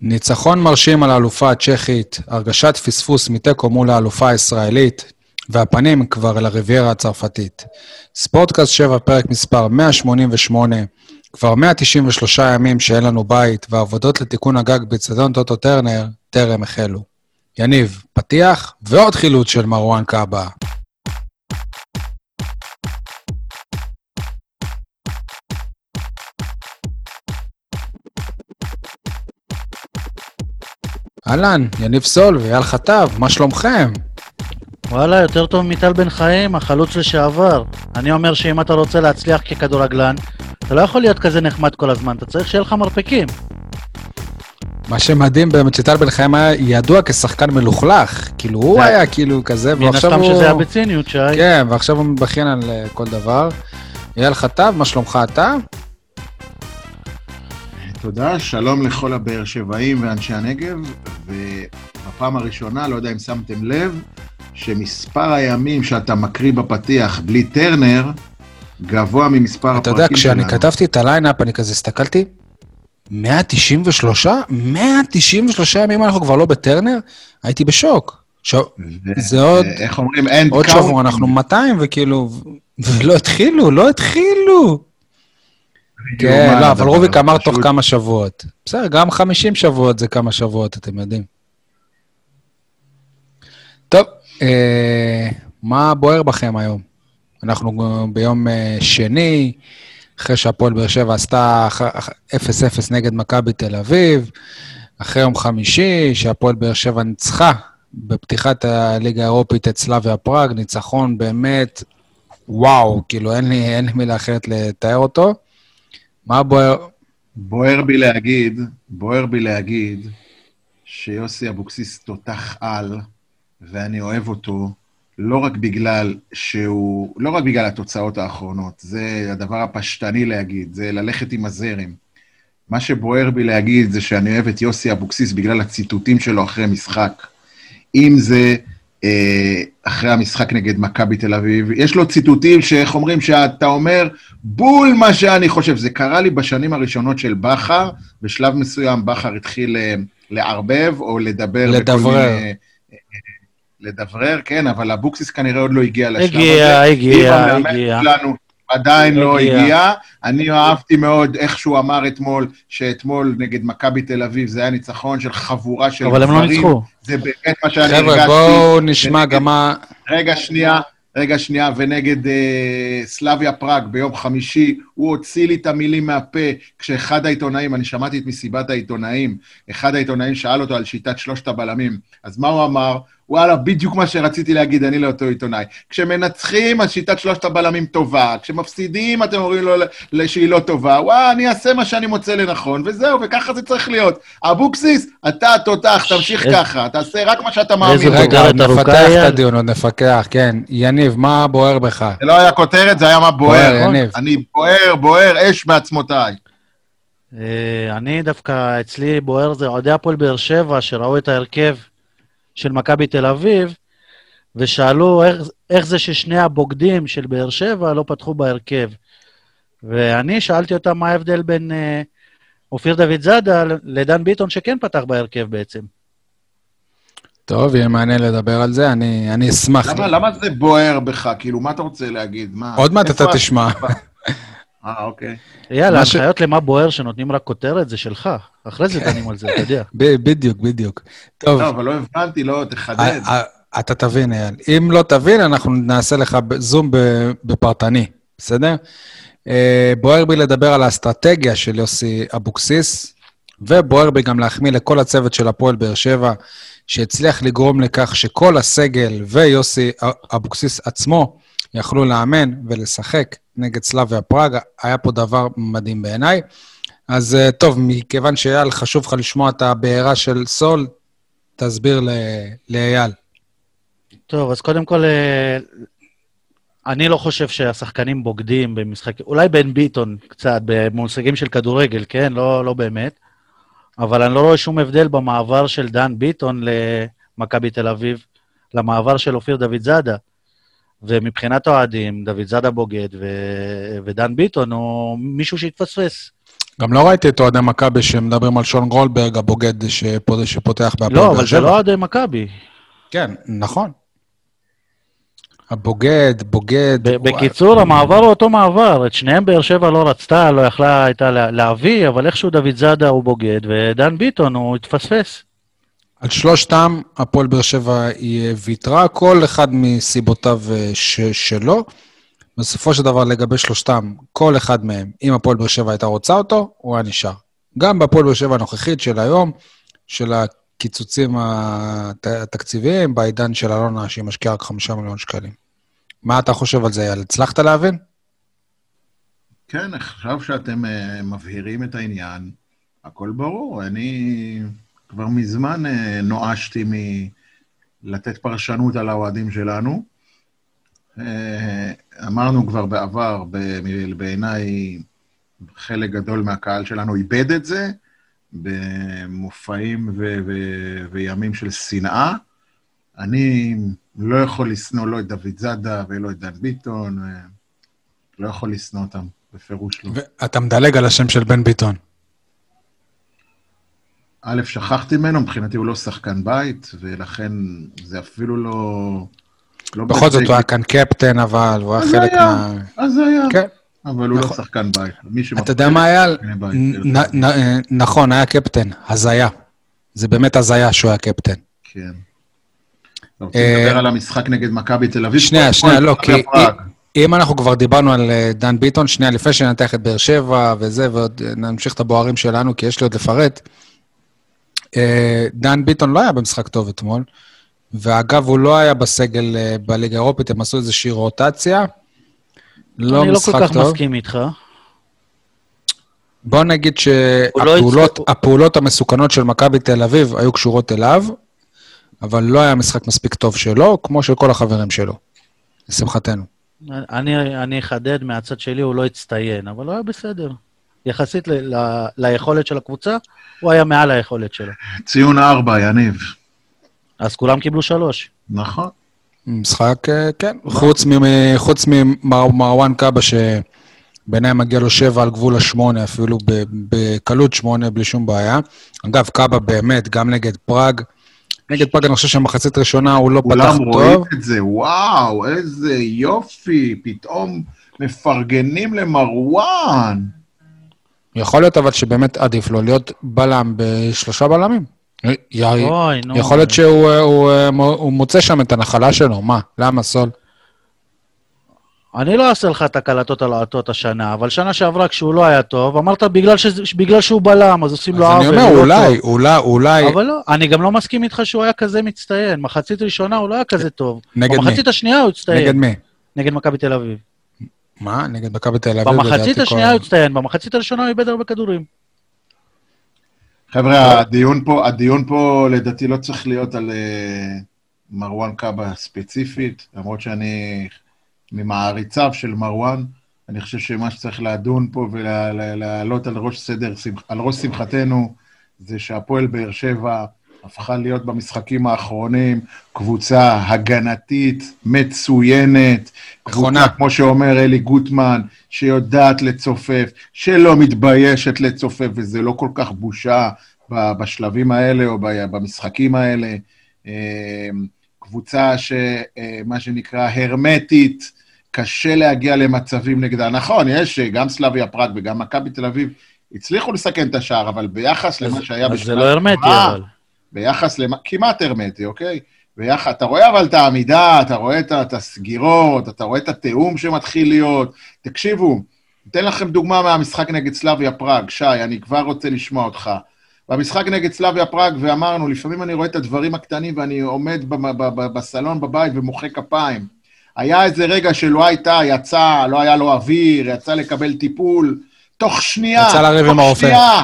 ניצחון מרשים על האלופה הצ'כית, הרגשת פספוס מתיקו מול האלופה הישראלית, והפנים כבר לריביירה הצרפתית. ספורטקאסט 7, פרק מספר 188, כבר 193 ימים שאין לנו בית, והעבודות לתיקון הגג בצדון טוטו טרנר טרם החלו. יניב, פתיח ועוד חילוץ של מרואן קאבה. אהלן, יניב סול ואייל חטב, מה שלומכם? וואלה, יותר טוב מטל בן חיים, החלוץ לשעבר. אני אומר שאם אתה רוצה להצליח ככדורגלן, אתה לא יכול להיות כזה נחמד כל הזמן, אתה צריך שיהיה לך מרפקים. מה שמדהים באמת שטל בן חיים היה ידוע כשחקן מלוכלך. כאילו, הוא היה כאילו כזה, מן ועכשיו הסתם הוא... שזה היה בציניות, שי. כן, ועכשיו הוא מתבכיין על אה, כל דבר. אייל חטב, מה שלומך אתה? תודה, שלום לכל הבאר שבעים ואנשי הנגב, ובפעם הראשונה, לא יודע אם שמתם לב, שמספר הימים שאתה מקריא בפתיח בלי טרנר, גבוה ממספר אתה הפרקים יודע, כשאני שלנו. כתבתי את הליינאפ, אני כזה הסתכלתי, 193? 193 ימים אנחנו כבר לא בטרנר? הייתי בשוק. ש... ו- זה עוד- איך אומרים? אין עוד שבוע אנחנו 200, וכאילו, ולא התחילו, לא התחילו. כן, לא, אבל רוביק אמר תוך כמה שבועות. בסדר, גם 50 שבועות זה כמה שבועות, אתם יודעים. טוב, אה, מה בוער בכם היום? אנחנו ביום אה, שני, אחרי שהפועל באר שבע עשתה אח- אח- 0-0 נגד מכבי תל אביב, אחרי יום חמישי, שהפועל באר שבע ניצחה בפתיחת הליגה האירופית את סלאביה פראג, ניצחון באמת, וואו, כאילו אין לי, אין לי מילה אחרת לתאר אותו. מה בוער? בוער בי להגיד, בוער בי להגיד, שיוסי אבוקסיס תותח על, ואני אוהב אותו, לא רק בגלל שהוא, לא רק בגלל התוצאות האחרונות, זה הדבר הפשטני להגיד, זה ללכת עם הזרם. מה שבוער בי להגיד זה שאני אוהב את יוסי אבוקסיס בגלל הציטוטים שלו אחרי משחק. אם זה אחרי המשחק נגד מכבי תל אביב, יש לו ציטוטים שאיך אומרים, שאתה אומר, בול מה שאני חושב. זה קרה לי בשנים הראשונות של בכר, בשלב מסוים בכר התחיל אה, לערבב או לדבר. לדברר. מיני, אה, לדברר, כן, אבל אבוקסיס כנראה עוד לא הגיע לשלב הזה. הגיע, הגיע, הגיע. שלנו עדיין לא הגיע. הגיע. אני אהבתי מאוד איך שהוא אמר אתמול, שאתמול נגד מכבי תל אביב זה היה ניצחון של חבורה של אבל הם לא גברים. ניצחו. זה באמת מה שאני הרגשתי. חבר'ה, בואו נשמע גם מה... רגע, שנייה, רגע, שנייה, ונגד אה, סלאביה פראג ביום חמישי, הוא הוציא לי את המילים מהפה, כשאחד העיתונאים, אני שמעתי את מסיבת העיתונאים, אחד העיתונאים שאל אותו על שיטת שלושת הבלמים, אז מה הוא אמר? וואלה, בדיוק מה שרציתי להגיד, אני לאותו עיתונאי. כשמנצחים, אז שיטת שלושת הבלמים טובה, כשמפסידים, אתם אומרים לו ל- שהיא לא טובה, וואה, אני אעשה מה שאני מוצא לנכון, וזהו, וככה זה צריך להיות. אבוקסיס, אתה תותח, תמשיך איזה- ככה, תעשה רק מה שאתה מאמין איזה כותרת ארוכה, נפתח את? הדיון, עוד נפקח, כן. יניב, מה בוער בך? זה לא היה כותרת, זה היה מה בוער, בוער. יניב. אני בוער, בוער, אש בעצמותיי. אה, אני דווקא, אצלי בוער זה אוהדי הפועל באר שבע, שראו את ההרכב של מכבי תל אביב, ושאלו איך, איך זה ששני הבוגדים של באר שבע לא פתחו בהרכב. ואני שאלתי אותם מה ההבדל בין אה, אופיר דוד זאדה לדן ביטון, שכן פתח בהרכב בעצם. טוב, יהיה מעניין לדבר על זה, אני אני אשמח. למה, למה זה בוער בך? כאילו, מה אתה רוצה להגיד? מה? עוד מעט אתה תשמע. אה, אוקיי. יאללה, מה ש- הנחיות למה בוער שנותנים רק כותרת זה שלך. אחרי זה דנים על זה, אתה יודע. ב- בדיוק, בדיוק. טוב, לא, אבל לא הבנתי, לא, תחדד. ה- ה- אתה תבין, אייל. אם לא תבין, אנחנו נעשה לך ב- זום בפרטני, בסדר? אה, בוער בי לדבר על האסטרטגיה של יוסי אבוקסיס, ובוער בי גם להחמיא לכל הצוות של הפועל באר שבע, שהצליח לגרום לכך שכל הסגל ויוסי אבוקסיס עצמו יכלו לאמן ולשחק נגד סלאביה פראג. היה פה דבר מדהים בעיניי. אז אה, טוב, מכיוון שאייל, חשוב לך לשמוע את הבעירה של סול, תסביר לאייל. טוב, אז קודם כל, אה, אני לא חושב שהשחקנים בוגדים במשחק, אולי בן ביטון קצת, במושגים של כדורגל, כן? לא, לא באמת. אבל אני לא רואה שום הבדל במעבר של דן ביטון למכבי תל אביב, למעבר של אופיר דוד זאדה. ומבחינת האוהדים, דוד זאדה בוגד ו... ודן ביטון הוא מישהו שהתפספס. גם לא ראיתי את אוהדי מכבי שמדברים על שון גולדברג, הבוגד שפות- שפותח בהפועל לא, באר אבל זה שבע. לא אוהדי מכבי. כן, נכון. הבוגד, בוגד. בקיצור, המעבר הוא אותו מעבר. את שניהם באר שבע לא רצתה, לא יכלה הייתה לה- להביא, אבל איכשהו דוד זאדה הוא בוגד, ודן ביטון הוא התפספס. על שלושתם, הפועל באר שבע היא ויתרה, כל אחד מסיבותיו אה, ש- שלו. בסופו של דבר, לגבי שלושתם, כל אחד מהם, אם הפועל באר שבע הייתה רוצה אותו, הוא היה נשאר. גם בהפועל באר שבע הנוכחית של היום, של הקיצוצים הת- התקציביים, בעידן של אלונה, שהיא משקיעה רק חמישה מיליון שקלים. מה אתה חושב על זה, אייל? הצלחת להבין? כן, עכשיו שאתם אה, מבהירים את העניין, הכל ברור. אני כבר מזמן אה, נואשתי מלתת פרשנות על האוהדים שלנו. אה, אמרנו כבר בעבר, בעיניי חלק גדול מהקהל שלנו איבד את זה במופעים ו- ו- וימים של שנאה. אני לא יכול לשנוא לא את דוד זאדה ולא את דן ביטון, לא יכול לשנוא אותם, בפירוש לא. ואתה מדלג על השם של בן ביטון. א', שכחתי ממנו, מבחינתי הוא לא שחקן בית, ולכן זה אפילו לא... לא בכל זאת. הוא היה כאן קפטן, אבל הוא היה חלק היה. מה... אז זה היה, כן. אבל הוא לא נכון. שחקן בית. אתה יודע מה, כן. נ- נ- נכון, היה קפטן, הזיה. זה באמת הזיה שהוא היה קפטן. כן. אתה רוצה אה, לדבר על המשחק נגד מכבי תל אביב? שנייה, שנייה, לא, כי. אם אנחנו כבר דיברנו על אה, דן ביטון, שנייה, לפני שננתח את באר שבע וזה, ועוד אה, נמשיך את הבוערים שלנו, כי יש לי עוד לפרט. אה, דן ביטון לא היה במשחק טוב אתמול, ואגב, הוא לא היה בסגל אה, בליגה האירופית, הם עשו איזושהי רוטציה. לא אני לא משחק כל כך טוב. מסכים איתך. בוא נגיד לא שהפעולות הצליח- הפעולות המסוכנות של מכבי תל אביב היו קשורות אליו, אבל לא היה משחק מספיק טוב שלו, כמו של כל החברים שלו, לשמחתנו. אני אני אחדד מהצד שלי, הוא לא הצטיין, אבל הוא היה בסדר. יחסית ל- ל- ליכולת של הקבוצה, הוא היה מעל היכולת שלו. ציון ארבע, יניב. אז כולם קיבלו שלוש. נכון. משחק, אה, כן, חוץ ממ- חוץ ממרואן קאבה, שבעיניי מגיע לו שבע על גבול השמונה, אפילו ב- בקלות שמונה, בלי שום בעיה. אגב, קאבה באמת, גם נגד פראג. נגד פראג אני חושב שמחצית ראשונה הוא לא פתח כולם רואים טוב. את זה, וואו, איזה יופי, פתאום מפרגנים למרואן. יכול להיות אבל שבאמת עדיף לו להיות בלם בשלושה בלמים. י- אוי, נו. יכול להיות שהוא אה, הוא, אה, מו- הוא מוצא שם את הנחלה שלו, מה? למה סול? אני לא אעשה לך את הקלטות הלהטות השנה, אבל שנה שעברה כשהוא לא היה טוב, אמרת בגלל, שזה, בגלל שהוא בלם, אז עושים אז לו אני עוול. אומר, הוא לא אולי, טוב. אולי, אולי, אבל לא, אני גם לא מסכים איתך שהוא היה כזה מצטיין. מחצית ראשונה הוא לא היה כזה טוב. נגד מי? במחצית השנייה הוא הצטיין. נגד מי? נגד מכבי תל אביב. מה? נגד מכבי תל אביב? במחצית השנייה הוא הצטיין, במחצית הראשונה הוא איבד הרבה כדורים. חבר'ה, הדיון פה, הדיון פה לדעתי לא צריך להיות על אה, מרואן קאבה ספציפית, למרות שאני ממעריציו של מרואן, אני חושב שמה שצריך לדון פה ולהעלות על ראש סדר, על ראש שמחתנו, זה שהפועל באר שבע הפכה להיות במשחקים האחרונים קבוצה הגנתית מצוינת, נכונה. כמו שאומר אלי גוטמן, שיודעת לצופף, שלא מתביישת לצופף, וזה לא כל כך בושה בשלבים האלה או במשחקים האלה. אה, קבוצה שמה שנקרא הרמטית, קשה להגיע למצבים נגדה. נכון, יש אה, גם סלאביה פראג וגם מכבי תל אביב הצליחו לסכן את השער, אבל ביחס למה שהיה בשנה זה לא הרמטי, אבל. ביחס למה, כמעט הרמטי, אוקיי? ביחד, אתה רואה אבל את העמידה, אתה רואה את, את הסגירות, אתה רואה את התיאום שמתחיל להיות. תקשיבו, אתן לכם דוגמה מהמשחק נגד סלאביה פראג. שי, אני כבר רוצה לשמוע אותך. במשחק נגד סלאביה פראג, ואמרנו, לפעמים אני רואה את הדברים הקטנים ואני עומד בסלון בבית ומוחא כפיים. היה איזה רגע שלא הייתה, יצא, לא היה לו אוויר, יצא לקבל טיפול. תוך שנייה, יצא לריב עם תוך הרופא.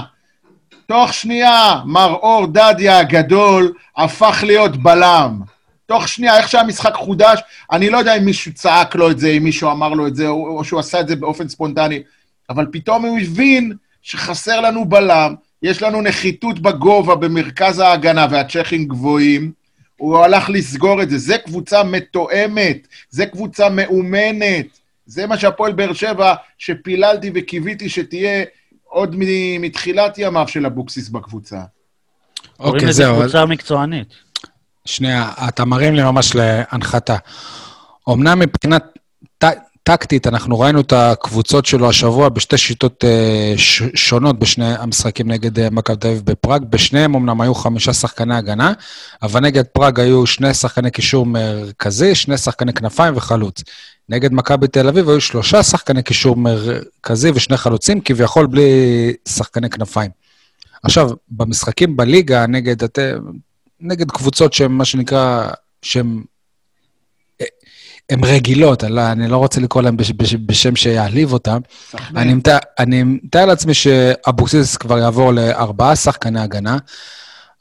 תוך שנייה, מר אור דדיה הגדול הפך להיות בלם. תוך שנייה, איך שהמשחק חודש, אני לא יודע אם מישהו צעק לו את זה, אם מישהו אמר לו את זה, או שהוא עשה את זה באופן ספונטני, אבל פתאום הוא הבין שחסר לנו בלם, יש לנו נחיתות בגובה במרכז ההגנה והצ'כים גבוהים, הוא הלך לסגור את זה. זה קבוצה מתואמת, זה קבוצה מאומנת, זה מה שהפועל באר שבע, שפיללתי וקיוויתי שתהיה עוד מתחילת ימיו של אבוקסיס בקבוצה. קוראים אוקיי, לזה זהו. קבוצה מקצוענית. שנייה, אתה מרים לי ממש להנחתה. אמנם מבחינה ט- טקטית, אנחנו ראינו את הקבוצות שלו השבוע בשתי שיטות אה, ש- שונות בשני המשחקים נגד אה, מכבי תל אביב בפראג. בשניהם אמנם היו חמישה שחקני הגנה, אבל נגד פראג היו שני שחקני קישור מרכזי, שני שחקני כנפיים וחלוץ. נגד מכבי תל אביב היו שלושה שחקני קישור מרכזי ושני חלוצים, כביכול בלי שחקני כנפיים. עכשיו, במשחקים בליגה נגד, את- נגד קבוצות שהן מה שנקרא, שהן הן רגילות, אני לא- אני לא רוצה לקרוא להן בש, בש, בשם שיעליב אותן. אני מתאר לעצמי שאבוקסיס כבר יעבור לארבעה שחקני הגנה,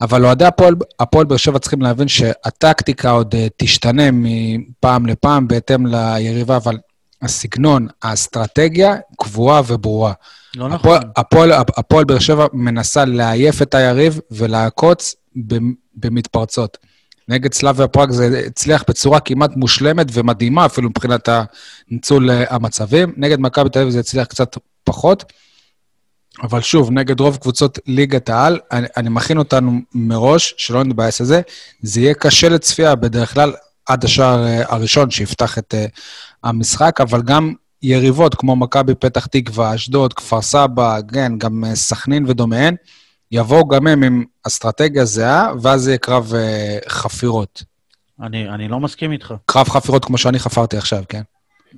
אבל אוהדי הפועל- הפועל באר שבע צריכים להבין שהטקטיקה עוד אה, תשתנה מפעם לפעם בהתאם ליריבה, אבל הסגנון, האסטרטגיה קבועה וברורה. לא נכון. הפועל- הפועל, באר שבע מנסה לעייף את היריב ולעקוץ במ- במתפרצות. נגד סלאביה פראג זה הצליח בצורה כמעט מושלמת ומדהימה, אפילו מבחינת ניצול אה, המצבים. נגד מכבי תל אביב זה הצליח קצת פחות. אבל שוב, נגד רוב קבוצות ליגת העל, אני, אני מכין אותנו מראש, שלא נתבאס על זה, זה יהיה קשה לצפייה בדרך כלל עד השער אה, הראשון שיפתח את אה, המשחק, אבל גם יריבות כמו מכבי פתח תקווה, אשדוד, כפר סבא, כן, גם אה, סכנין ודומיהן, יבואו גם הם עם אסטרטגיה זהה, ואז יהיה קרב אה, חפירות. אני, אני לא מסכים איתך. קרב חפירות כמו שאני חפרתי עכשיו, כן?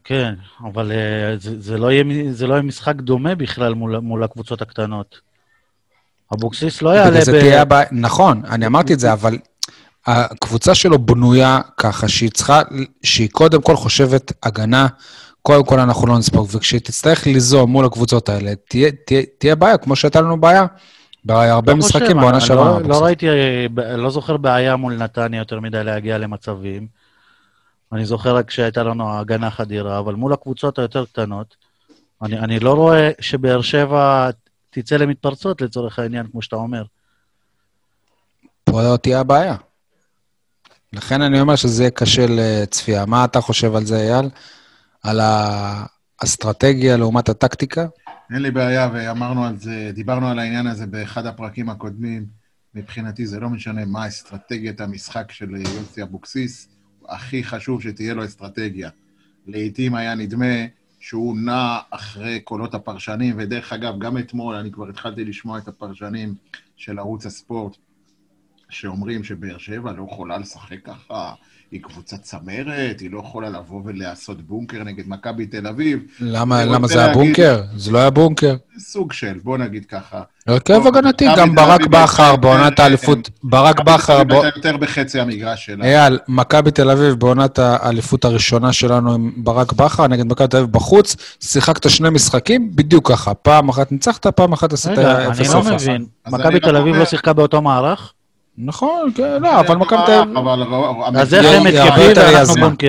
כן, אבל uh, זה, זה, לא יהיה, זה לא יהיה משחק דומה בכלל מול, מול הקבוצות הקטנות. אבוקסיס לא יעלה ב... תהיה נכון, אני אמרתי את זה, אבל הקבוצה שלו בנויה ככה שהיא צריכה, שהיא קודם כל חושבת הגנה, קודם כל אנחנו לא נספוג, וכשהיא תצטרך ליזום מול הקבוצות האלה, תהיה, תהיה, תהיה בעיה, כמו שהייתה לנו בעיה בהרבה לא משחקים בעונה אני שעברה. לא, לא. ראיתי, אה, לא זוכר בעיה מול נתניה יותר מדי להגיע למצבים. אני זוכר רק שהייתה לנו הגנה חדירה, אבל מול הקבוצות היותר קטנות, אני, אני לא רואה שבאר שבע תצא למתפרצות לצורך העניין, כמו שאתה אומר. פה תהיה הבעיה. לכן אני אומר שזה יהיה קשה לצפייה. מה אתה חושב על זה, אייל? על האסטרטגיה לעומת הטקטיקה? אין לי בעיה, ואמרנו על זה, דיברנו על העניין הזה באחד הפרקים הקודמים. מבחינתי זה לא משנה מה אסטרטגיית המשחק של יוסי אבוקסיס, הכי חשוב שתהיה לו אסטרטגיה. לעתים היה נדמה שהוא נע אחרי קולות הפרשנים, ודרך אגב, גם אתמול אני כבר התחלתי לשמוע את הפרשנים של ערוץ הספורט, שאומרים שבאר שבע לא יכולה לשחק ככה, היא קבוצת צמרת, היא לא יכולה לבוא ולעשות בונקר נגד מכבי תל אביב. למה, למה זה היה להגיד- בונקר? זה לא היה בונקר. סוג של, בוא נגיד ככה. הרכב הגנתי, גם ברק בכר בעונת האליפות, ברק מכבי תל בכר, אביב יותר בחצי המגרש שלה. אייל, מכבי תל אביב בעונת האליפות הראשונה שלנו עם ברק בכר, נגד מכבי תל אביב בחוץ, שיחקת שני משחקים בדיוק ככה. פעם אחת ניצחת, פעם אחת עשית רגע, אני לא. מבין. מכבי תל אביב לא שיחקה באותו מערך? נכון, כן, לא, אבל מכבי תל אביב... אז איך הם התקפים יותר ואנחנו יזמה. בונקר?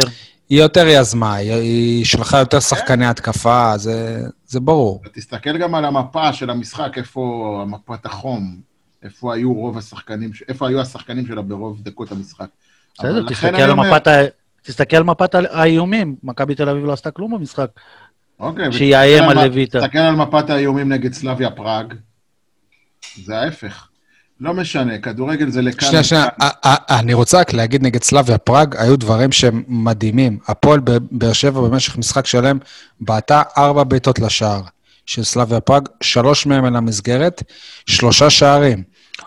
היא יותר יזמה, היא- שלחה יותר שחקני התקפה, זה זה ברור. תסתכל גם על המפה של המשחק, איפה מפת החום, איפה היו רוב השחקנים, איפה היו השחקנים שלה ברוב דקות המשחק. בסדר, תסתכל על אומר- מפת ה... תסתכל על מפת האיומים, מכבי תל אביב לא עשתה כלום במשחק. אוקיי, שיאיים ותסתכל על לויטה. תסתכל על מפת האיומים נגד סלאביה פראג, זה ההפך. לא משנה, כדורגל זה לכאן. שנייה, שנייה, לכאן. א- א- אני רוצה רק להגיד נגד סלאביה פראג, היו דברים שהם מדהימים. הפועל באר שבע במשך משחק שלם בעטה ארבע בעיטות לשער של סלאביה פראג, שלוש מהם אל המסגרת, שלושה שערים.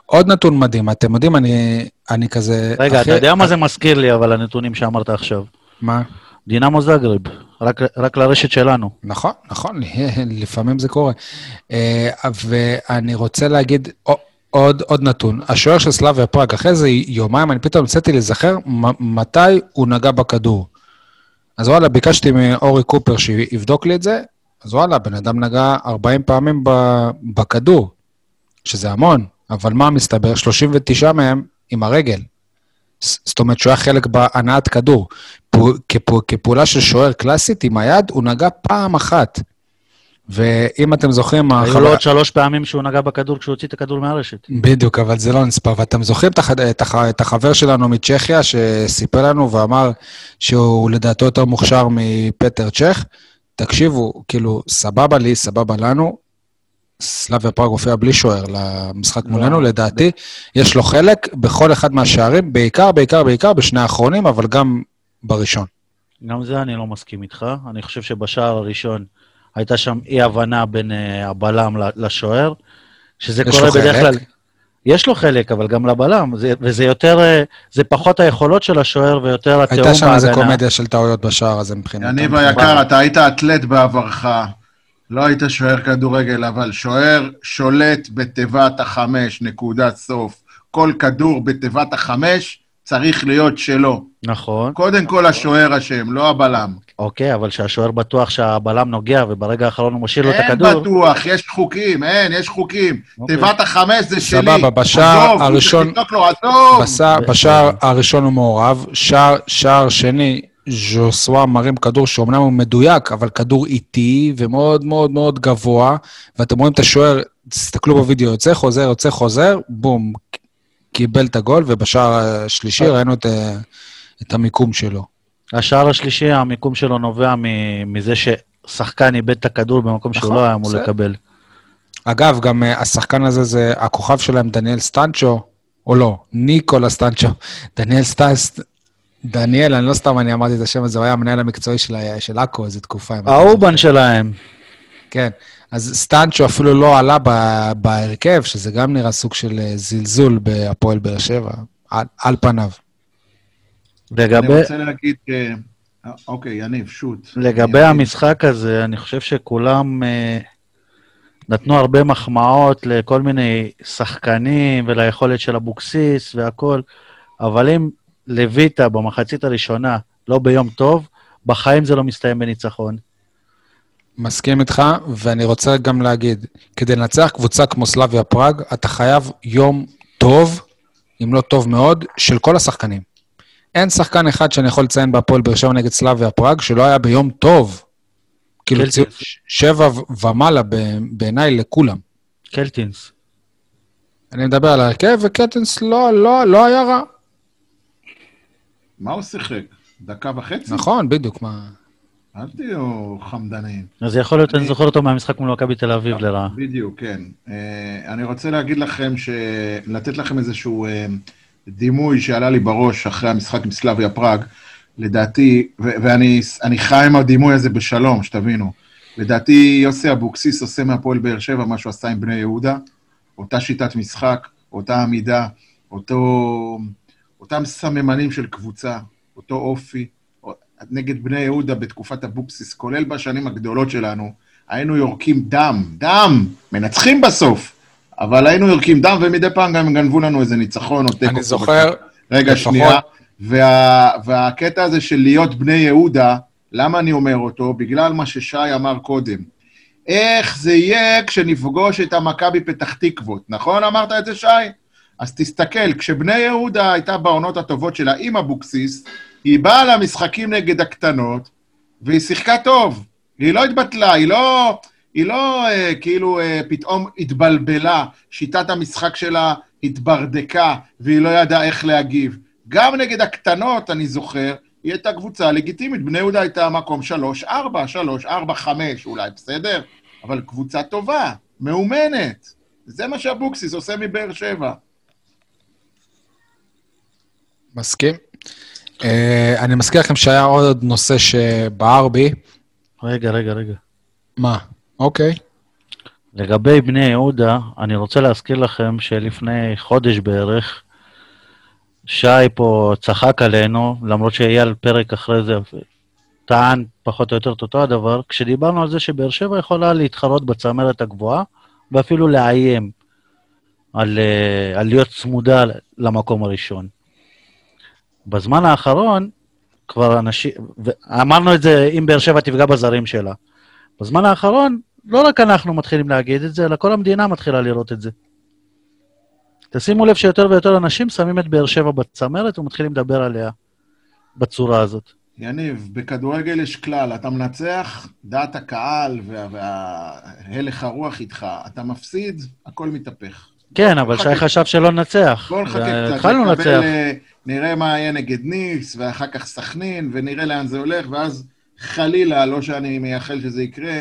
עוד נתון מדהים, אתם יודעים, אני, אני כזה... רגע, אחרי- אתה יודע מה זה מזכיר לי, אבל הנתונים שאמרת עכשיו? מה? דינמו זגרב, רק- רק לרשת שלנו. נכון, נכון, לפעמים זה קורה. אה, ואני רוצה להגיד עוד, עוד נתון. השוער של סלאביה פראג, אחרי איזה יומיים, אני פתאום הצאתי להיזכר מתי הוא נגע בכדור. אז וואלה, ביקשתי מאורי קופר שיבדוק לי את זה, אז וואלה, בן אדם נגע 40 פעמים בכדור, שזה המון, אבל מה מסתבר? 39 מהם עם הרגל. זאת אומרת שהוא היה חלק בהנעת כדור. כפעולה של שוער קלאסית עם היד, הוא נגע פעם אחת. ואם אתם זוכרים... היו החבר- לו עוד שלוש פעמים שהוא נגע בכדור כשהוא הוציא את הכדור מהרשת. בדיוק, אבל זה לא נספר. ואתם זוכרים את, הח... את, הח... את החבר שלנו מצ'כיה שסיפר לנו ואמר שהוא לדעתו יותר מוכשר מפטר צ'ך? תקשיבו, כאילו, סבבה לי, סבבה לנו. סלאביה פראג הופיע בלי שוער למשחק לא. מולנו, לדעתי. יש לו חלק בכל אחד מהשערים, בעיקר, בעיקר, בעיקר בשני האחרונים, אבל גם בראשון. גם זה אני לא מסכים איתך. אני חושב שבשער הראשון הייתה שם אי-הבנה בין אה, הבלם לשוער, שזה יש קורה לו בדרך חלק? כלל... יש לו חלק, אבל גם לבלם, זה, וזה יותר, אה, זה פחות היכולות של השוער ויותר התיאום הייתה שם איזה בהגנה. קומדיה של טעויות בשער הזה מבחינתם. יניב היקר, אתה היית אתלט בעברך, לא היית שוער כדורגל, אבל שוער שולט בתיבת החמש, נקודת סוף. כל כדור בתיבת החמש צריך להיות שלו. נכון, קודם כל השוער אשם, לא הבלם. אוקיי, אבל שהשוער בטוח שהבלם נוגע וברגע האחרון הוא משאיר לו את אין הכדור. בטוח, יש חוקים, אין, יש חוקים. אוקיי. תיבת החמש זה שלי. סבבה, בשער הראשון-! בשער, הראשון הוא מעורב, שער, שער שני, ז'וסווה מרים כדור שאומנם הוא מדויק, אבל כדור איטי ומאוד מאוד מאוד גבוה, ואתם רואים את השוער, תסתכלו בווידאו, יוצא חוזר, יוצא חוזר, בום, קיבל את הגול, ובשער השלישי אה. ראינו את, ה- את המיקום שלו. השער השלישי, המיקום שלו נובע מזה ששחקן איבד את הכדור במקום שהוא נכון, לא היה אמור. לקבל. אגב, גם אה, השחקן הזה זה הכוכב שלהם, דניאל סטנצ'ו, או לא, ניקולה סטנצ'ו. דניאל סטנס... דניאל, אני לא סתם אני אמרתי את השם הזה, הוא היה המנהל המקצועי של עכו איזה תקופה. זוכר. שלהם. כן. אז סטנצ'ו אפילו לא עלה ב- בהרכב, שזה גם נראה סוג של אה, זלזול בהפועל באר שבע, על, על פניו. אני לגבי, רוצה להגיד, אה, אוקיי, יניב, שוט. לגבי אני- המשחק הזה, אני חושב שכולם אה, נתנו הרבה מחמאות לכל מיני שחקנים וליכולת של אבוקסיס והכול, אבל אם לויטה במחצית הראשונה לא ביום טוב, בחיים זה לא מסתיים בניצחון. מסכים איתך, ואני רוצה גם להגיד, כדי לנצח קבוצה כמו סלאביה פראג, אתה חייב יום טוב, אם לא טוב מאוד, של כל השחקנים. אין שחקן אחד שאני יכול לציין בהפועל באר שבע נגד סלאביה פראג שלא היה ביום טוב. כאילו. ציון שבע ומעלה בעיניי לכולם. קלטינס. אני מדבר על ההרכב, וקטנס לא, לא, לא היה רע. מה הוא שיחק? דקה וחצי? נכון, בדיוק, מה... אל תהיו חמדנים. אז יכול להיות, אני זוכר אותו מהמשחק מול מכבי תל אביב לרעה. בדיוק, כן. אה, אני רוצה להגיד לכם, ש... לתת לכם איזשהו אה, דימוי שעלה לי בראש אחרי המשחק עם סלאביה פראג. לדעתי, ו- ואני אני חי עם הדימוי הזה בשלום, שתבינו. לדעתי, יוסי אבוקסיס עושה מהפועל באר שבע מה שהוא עשה עם בני יהודה. אותה שיטת משחק, אותה עמידה, אותו, אותם סממנים של קבוצה, אותו אופי. נגד בני יהודה בתקופת אבוקסיס, כולל בשנים הגדולות שלנו, היינו יורקים דם, דם, מנצחים בסוף, אבל היינו יורקים דם, ומדי פעם גם גנבו לנו איזה ניצחון או תיקו. אני זוכר, רגע, לפחות- שנייה. וה, והקטע הזה של להיות בני יהודה, למה אני אומר אותו? בגלל מה ששי אמר קודם. איך זה יהיה כשנפגוש את המכבי פתח תקוות, נכון אמרת את זה, שי? אז תסתכל, כשבני יהודה הייתה בעונות הטובות שלה עם אבוקסיס, היא באה למשחקים נגד הקטנות, והיא שיחקה טוב. היא לא התבטלה, היא לא, היא לא אה, כאילו אה, פתאום התבלבלה, שיטת המשחק שלה התברדקה, והיא לא ידעה איך להגיב. גם נגד הקטנות, אני זוכר, היא הייתה קבוצה לגיטימית. בני יהודה הייתה מקום 3-4, 3-4-5 אולי, בסדר? אבל קבוצה טובה, מאומנת. זה מה שאבוקסיס עושה מבאר שבע. מסכים. Uh, אני מזכיר לכם שהיה עוד נושא שבער בי. רגע, רגע, רגע. מה? אוקיי. לגבי בני יהודה, אני רוצה להזכיר לכם שלפני חודש בערך, שי פה צחק עלינו, למרות שאייל פרק אחרי זה טען פחות או יותר את אותו הדבר, כשדיברנו על זה שבאר שבע יכולה להתחרות בצמרת הגבוהה, ואפילו לאיים על, אה, על להיות צמודה למקום הראשון. בזמן האחרון, כבר אנשים, אמרנו את זה, אם באר שבע תפגע בזרים שלה. בזמן האחרון, לא רק אנחנו מתחילים להגיד את זה, אלא כל המדינה מתחילה לראות את זה. תשימו לב שיותר ויותר אנשים שמים את באר שבע בצמרת ומתחילים לדבר עליה בצורה הזאת. יניב, בכדורגל יש כלל, אתה מנצח, דעת הקהל וה- והלך הרוח איתך. אתה מפסיד, הכל מתהפך. כן, אבל חכה. שי חשב שלא ננצח. בוא נחכה קצת, התחלנו לנצח. אה, נראה מה יהיה נגד ניס, ואחר כך סכנין, ונראה לאן זה הולך, ואז חלילה, לא שאני מייחל שזה יקרה,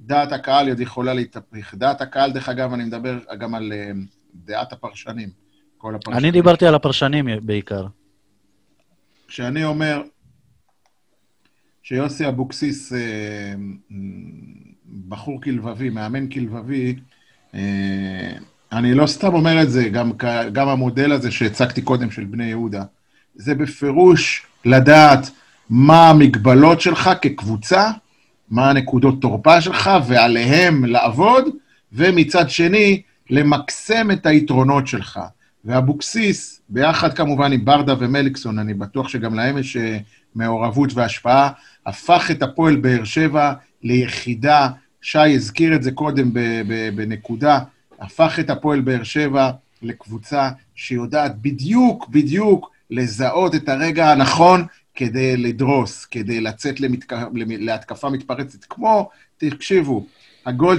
דעת הקהל עוד יכולה להתהפך. דעת הקהל, דרך אגב, אני מדבר גם על אה, דעת הפרשנים. כל הפרשנים. אני דיברתי על הפרשנים בעיקר. כשאני אומר שיוסי אבוקסיס, אה, בחור כלבבי, מאמן כלבבי, אה, אני לא סתם אומר את זה, גם, גם המודל הזה שהצגתי קודם של בני יהודה, זה בפירוש לדעת מה המגבלות שלך כקבוצה, מה הנקודות תורפה שלך, ועליהם לעבוד, ומצד שני, למקסם את היתרונות שלך. ואבוקסיס, ביחד כמובן עם ברדה ומליקסון, אני בטוח שגם להם יש אה, מעורבות והשפעה, הפך את הפועל באר שבע ליחידה, שי הזכיר את זה קודם בנקודה, הפך את הפועל באר שבע לקבוצה שיודעת בדיוק, בדיוק לזהות את הרגע הנכון כדי לדרוס, כדי לצאת למתק... להתקפה מתפרצת. כמו, תקשיבו, הגול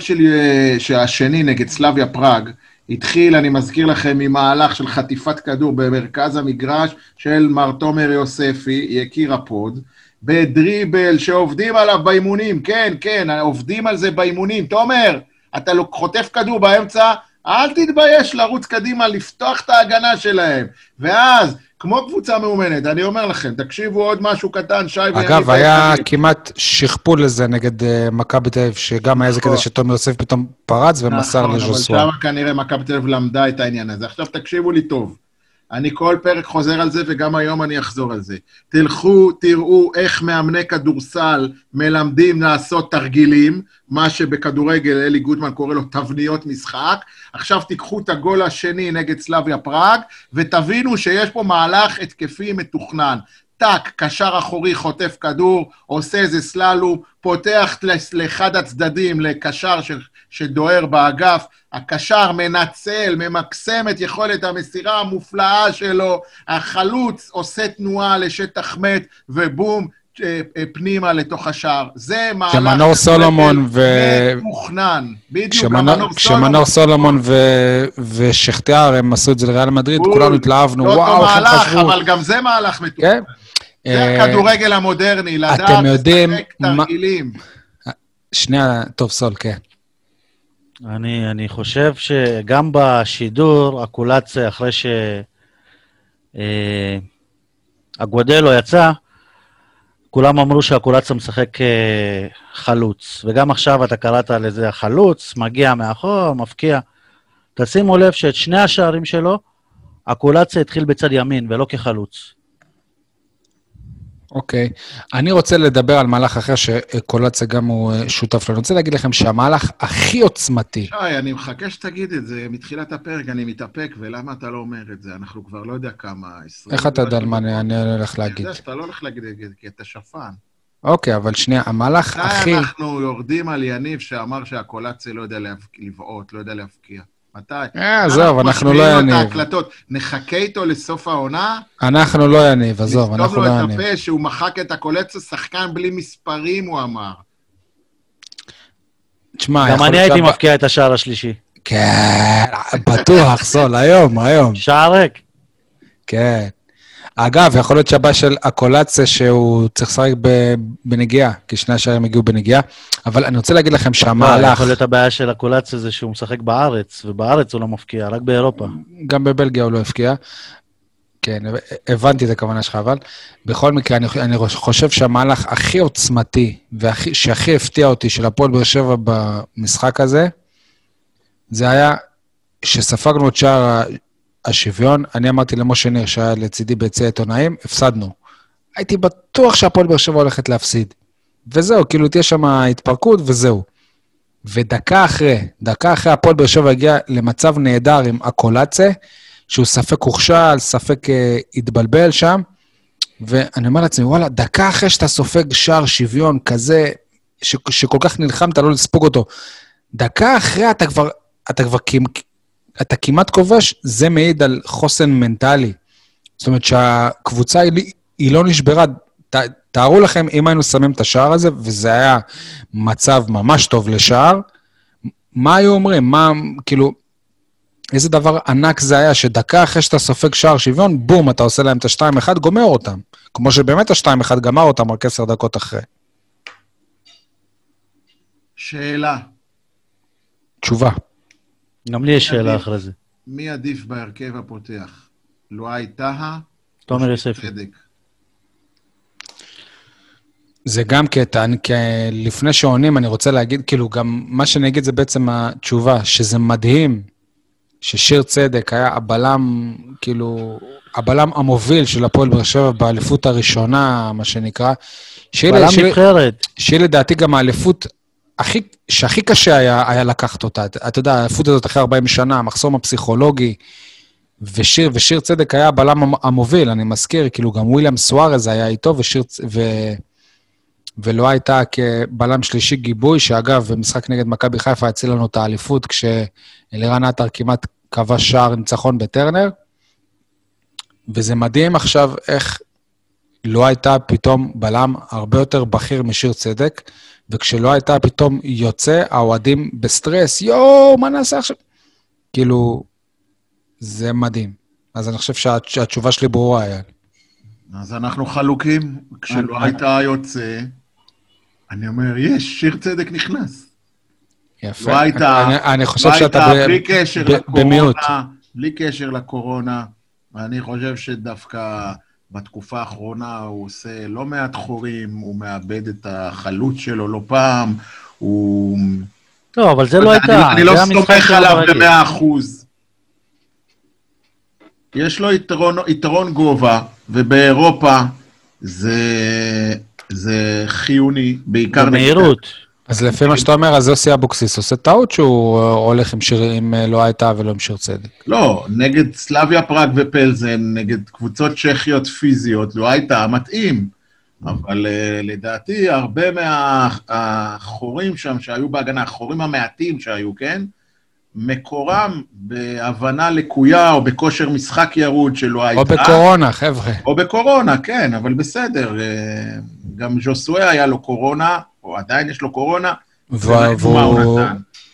אה, השני נגד סלאביה פראג, התחיל, אני מזכיר לכם, ממהלך של חטיפת כדור במרכז המגרש של מר תומר יוספי, יקיר ה pod, בדריבל שעובדים עליו באימונים, כן, כן, עובדים על זה באימונים. תומר, אתה חוטף כדור באמצע, אל תתבייש לרוץ קדימה, לפתוח את ההגנה שלהם. ואז, כמו קבוצה מאומנת, אני אומר לכם, תקשיבו עוד משהו קטן, שי ויניב. אגב, היה כמעט שכפול לזה נגד uh, מכבי תל אביב, שגם היה איזה כזה נכון. שתומר יוסף פתאום פרץ ומסר נכון, לז'וסווה. נכון, אבל שם כנראה מכבי תל אביב למדה את העניין הזה. עכשיו תקשיבו לי טוב. אני כל פרק חוזר על זה, וגם היום אני אחזור על זה. תלכו, תראו איך מאמני כדורסל מלמדים לעשות תרגילים, מה שבכדורגל אלי גוטמן קורא לו תבניות משחק. עכשיו תיקחו את הגול השני נגד סלאביה פראג, ותבינו שיש פה מהלך התקפי מתוכנן. טאק, קשר אחורי חוטף כדור, עושה איזה סללום, פותח לאחד הצדדים, לקשר שדוהר באגף, הקשר מנצל, ממקסם את יכולת המסירה המופלאה שלו, החלוץ עושה תנועה לשטח מת, ובום, אה, אה, פנימה לתוך השער. זה מהלך... כשמנור סולומון ו... מתוכנן. בדיוק, כשמנור, כשמנור סולומון ו... ושכתיאר, הם עשו את זה לריאל מדריד, כולנו התלהבנו, לא וואו, איך הם חשבו. אבל גם זה מהלך מתוכנן. כן. זה אה, הכדורגל המודרני, לדעת לשחק תרגילים. שנייה, טוב, סול, כן. אני, אני חושב שגם בשידור, הקולציה, אחרי שהגודלו אה, יצא, כולם אמרו שהקולציה משחק אה, חלוץ. וגם עכשיו אתה קראת לזה החלוץ, מגיע מאחור, מפקיע. תשימו לב שאת שני השערים שלו, הקולציה התחיל בצד ימין ולא כחלוץ. אוקיי. Okay. אני רוצה לדבר על מהלך אחר שקולציה גם הוא אה, שותף לו. אני רוצה להגיד לכם שהמהלך הכי עוצמתי... שי, אני מחכה שתגיד את זה. מתחילת הפרק אני מתאפק, ולמה אתה לא אומר את זה? אנחנו כבר לא יודע כמה... איך אתה יודע על מה אני הולך להגיד? אני יודע שאתה לא הולך להגיד את זה, כי אתה שפן. אוקיי, אבל שנייה, המהלך הכי... אנחנו יורדים על יניב שאמר שהקולציה לא יודע לבעוט, לא יודע להבקיע? מתי? אה, עזוב, אנחנו לא יניב. אנחנו ההקלטות. נחכה איתו לסוף העונה? אנחנו לא יניב, עזוב, אנחנו לא יניב. נסתום לו את הפה שהוא מחק את הקולציה, שחקן בלי מספרים, הוא אמר. תשמע, גם אני הייתי מפקיע את השער השלישי. כן, בטוח, סול, היום, היום. שער ריק. כן. אגב, יכול להיות שהבעיה של הקולציה שהוא צריך לשחק בנגיעה, כי שני השערים הגיעו בנגיעה, אבל אני רוצה להגיד לכם שהמהלך... יכול להיות הבעיה של הקולציה זה שהוא משחק בארץ, ובארץ הוא לא מפקיע, רק באירופה. גם בבלגיה הוא לא הפקיע. כן, הבנתי את הכוונה שלך, אבל בכל מקרה, אני, אני חושב שהמהלך הכי עוצמתי ושהכי הפתיע אותי של הפועל באר שבע במשחק הזה, זה היה שספגנו את שער השוויון, אני אמרתי למשה ניר, שהיה לצידי ביציע עיתונאים, הפסדנו. הייתי בטוח שהפועל באר שבע הולכת להפסיד. וזהו, כאילו תהיה שם התפרקות וזהו. ודקה אחרי, דקה אחרי הפועל באר שבע הגיע למצב נהדר עם הקולציה, שהוא ספק הוכשל, ספק אה, התבלבל שם, ואני אומר לעצמי, וואלה, דקה אחרי שאתה סופג שער שוויון כזה, ש, שכל כך נלחמת לא לספוג אותו, דקה אחרי אתה כבר, אתה כבר אתה כמעט כובש, זה מעיד על חוסן מנטלי. זאת אומרת שהקבוצה היא, היא לא נשברה. ת, תארו לכם, אם היינו שמים את השער הזה, וזה היה מצב ממש טוב לשער, מה היו אומרים? מה, כאילו, איזה דבר ענק זה היה, שדקה אחרי שאתה סופג שער שוויון, בום, אתה עושה להם את ה-2-1, גומר אותם. כמו שבאמת ה-2-1 גמר אותם רק עשר דקות אחרי. שאלה, תשובה. גם לי יש שאלה. אחרי זה. מי עדיף בהרכב הפותח? לואי טהא? תומר יוספי. זה גם קטע, אני, כ- לפני שעונים אני רוצה להגיד, כאילו, גם מה שאני אגיד זה בעצם התשובה, שזה מדהים ששיר צדק היה הבלם, כאילו, הבלם המוביל של הפועל באר שבע באליפות הראשונה, מה שנקרא. שהיא- בלם נבחרת. שהיא לדעתי גם האליפות הכי, שהכי קשה היה, היה לקחת אותה. אתה אתה יודע, האליפות הזאת אחרי 40 שנה, המחסום הפסיכולוגי, ושיר, ושיר צדק היה הבלם המ- המוביל, אני מזכיר, כאילו גם וויליאם סוארז היה איתו, ושיר, ו, ולא הייתה כבלם שלישי גיבוי, שאגב, במשחק נגד מכבי חיפה הציל לנו את האליפות, כשאלירן עטר כמעט כבש שער ניצחון בטרנר. וזה מדהים עכשיו איך לא הייתה פתאום בלם הרבה יותר בכיר משיר צדק, וכשלא הייתה פתאום יוצא, האוהדים בסטרס, יואו, מה נעשה עכשיו? כאילו, זה מדהים. אז אני חושב שה- שהתשובה שלי ברורה, אייל. אז אנחנו חלוקים. כשלואי טהא יוצא, אני אומר, יש, שיר צדק נכנס. יפה. לא היית- אני, אני חושב לא שאתה הייתה, ב- בלי קשר ב- במיעוט. לקורונה, בלי קשר לקורונה, אני חושב שדווקא בתקופה האחרונה הוא עושה לא מעט חורים, הוא מאבד את החלוץ שלו לא פעם, הוא... לא, אבל זה לא הייתה. אני לא סומך עליו. במאה אחוז. יש לו יתרון, יתרון גובה, ובאירופה זה, זה חיוני, בעיקר... נגד- במהירות. אז לפי מה שאתה אומר, אז יוסי אבוקסיס עושה טעות שהוא אה, הולך עם שיר, אם אה, לא הייתה ולא עם שיר צדק. לא, נגד סלאביה פראג ופלזן, נגד קבוצות צ'כיות פיזיות, לא הייתה מתאים. אבל uh, לדעתי, הרבה מהחורים שם שהיו בהגנה, החורים המעטים שהיו, כן? מקורם בהבנה לקויה או בכושר משחק ירוד שלא הייתה. או בקורונה, חבר'ה. או בקורונה, כן, אבל בסדר. אה, גם ז'וסואה היה לו קורונה, או עדיין יש לו קורונה. והוא-?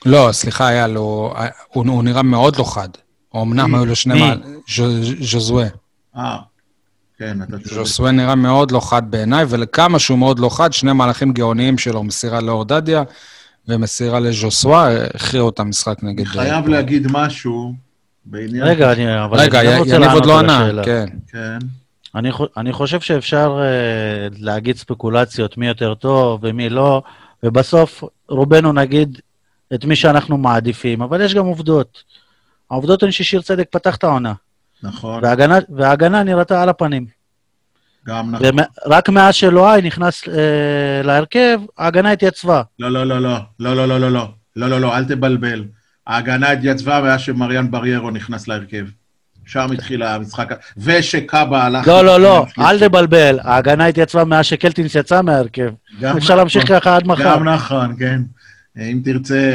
לא, סליחה, היה לו... הוא, הוא נראה מאוד לא חד. אמנם? היו לו שני? מעל... ז'וזואה. אה, כן, אתה צודק. ז'וסואה נראה מאוד לא חד בעיניי, ולכמה שהוא מאוד לא חד, שני מהלכים גאוניים שלו, מסירה לאורדדיה ומסירה לז'וסואה, הכריעו את המשחק נגד... אני חייב אה, להגיד משהו בעניין... רגע, אני, אבל רגע, רוצה יניב עוד לא לענות על ענה, השאלה. כן. כן. אני, חו- אני חושב שאפשר uh, להגיד ספקולציות מי יותר טוב ומי לא, ובסוף רובנו נגיד את מי שאנחנו מעדיפים, אבל יש גם עובדות. העובדות הן ששיר צדק פתח את העונה, נכון, וההגנה, וההגנה נראתה על הפנים. גם נכון. ורק מאז שלואי נכנס uh, להרכב, ההגנה התייצבה. לא, לא, לא, לא, לא, לא, לא, לא, לא, לא, לא, לא, אל תבלבל. ההגנה התייצבה מאז שמריאן בריירו נכנס להרכב. שם התחיל המשחק, ושקאבה הלך... לא, לא, לא. אל תבלבל, ההגנה התייצבה מאז שקלטינס יצא מההרכב. גם אפשר נכון. להמשיך ככה עד מחר. גם נכון, כן. אם תרצה,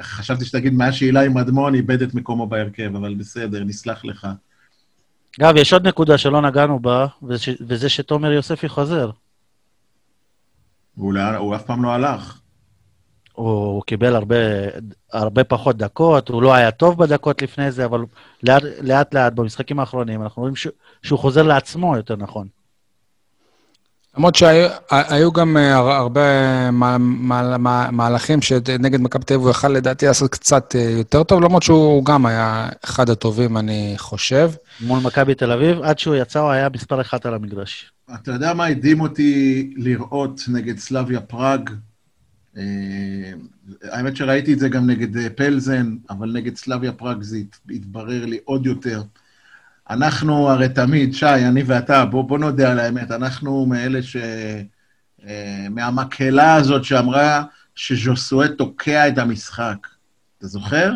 חשבתי שתגיד מאז שאילי מדמון איבד את מקומו בהרכב, אבל בסדר, נסלח לך. אגב, יש עוד נקודה שלא נגענו בה, וש- וזה שתומר יוספי חוזר. הוא לא- הוא אף פעם לא הלך. הוא קיבל הרבה, הרבה פחות דקות, הוא לא היה טוב בדקות לפני זה, אבל לאט לאט, לאט במשחקים האחרונים אנחנו רואים ש, שהוא חוזר לעצמו, יותר נכון. למרות שהיו גם אה, הר- הרבה מה- מה- מה- מהלכים שנגד מכבי תל אביב הוא יכל לדעתי לעשות קצת אה, יותר טוב, למרות שהוא גם היה אחד הטובים, אני חושב. מול מכבי תל אביב, עד שהוא יצא הוא היה מספר אחת על המגרש. אתה יודע מה הדהים אותי לראות נגד סלאביה פראג? אה, האמת שראיתי את זה גם נגד פלזן, אבל נגד סלאביה פראג זה הת- התברר לי עוד יותר. אנחנו הרי תמיד, שי, אני ואתה, בוא, בוא נודה על האמת, אנחנו מאלה ש... אה, מהמקהלה הזאת שאמרה שז'וסואט תוקע את המשחק. אתה זוכר?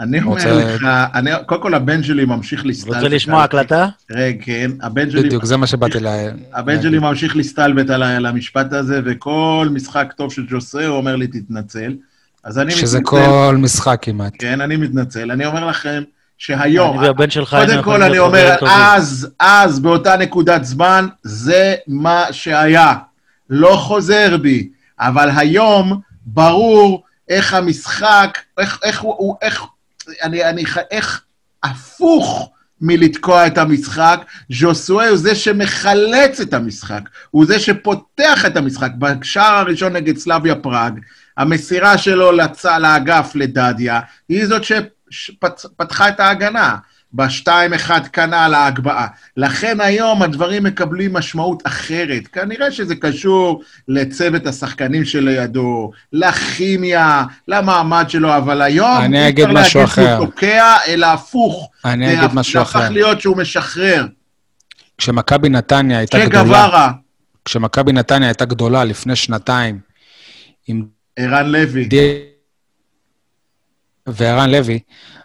אני רוצה- אומר לך, אני, קודם כל הבן שלי ממשיך להסתלבט. רוצה לשמוע הקלטה? רגע, כן, הבן שלי... בדיוק, זה מה שבאתי ל... הבן שלי ממשיך להסתלבט על המשפט הזה, וכל משחק טוב של ג'וסה, הוא אומר לי, תתנצל. אז אני שזה מתנצל. כל משחק כמעט. כן, אני מתנצל. אני אומר לכם שהיום, קודם כל אני אומר. אז, אז, באותה נקודת זמן, זה מה שהיה. לא חוזר בי. אבל היום, ברור איך המשחק, איך, איך הוא, איך, אני, אני, איך הפוך מלתקוע את המשחק, ז'וסואה הוא זה שמחלץ את המשחק, הוא זה שפותח את המשחק. בשער הראשון נגד סלאביה פראג, המסירה שלו לצ... לאגף לדדיה, היא זאת שפתחה את ההגנה. ב-2-1 כנ"ל ההגבהה. לכן היום הדברים מקבלים משמעות אחרת. כנראה שזה קשור לצוות השחקנים שלידו, לכימיה, למעמד שלו, אבל היום אני אגיד משהו אחר. שהוא תוקע, אלא הפוך. אני אגיד משהו אחר. זה הפך להיות שהוא משחרר. כשמכבי נתניה הייתה גדולה... שגברה. כשמכבי נתניה הייתה גדולה לפני שנתיים, עם... ערן לוי. וערן לוי,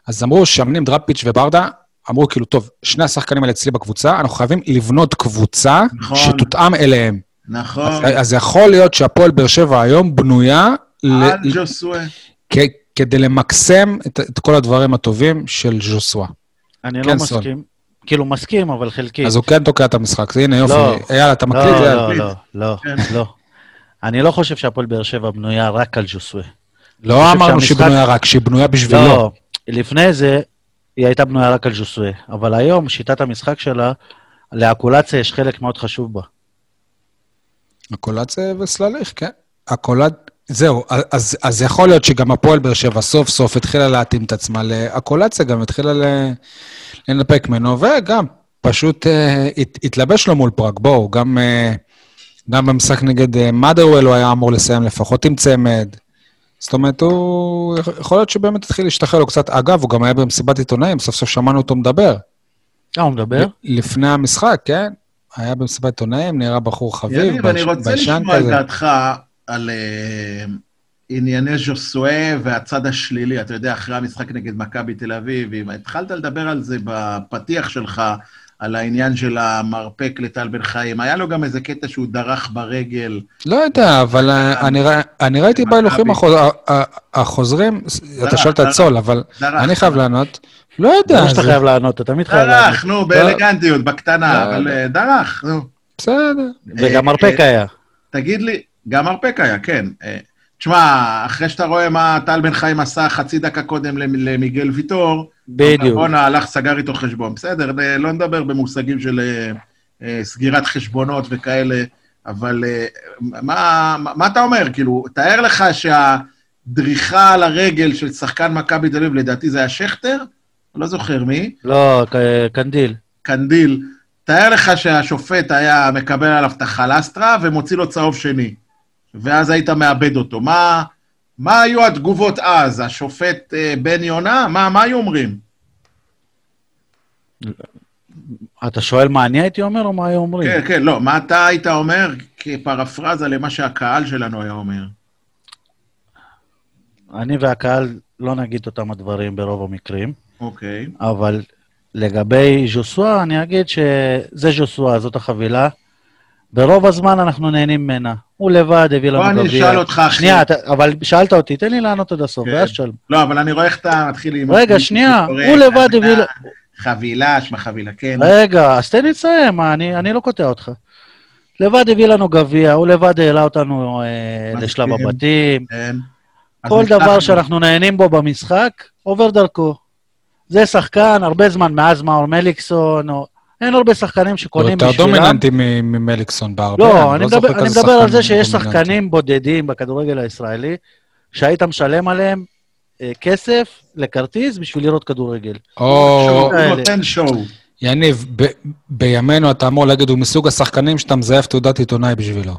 אז אמרו שהמנים דראפיץ' וברדה, אמרו כאילו, טוב, שני השחקנים האלה אצלי בקבוצה, אנחנו חייבים לבנות קבוצה נכון. שתותאם אליהם. נכון. אז, אז יכול להיות שהפועל באר שבע היום בנויה... על ל... ג'וסווה. כ- כדי למקסם את, את כל הדברים הטובים של ז'וסווה. אני לא מסכים. סול. כאילו, מסכים, אבל חלקי. אז הוא כן תוקע את המשחק. הנה, יופי. לא. יאללה, אתה מקליט? לא, לא, לא, לא, כן. לא. אני לא חושב שהפועל באר שבע בנויה רק על ג'וסווה. לא אמרנו שהיא בנויה רק, שהיא בנויה בשבילו. לא, לפני זה היא הייתה בנויה רק על ג'וסווה, אבל היום שיטת המשחק שלה, לאקולציה יש חלק מאוד חשוב בה. אקולציה וסלליך, כן. אקולד... זהו, אז, אז יכול להיות שגם הפועל באר שבע סוף סוף התחילה להתאים את עצמה לאקולציה, גם התחילה לנפק ממנו, וגם פשוט uh, הת, התלבש לו מול פראג. בואו, גם, uh, גם במשחק נגד uh, מאדרוול הוא היה אמור לסיים לפחות עם צמד. זאת אומרת, הוא... יכול להיות שבאמת התחיל להשתחרר לו קצת. אגב, הוא גם היה במסיבת עיתונאים, סוף סוף שמענו אותו מדבר. אה, הוא מדבר? לפני המשחק, כן. היה במסיבת עיתונאים, נראה בחור חביב, ביישן כזה. יניב, אני רוצה לשמוע את דעתך על uh, ענייני ז'וסואה והצד השלילי. אתה יודע, אחרי המשחק נגד מכבי תל אביב, אם התחלת לדבר על זה בפתיח שלך, על העניין של המרפק לטל בן חיים. היה לו גם איזה קטע שהוא דרך ברגל. לא יודע, אבל אני, אני ראיתי בהילוכים החוזרים, אתה שואל את הצול, אבל אני חייב לענות. לא יודע. זה שאתה חייב לענות, אתה תמיד חייב לענות. דרך, נו, באלגנטיות, בקטנה, אבל אה, דרך, נו. בסדר. וגם מרפק אה, היה. תגיד לי, גם מרפק היה, כן. אה, תשמע, אחרי שאתה רואה מה טל בן חיים עשה חצי דקה קודם למיגל ויטור, בדיוק. בואנה, הלך, סגר איתו חשבון. בסדר, לא נדבר במושגים של אה, סגירת חשבונות וכאלה, אבל אה, מה, מה אתה אומר? כאילו, תאר לך שהדריכה על הרגל של שחקן מכבי תל אביב, לדעתי זה היה שכטר? לא זוכר מי. לא, קנדיל. קנדיל. תאר לך שהשופט היה מקבל עליו את החלסטרה ומוציא לו צהוב שני. ואז היית מאבד אותו. מה, מה היו התגובות אז? השופט אה, בן יונה? מה, מה היו אומרים? אתה שואל מה אני הייתי אומר או מה היו אומרים? כן, כן, לא. מה אתה היית אומר כפרפרזה למה שהקהל שלנו היה אומר? אני והקהל לא נגיד אותם הדברים ברוב המקרים. אוקיי. אבל לגבי ז'וסואה, אני אגיד שזה ז'וסואה, זאת החבילה. ברוב הזמן אנחנו נהנים ממנה. הוא לבד הביא לנו גביע. בוא אני אשאל אותך אחי. שנייה, אבל שאלת אותי, תן לי לענות עד הסוף, כן. ואז שאל. לא, אבל אני רואה איך אתה מתחיל עם... רגע, שנייה, הוא לבד הביא... חבילה, שמה חבילה, כן. רגע, אז תן לי לסיים, אני, אני לא קוטע אותך. לבד הביא לנו גביע, הוא לבד העלה אותנו אה, לשלב הבתים. כן. כל דבר שאנחנו נהנים בו במשחק, עובר דרכו. זה שחקן, הרבה זמן מאז מאור מליקסון, או אין הרבה שחקנים שקונים בשבילם. יותר דומיננטי ממליקסון בהרבה. לא, אני, לא מדבר, אני מדבר על זה שיש שחקנים בודדים בכדורגל הישראלי, שהיית משלם עליהם אה, כסף לכרטיס בשביל לראות כדורגל. או... הוא נותן שואו. יניב, ב- בימינו אתה אמור להגיד, הוא מסוג השחקנים שאתה מזייף תעודת עיתונאי בשבילו.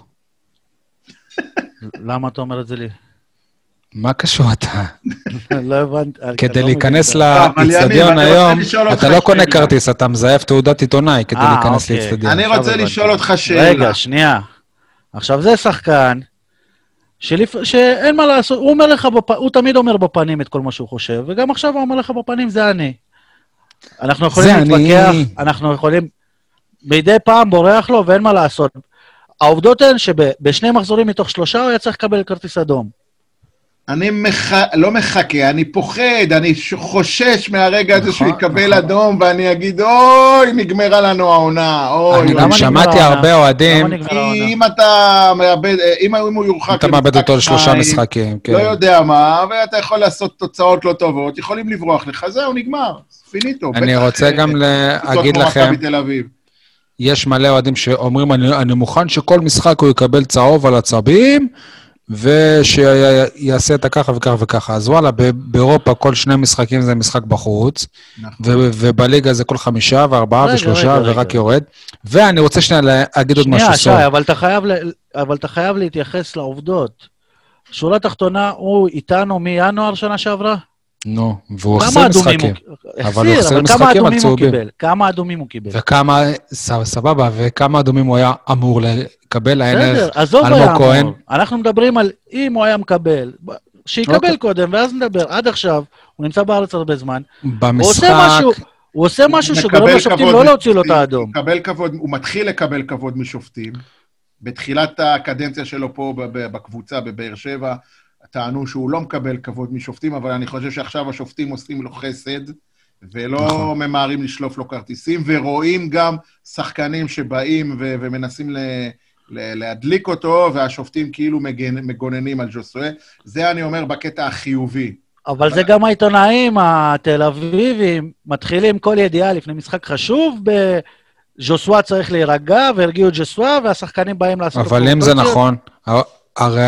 למה אתה אומר את זה לי? מה קשור אתה? לא הבנתי. כדי לא להיכנס לאיצטדיון היום, אתה לא קונה כרטיס, אתה מזייף תעודת עיתונאי כדי אה, להיכנס אוקיי. לאיצטדיון. אני רוצה לשאול אותך שאלה. רגע, שנייה. עכשיו, זה שחקן שאין מה לעשות, הוא אומר לך, הוא תמיד אומר בפנים את כל מה שהוא חושב, וגם עכשיו הוא אומר לך בפנים, זה אני. אנחנו יכולים להתווכח, אנחנו יכולים... מדי פעם בורח לו ואין מה לעשות. העובדות הן שבשני מחזורים מתוך שלושה הוא היה צריך לקבל כרטיס אדום. אני מח... לא מחכה, אני פוחד, אני חושש מהרגע הזה שהוא נכון, יקבל נכון. אדום, ואני אגיד, אוי, נגמרה לנו העונה, אוי. אני גם שמעתי הרבה אוהדים... אם אתה מאבד, אם הוא יורחק... אתה מאבד אותו לשלושה משחקים, כן. לא יודע מה, ואתה יכול לעשות תוצאות לא טובות, יכולים לברוח לך, זהו, נגמר, פיניטו. אני רוצה גם להגיד לכם... יש מלא אוהדים שאומרים, אני מוכן שכל משחק הוא יקבל צהוב על עצבים, ושיעשה את הככה וככה וככה. אז וואלה, באירופה כל שני משחקים זה משחק בחוץ, נכון. ו- ובליגה זה כל חמישה וארבעה רגע, ושלושה רגע, ורק רגע. יורד. ואני רוצה שנייה להגיד עוד משהו, שנייה. שי, אבל אתה חייב ל- אבל אתה חייב להתייחס לעובדות. שורה תחתונה, הוא איתנו מינואר שנה שעברה? נו, והוא כמה החזיר משחקים. אבל הוא החזיר, משחקים כמה על אדומים הוא צהובים. קיבל? כמה אדומים הוא קיבל? וכמה, סבבה, וכמה אדומים הוא היה אמור לקבל, בסדר. עזוב היה. אמור. אנחנו מדברים על אם הוא היה מקבל. שיקבל אוקיי. קודם, ואז נדבר. עד עכשיו, הוא נמצא בארץ הרבה זמן. במשחק, משהו, הוא עושה משהו שגורם לשופטים לא להוציא לו את האדום. הוא מקבל כבוד, הוא מתחיל לקבל כבוד משופטים. בתחילת הקדנציה שלו פה בקבוצה בבאר שבע, טענו שהוא לא מקבל כבוד משופטים, אבל אני חושב שעכשיו השופטים עושים לו חסד, ולא נכון. ממהרים לשלוף לו כרטיסים, ורואים גם שחקנים שבאים ו- ומנסים ל... ל- להדליק אותו, והשופטים כאילו מגן, מגוננים על ז'וסואה. זה אני אומר בקטע החיובי. אבל זה גם העיתונאים התל אביבים מתחילים כל ידיעה לפני משחק חשוב, בז'וסווה צריך להירגע, והרגיעו את ז'וסווה, והשחקנים באים לעשות... אבל אם זה. נכון, הרי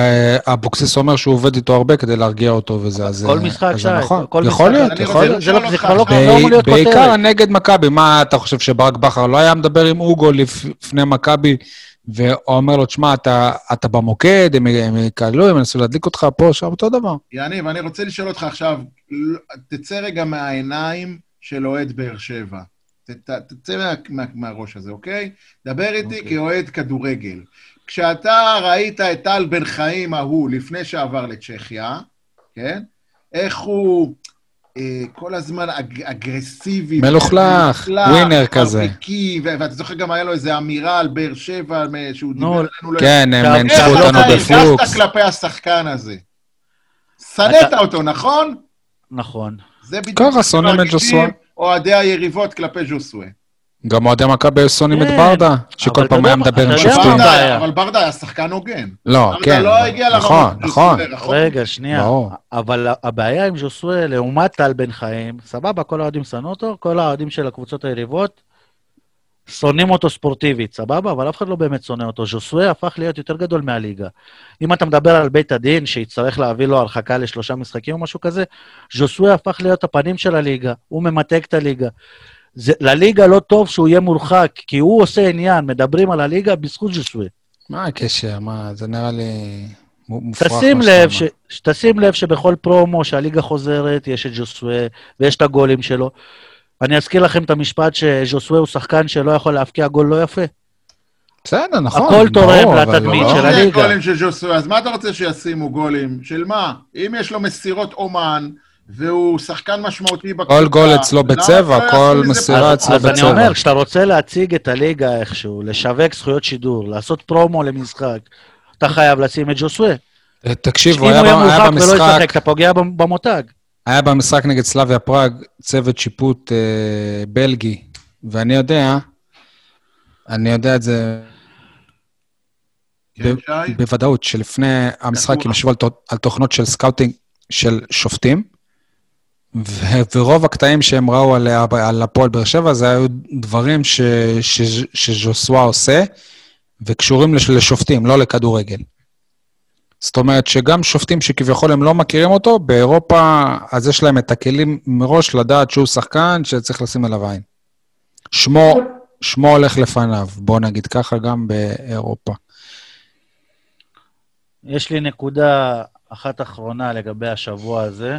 אבוקסיס אומר שהוא עובד איתו הרבה כדי להרגיע אותו וזה, אז כל משחק, שי, זה נכון. כל יכול משחק. להיות, יכול רוצה להיות. זה לא- כבר לא-. לא אמור להיות בעיקר. נגד מכבי, מה אתה חושב שברק בכר לא היה מדבר עם אוגו לפני מכבי, ואומר לו, תשמע, אתה, אתה במוקד, הם, יקללו, הם ינסו להדליק אותך פה, שם, אותו דבר. יניב, אני רוצה לשאול אותך עכשיו, לא- תצא רגע מהעיניים של אוהד באר שבע. תצא מה, מה, מהראש הזה, אוקיי? דבר איתי אוקיי. כאוהד כדורגל. כשאתה ראית את טל בן חיים ההוא לפני שעבר לצ'כיה, כן? איך הוא אה, כל הזמן אג, אגרסיבי. מלוכלך, ווינר כזה. מרפיקי, ו- ואתה זוכר גם היה לו איזו אמירה על באר שבע, שהוא דיבר נו, עלינו... לא- כן, הם עכשיו, הנשכו עכשיו, אותנו איך אתה. הרגשת כלפי השחקן הזה? שנאת אותו, נכון? נכון. זה בדיוק ככה, שונאים את ז'וסווה. אוהדי היריבות כלפי ז'וסווה. גם אוהדי מכבי שונאים את כן, ברדה, שכל פעם אתה היה מדבר עם מה שופטים. ברדה-? אבל ברדה היה שחקן הוגן. לא, ברדה כן, לא הגיע לרמות נכון, נכון. רגע, שנייה. אבל הבעיה עם ז'וסווה, לעומת טל בן חיים, סבבה, כל האוהדים שנאו אותו, כל האוהדים של הקבוצות היריבות שונאים אותו ספורטיבית, סבבה? אבל אף אחד לא באמת שונא אותו. ז'וסווה הפך להיות יותר גדול מהליגה. אם אתה מדבר על בית הדין, שיצטרך להביא לו הרחקה לשלושה משחקים או משהו כזה, ז'וסווה הפך להיות הפנים של הליגה, הוא ממתק את הליגה. זה, לליגה לא טוב שהוא יהיה מורחק, כי הוא עושה עניין, מדברים על הליגה בזכות ז'וסווה. מה הקשר? מה, זה נראה לי מופרך. תשים לב, ש... תשים לב שבכל פרומו שהליגה חוזרת, יש את ז'וסווה ויש את הגולים שלו. אני אזכיר לכם את המשפט שז'וסווה הוא שחקן שלא יכול להבקיע גול לא יפה. בסדר, נכון. הכל תורם לתדמית לא- של לא הליגה. גולים של ז'וסווה, אז מה אתה רוצה שישימו גולים? של מה? אם יש לו מסירות אומן, והוא שחקן משמעותי בקבוצה... כל גול אצלו למה בצבע, כל מסירה? אצלו אז אני בצבע. אומר, כשאתה רוצה להציג את הליגה איכשהו, לשווק זכויות שידור, לעשות פרומו למשחק, אתה חייב לשים את ז'וסווה. תקשיב, אם הוא הוא היה יהיה ב- היה מורחק ולא במשחק, ישחק, אתה פוגע במ- במותג. היה במשחק נגד סלאביה פראג, צוות שיפוט אה, בלגי, ואני יודע, אני יודע את זה כן, ב-? בוודאות, שלפני המשחק. הם ישבו על תו- על תוכנות של scouting של שופטים, ורוב הקטעים שהם ראו על, על הפועל באר שבע, זה היו דברים ש- ש- שז'וסווה עושה, וקשורים לש- לשופטים, לא לכדורגל. זאת אומרת שגם שופטים שכביכול הם לא מכירים אותו, באירופה, אז יש להם את הכלים מראש לדעת שהוא שחקן שצריך לשים עליו עין. שמו, שמו הולך לפניו, בוא נגיד ככה, גם באירופה. יש לי נקודה אחת אחרונה לגבי השבוע הזה.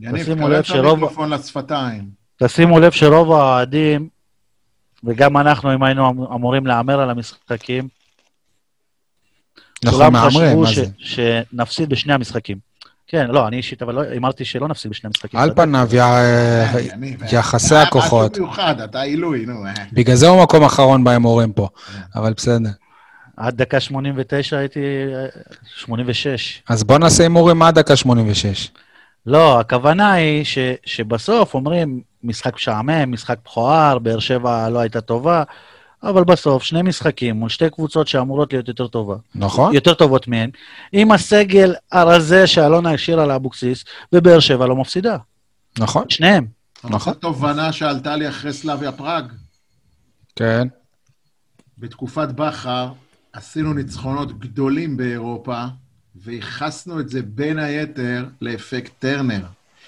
יניב, לב את שרוב- המיקרופון לשפתיים. תשימו לב שרוב האוהדים, וגם אנחנו, אם היינו אמ- אמורים להמר על המשחקים, כולם מהמרים, חשבו מה זה? שנפסיד בשני המשחקים. כן, לא, אני אישית, אבל לא, אמרתי שלא נפסיד בשני המשחקים. על אתה. פניו, אה, יניב, יחסי אה, הכוחות. משהו מיוחד, אתה עילוי, נו. אה. בגלל זה הוא מקום אחרון בהימורים פה. אבל בסדר. עד דקה 89 הייתי... אה, 86. אז בוא נעשה הימורים עד דקה 86. לא, הכוונה היא ש, שבסוף אומרים, משחק משעמם, משחק מכוער, באר שבע לא הייתה טובה, אבל בסוף שני משחקים מול שתי קבוצות שאמורות להיות יותר טובה, נכון? יותר טובות מהן, עם הסגל הרזה שאלונה השאירה לאבוקסיס, ובאר שבע לא מפסידה. נכון, שניהם. נכון. תובנה שעלתה לי אחרי סלאביה פראג. כן. בתקופת בכר עשינו ניצחונות גדולים באירופה, וייחסנו את זה בין היתר לאפקט טרנר.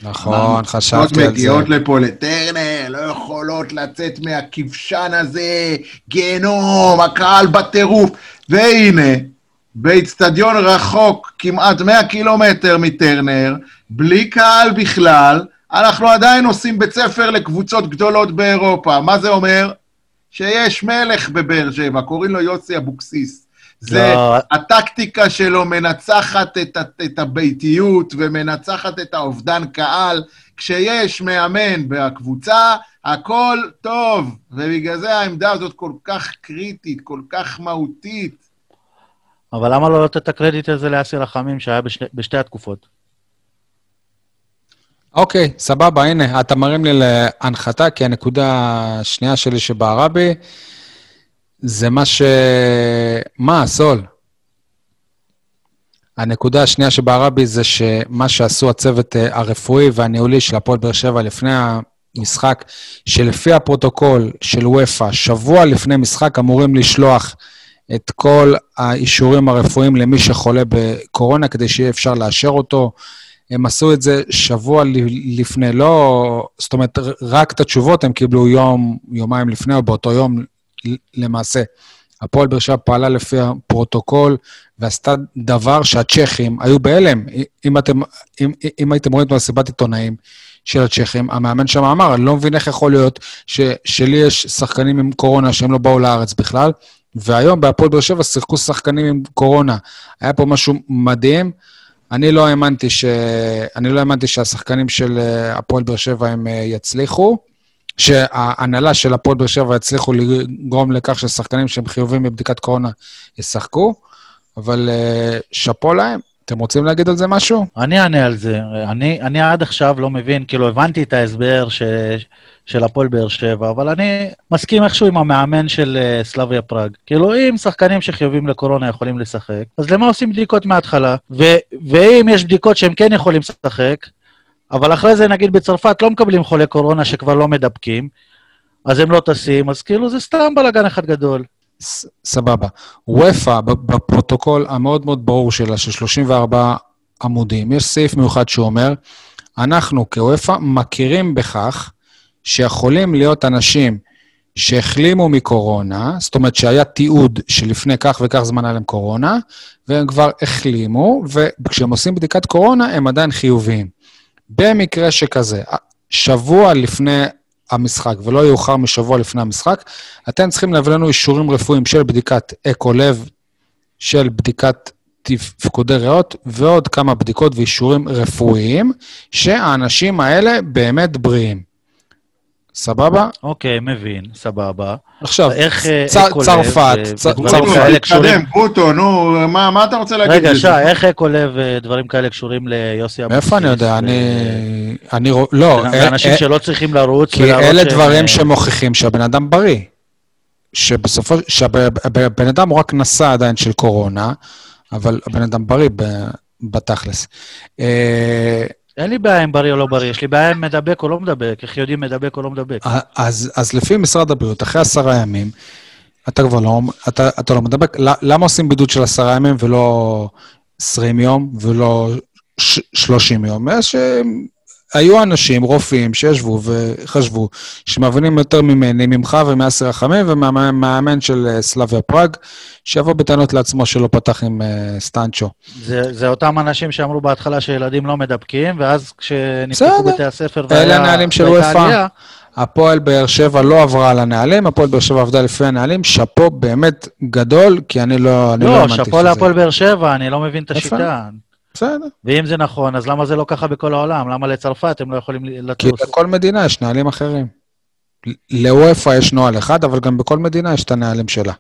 נכון, חשבתי על זה. מגיעות לפה לטרנר, לא יכולות לצאת מהכבשן הזה, גיהנום, הקהל בטירוף. והנה, באיצטדיון רחוק, כמעט 100 קילומטר מטרנר, בלי קהל בכלל, אנחנו עדיין עושים בית ספר לקבוצות גדולות באירופה. מה זה אומר? שיש מלך בבאר שבע, קוראים לו יוסי אבוקסיס. זה, לא. הטקטיקה שלו מנצחת את, את הביתיות ומנצחת את האובדן קהל. כשיש מאמן בקבוצה, הכל טוב, ובגלל זה העמדה הזאת כל כך קריטית, כל כך מהותית. אבל למה לא לתת את הקרדיט הזה לאסי רחמים, שהיה בשני, בשתי התקופות? אוקיי, סבבה, הנה, אתה מרים לי להנחתה, כי הנקודה השנייה שלי שבערבי, זה מה ש... מה, סול? הנקודה השנייה שבערבי זה שמה שעשו הצוות אה, הרפואי והניהולי של הפועל באר שבע לפני המשחק, שלפי הפרוטוקול של וופא, שבוע לפני משחק אמורים לשלוח את כל האישורים הרפואיים למי שחולה בקורונה, כדי שיהיה אפשר לאשר אותו. הם עשו את זה שבוע לפני, לא... זאת אומרת, רק את התשובות הם קיבלו יום, יומיים לפני, או באותו יום למעשה. הפועל באר שבע פעלה לפי הפרוטוקול ועשתה דבר שהצ'כים היו בהלם. אם, אתם, אם, אם הייתם רואים את מסיבת עיתונאים של הצ'כים, המאמן שם אמר, אני לא מבין איך יכול להיות ש, שלי יש שחקנים עם קורונה שהם לא באו לארץ בכלל, והיום בהפועל באר שבע שיחקו שחקנים עם קורונה. היה פה משהו מדהים. אני לא האמנתי, ש... אני לא האמנתי שהשחקנים של אה, הפועל באר שבע הם אה, יצליחו, שההנהלה של הפועל באר שבע יצליחו לגרום לכך ששחקנים שהם חיובים בבדיקת קורונה ישחקו, אבל אה, שאפו להם. אתם רוצים להגיד על זה משהו? אני אענה על זה. אני, אני עד עכשיו לא מבין, כאילו הבנתי את ההסבר ש, של הפועל באר שבע, אבל אני מסכים איכשהו עם המאמן של uh, סלאביה פראג. כאילו, אם שחקנים שחיובים לקורונה יכולים לשחק, אז למה עושים בדיקות מההתחלה? ו- ואם יש בדיקות שהם כן יכולים לשחק, אבל אחרי זה, נגיד בצרפת, לא מקבלים חולי קורונה שכבר לא מדבקים, אז הם לא טסים, אז כאילו זה סתם בלאגן אחד גדול. סבבה. וופא, בפרוטוקול המאוד מאוד ברור שלה, של 34 עמודים, יש סעיף מיוחד שאומר, אנחנו כוופא מכירים בכך שיכולים להיות אנשים שהחלימו מקורונה, זאת אומרת שהיה תיעוד שלפני כך וכך זמן היה להם קורונה, והם כבר החלימו, וכשהם עושים בדיקת קורונה הם עדיין חיוביים. במקרה שכזה, שבוע לפני המשחק, ולא יאוחר משבוע לפני המשחק, אתם צריכים להביא לנו אישורים רפואיים של בדיקת אקו לב, של בדיקת תפקודי ריאות, ועוד כמה בדיקות ואישורים רפואיים, שהאנשים האלה באמת בריאים. סבבה? אוקיי, מבין, סבבה. עכשיו, איך אה, צרפת, צרפת. תתקדם, גוטו, נו, מה אתה רוצה להגיד? רגע, שי, איך אקולב ודברים כאלה קשורים ליוסי אבוקסיס? מאיפה אני יודע? אני... אני... לא. אנשים אה, שלא צריכים לרוץ כי אלה דברים שמוכיחים שהבן אדם בריא. שבסופו... שהבן אדם הוא רק נשא עדיין של קורונה, אבל הבן אדם בריא בתכלס. אה, אין לי בעיה עם בריא או לא בריא, יש לי בעיה עם מדבק או לא מדבק, איך יודעים מדבק או לא מדבק. אז, אז לפי משרד הבריאות, אחרי עשרה ימים, אתה כבר לא, אתה, אתה לא מדבק. למה עושים בידוד של עשרה ימים ולא עשרים יום ולא שלושים יום? יש היו אנשים, רופאים, שישבו וחשבו, שמבינים יותר ממני, ממך ומאסר רחמים ומהמאמן של אה, סלאביה פראג, שיבוא בטענות לעצמו שלא פתח עם uh, סטנצ'ו. זה, זה אותם אנשים שאמרו בהתחלה שילדים לא מדבקים, ואז כשנפתחו בתי הספר והיה... אלה הנהלים של וופא. הפועל באר שבע לא עברה על הנהלים, הפועל באר שבע עבדה לפי הנהלים, שאפו באמת גדול, כי אני לא, אני לא. לא, שאפו להפועל באר שבע, אני לא מבין את השיטה. בסדר. ואם זה נכון, אז למה זה לא ככה בכל העולם? למה לצרפת הם לא יכולים לטוס? כי לכל מדינה יש נהלים אחרים. לאוופ"א יש נוהל אחד, אבל גם בכל מדינה יש את הנהלים שלה.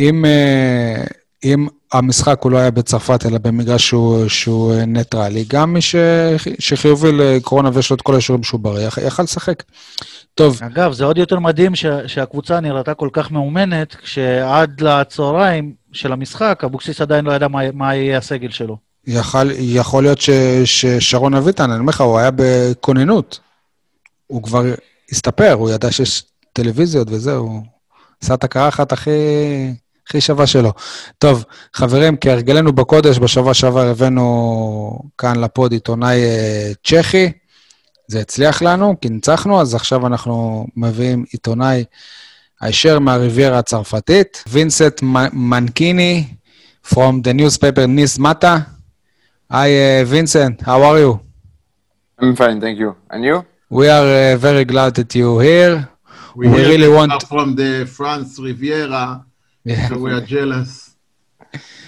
אם, אה, אם המשחק הוא לא היה בצרפת, אלא במגרש שהוא, שהוא ניטרלי, גם מי ש, שחיובי לקורונה ויש לו את כל האישורים שהוא בריא, יכל לשחק. טוב. אגב, זה עוד יותר מדהים ש, שהקבוצה נראתה כל כך מאומנת, כשעד לצהריים של המשחק, אבוקסיס עדיין לא ידע מה, מה יהיה הסגל שלו. יכול, יכול להיות ש, ששרון אביטן, אני אומר לך, הוא היה בכוננות. הוא כבר הסתפר, הוא ידע שיש טלוויזיות וזהו. עשה את הקרחת הכי, הכי שווה שלו. טוב, חברים, כהרגלנו בקודש, בשבוע שעבר הבאנו כאן לפוד עיתונאי אה, צ'כי. זה הצליח לנו, כי ניצחנו, אז עכשיו אנחנו מביאים עיתונאי הישר מהריביירה הצרפתית, וינסט מנקיני, from the newspaper Nis Mata. Hi, uh, Vincent, how are you? I'm fine, thank you. And you? We are uh, very glad that you're here. We, We really want- are from the France Riviera, Yeah. so we are jealous.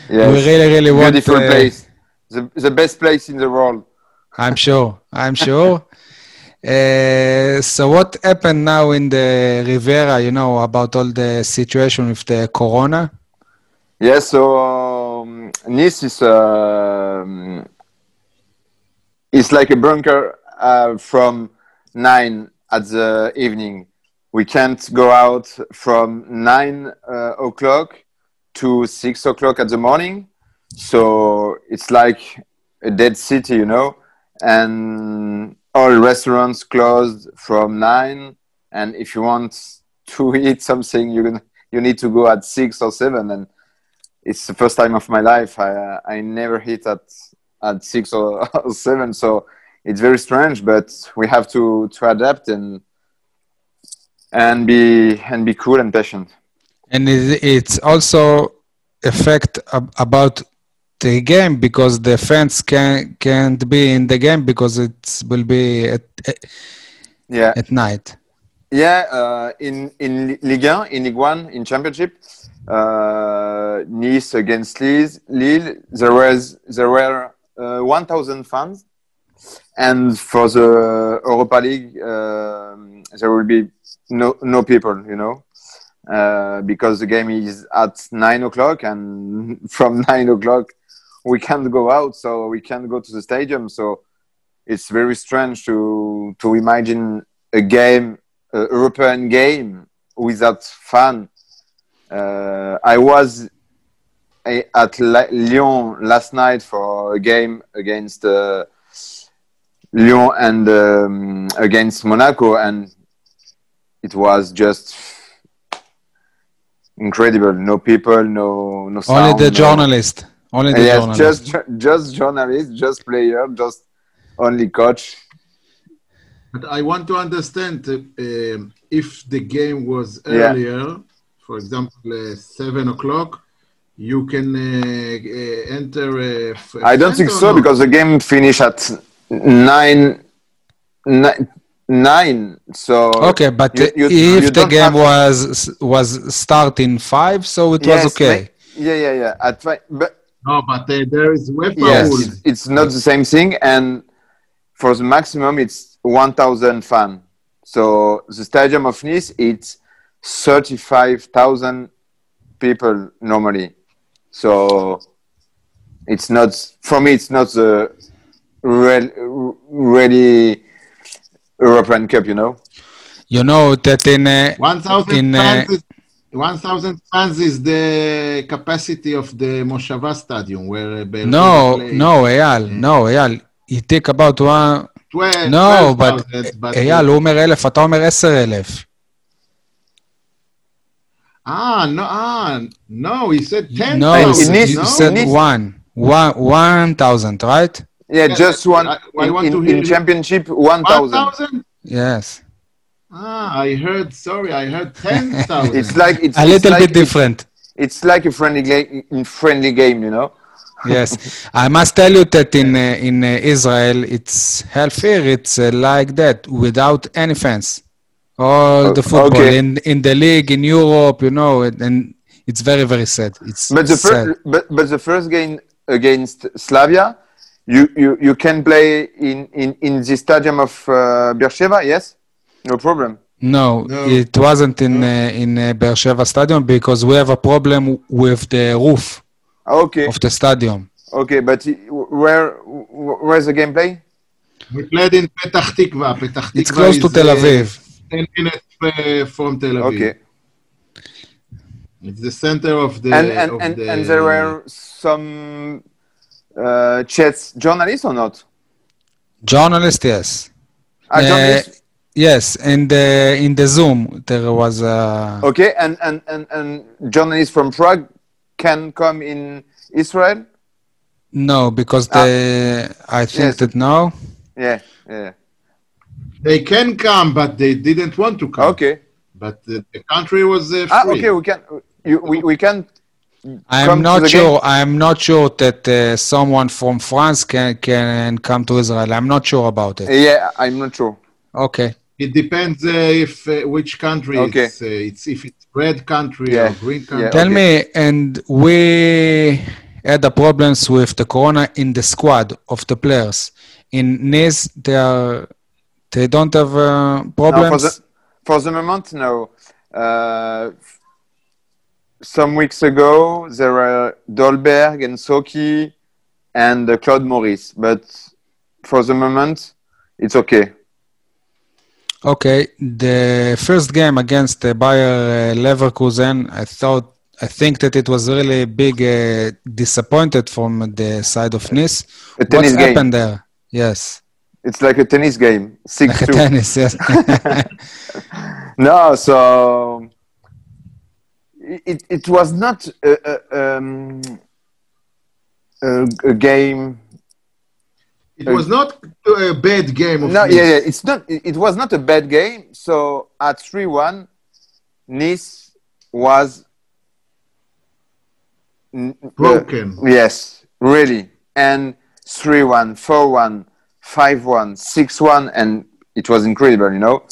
Yes. We really, really want... Beautiful uh, place. The, the best place in the world. I'm sure. I'm sure. Uh, so what happened now in the Rivera, you know, about all the situation with the corona? Yes, so um, Nice is um, it's like a bunker uh, from nine at the evening. We can't go out from nine uh, o'clock to six o'clock at the morning. So it's like a dead city, you know. And all restaurants closed from nine. And if you want to eat something, you can, you need to go at six or seven. And it's the first time of my life. I uh, I never hit at at six or, or seven, so it's very strange. But we have to to adapt and and be and be cool and patient. And it- it's also effect ab- about the game because the fans can can't be in the game because it will be at, Yeah, at night. yeah. Uh, in in Ligue 1, in Ligue 1, in Championship, uh, Nice against Lille, Lille, there was there were uh, 1,000 fans, and for the Europa League, um, there will be no no people, you know, uh, because the game is at nine o'clock, and from nine o'clock we can't go out, so we can't go to the stadium. So it's very strange to to imagine a game, a European game without fan. Uh, I was at Lyon last night for a game against uh, Lyon and um, against Monaco, and it was just incredible. No people, no no sound. Only the no- journalist. Only the yes, journalist. just just journalist, just player, just only coach. But I want to understand uh, um, if the game was Yeah. earlier, for example, uh, seven o'clock, you can uh, uh, enter. Uh, f- I don't think so or not? because the game finished at nine, nine, nine. So Okay, but You- you- if you the game have- was was starting five, so it was okay. ma- yeah, yeah, yeah. At fi- but No, but uh, there is UEFA yes, rules. it's, it's not the same thing. And for the maximum, it's one thousand fan. So the stadium of Nice, it's thirty-five thousand people normally. So it's not for me. It's not the real, really European Cup, you know. You know that in uh, 1,000 in, uh, fans, is, 1,000 fans is the capacity of the Moshava Stadium where uh, Be'er no, Sheva play. no, Eyal, no, Eyal, you think about one, 12, no, but 12,000, but אייל, הוא אומר אלף, אתה אומר עשר אלף. Ah, no, ah, no, he said 10,000. No, It you needs- you no? said needs- one, one, one thousand, right? Yeah, Yeah, just one I- I in, want in, hear in championship, one thousand. 1,000? Yes. Ah, I heard, sorry, I heard 10,000. It's like it's A it's little like, bit different. It's like a friendly game, in friendly game, you know. Yes, I must tell you that in uh, in uh, Israel, it's healthier. It's uh, like that without any fans. All the football okay. in in the league in Europe, you know, and, and it's very very sad. It's But the sad. first, but, but the first game against Slavia, you, you, you can play in, in, in the stadium of uh, Beersheba, yes, no problem. No, No. It wasn't in uh, in uh, Beersheba Stadium because we have a problem with the roof Okay, of the stadium. okay, but where where's the gameplay? We played in Petah Tikva. Petah Tikva It's close to is, Tel uh, Aviv. 10 minutes uh, from Tel Aviv. Okay, It's the center of the. and and, of and, the, and there were some uh, chess journalists or not? Journalist, yes. Ah, Uh, journalists? Yes, in the in the Zoom there was a Okay, and, and, and, and journalists from Prague can come in Israel? no because the I think Yes. that no. Yeah, yeah. They can come, but they didn't want to come. Okay. But the, the country was uh, Ah, okay, we can, you, we, we can come I'm to not the sure. game? I'm not sure that uh, someone from France can can come to Israel. I'm not sure about it. Yeah, I'm not sure. Okay. It depends uh, if uh, which country Okay. it's, uh, it's if it's red country Yeah. or green country. Yeah. Tell Okay. me, and we had the problems with the corona in the squad of the players. In Nice, they are they don't have uh, No, for problems. the, for the moment, no. Some weeks ago, there were Dolberg and Soki and uh, Claude Maurice, but for the moment, it's okay. Okay, the first game against uh, Bayer uh, Leverkusen, I thought, I think that it was really big uh, disappointed from the side of Nice. A tennis What's game. happened there? Yes, It's like a tennis game, six like two. tennis. Yes. no, so it, it was not a, a, um, a, a game. It was not a bad game of No, Nice. yeah, yeah, it's not. It, it was not a bad game. So at three one, Nice was n- uh, Broken. yes, really, and three one, four one, five one, six one, and it was incredible, you know.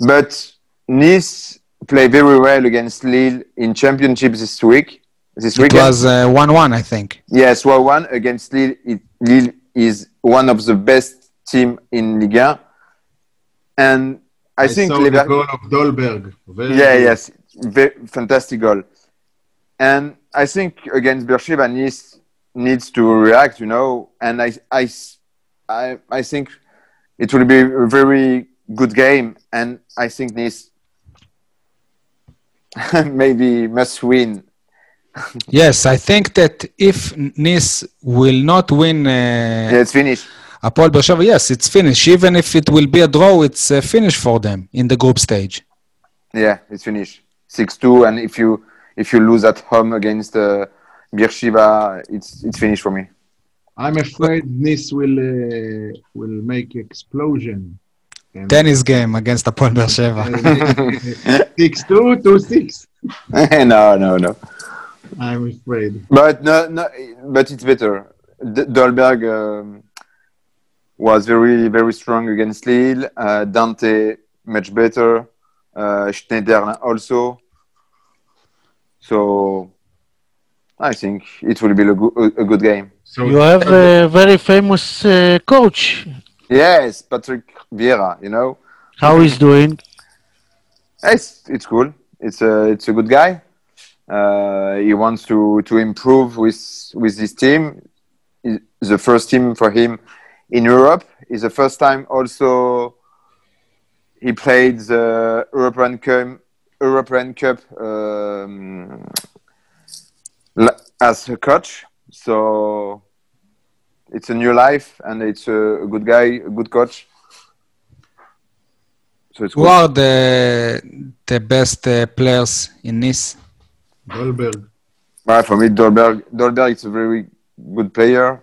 But Nice played very well against Lille in championship this week. This week it was uh, one-one, I think. Yes, one-one against Lille. It, Lille is one of the best team in Liga, And I, I, think saw the goal of Dolberg. Very yeah, good. yes, very fantastic goal. And I think against Beersheba, Nice needs to react, you know. And I, I, I think it will be a very good game. And I think Nice maybe must win. Yes, I think that if Nice will not win uh, Yeah, it's finished. Apol Beersheva, yes, it's finished. Even if it will be a draw, it's uh, finished for them in the group stage. Yeah, it's finished. Six two, and if you if you lose at home against uh, Beersheba, it's it's finished for me. I'm afraid Nice will uh, will make explosion. And- Tennis game against Apol Beersheva. six two to six. no, no, no. I'm afraid. But no, no. But it's better. D- Dolberg um, was very very strong against Lille. Uh, Dante much better. Uh, Schneider also. So I think it will be a, go- a good game. So You have a very famous uh, coach. Yes, Patrick Vieira. You know. How he's doing? It's it's cool. It's a it's a good guy. Uh, he wants to to improve with with his team. It's the first team for him in Europe. is the first time also he played the European Cup European Cup um, as a coach. So it's a new life, and it's a, a good guy, a good coach. So it's Who cool. are the the best uh, players in Nice? Dolberg. Well, for me, Dolberg, Dolberg is a very good player.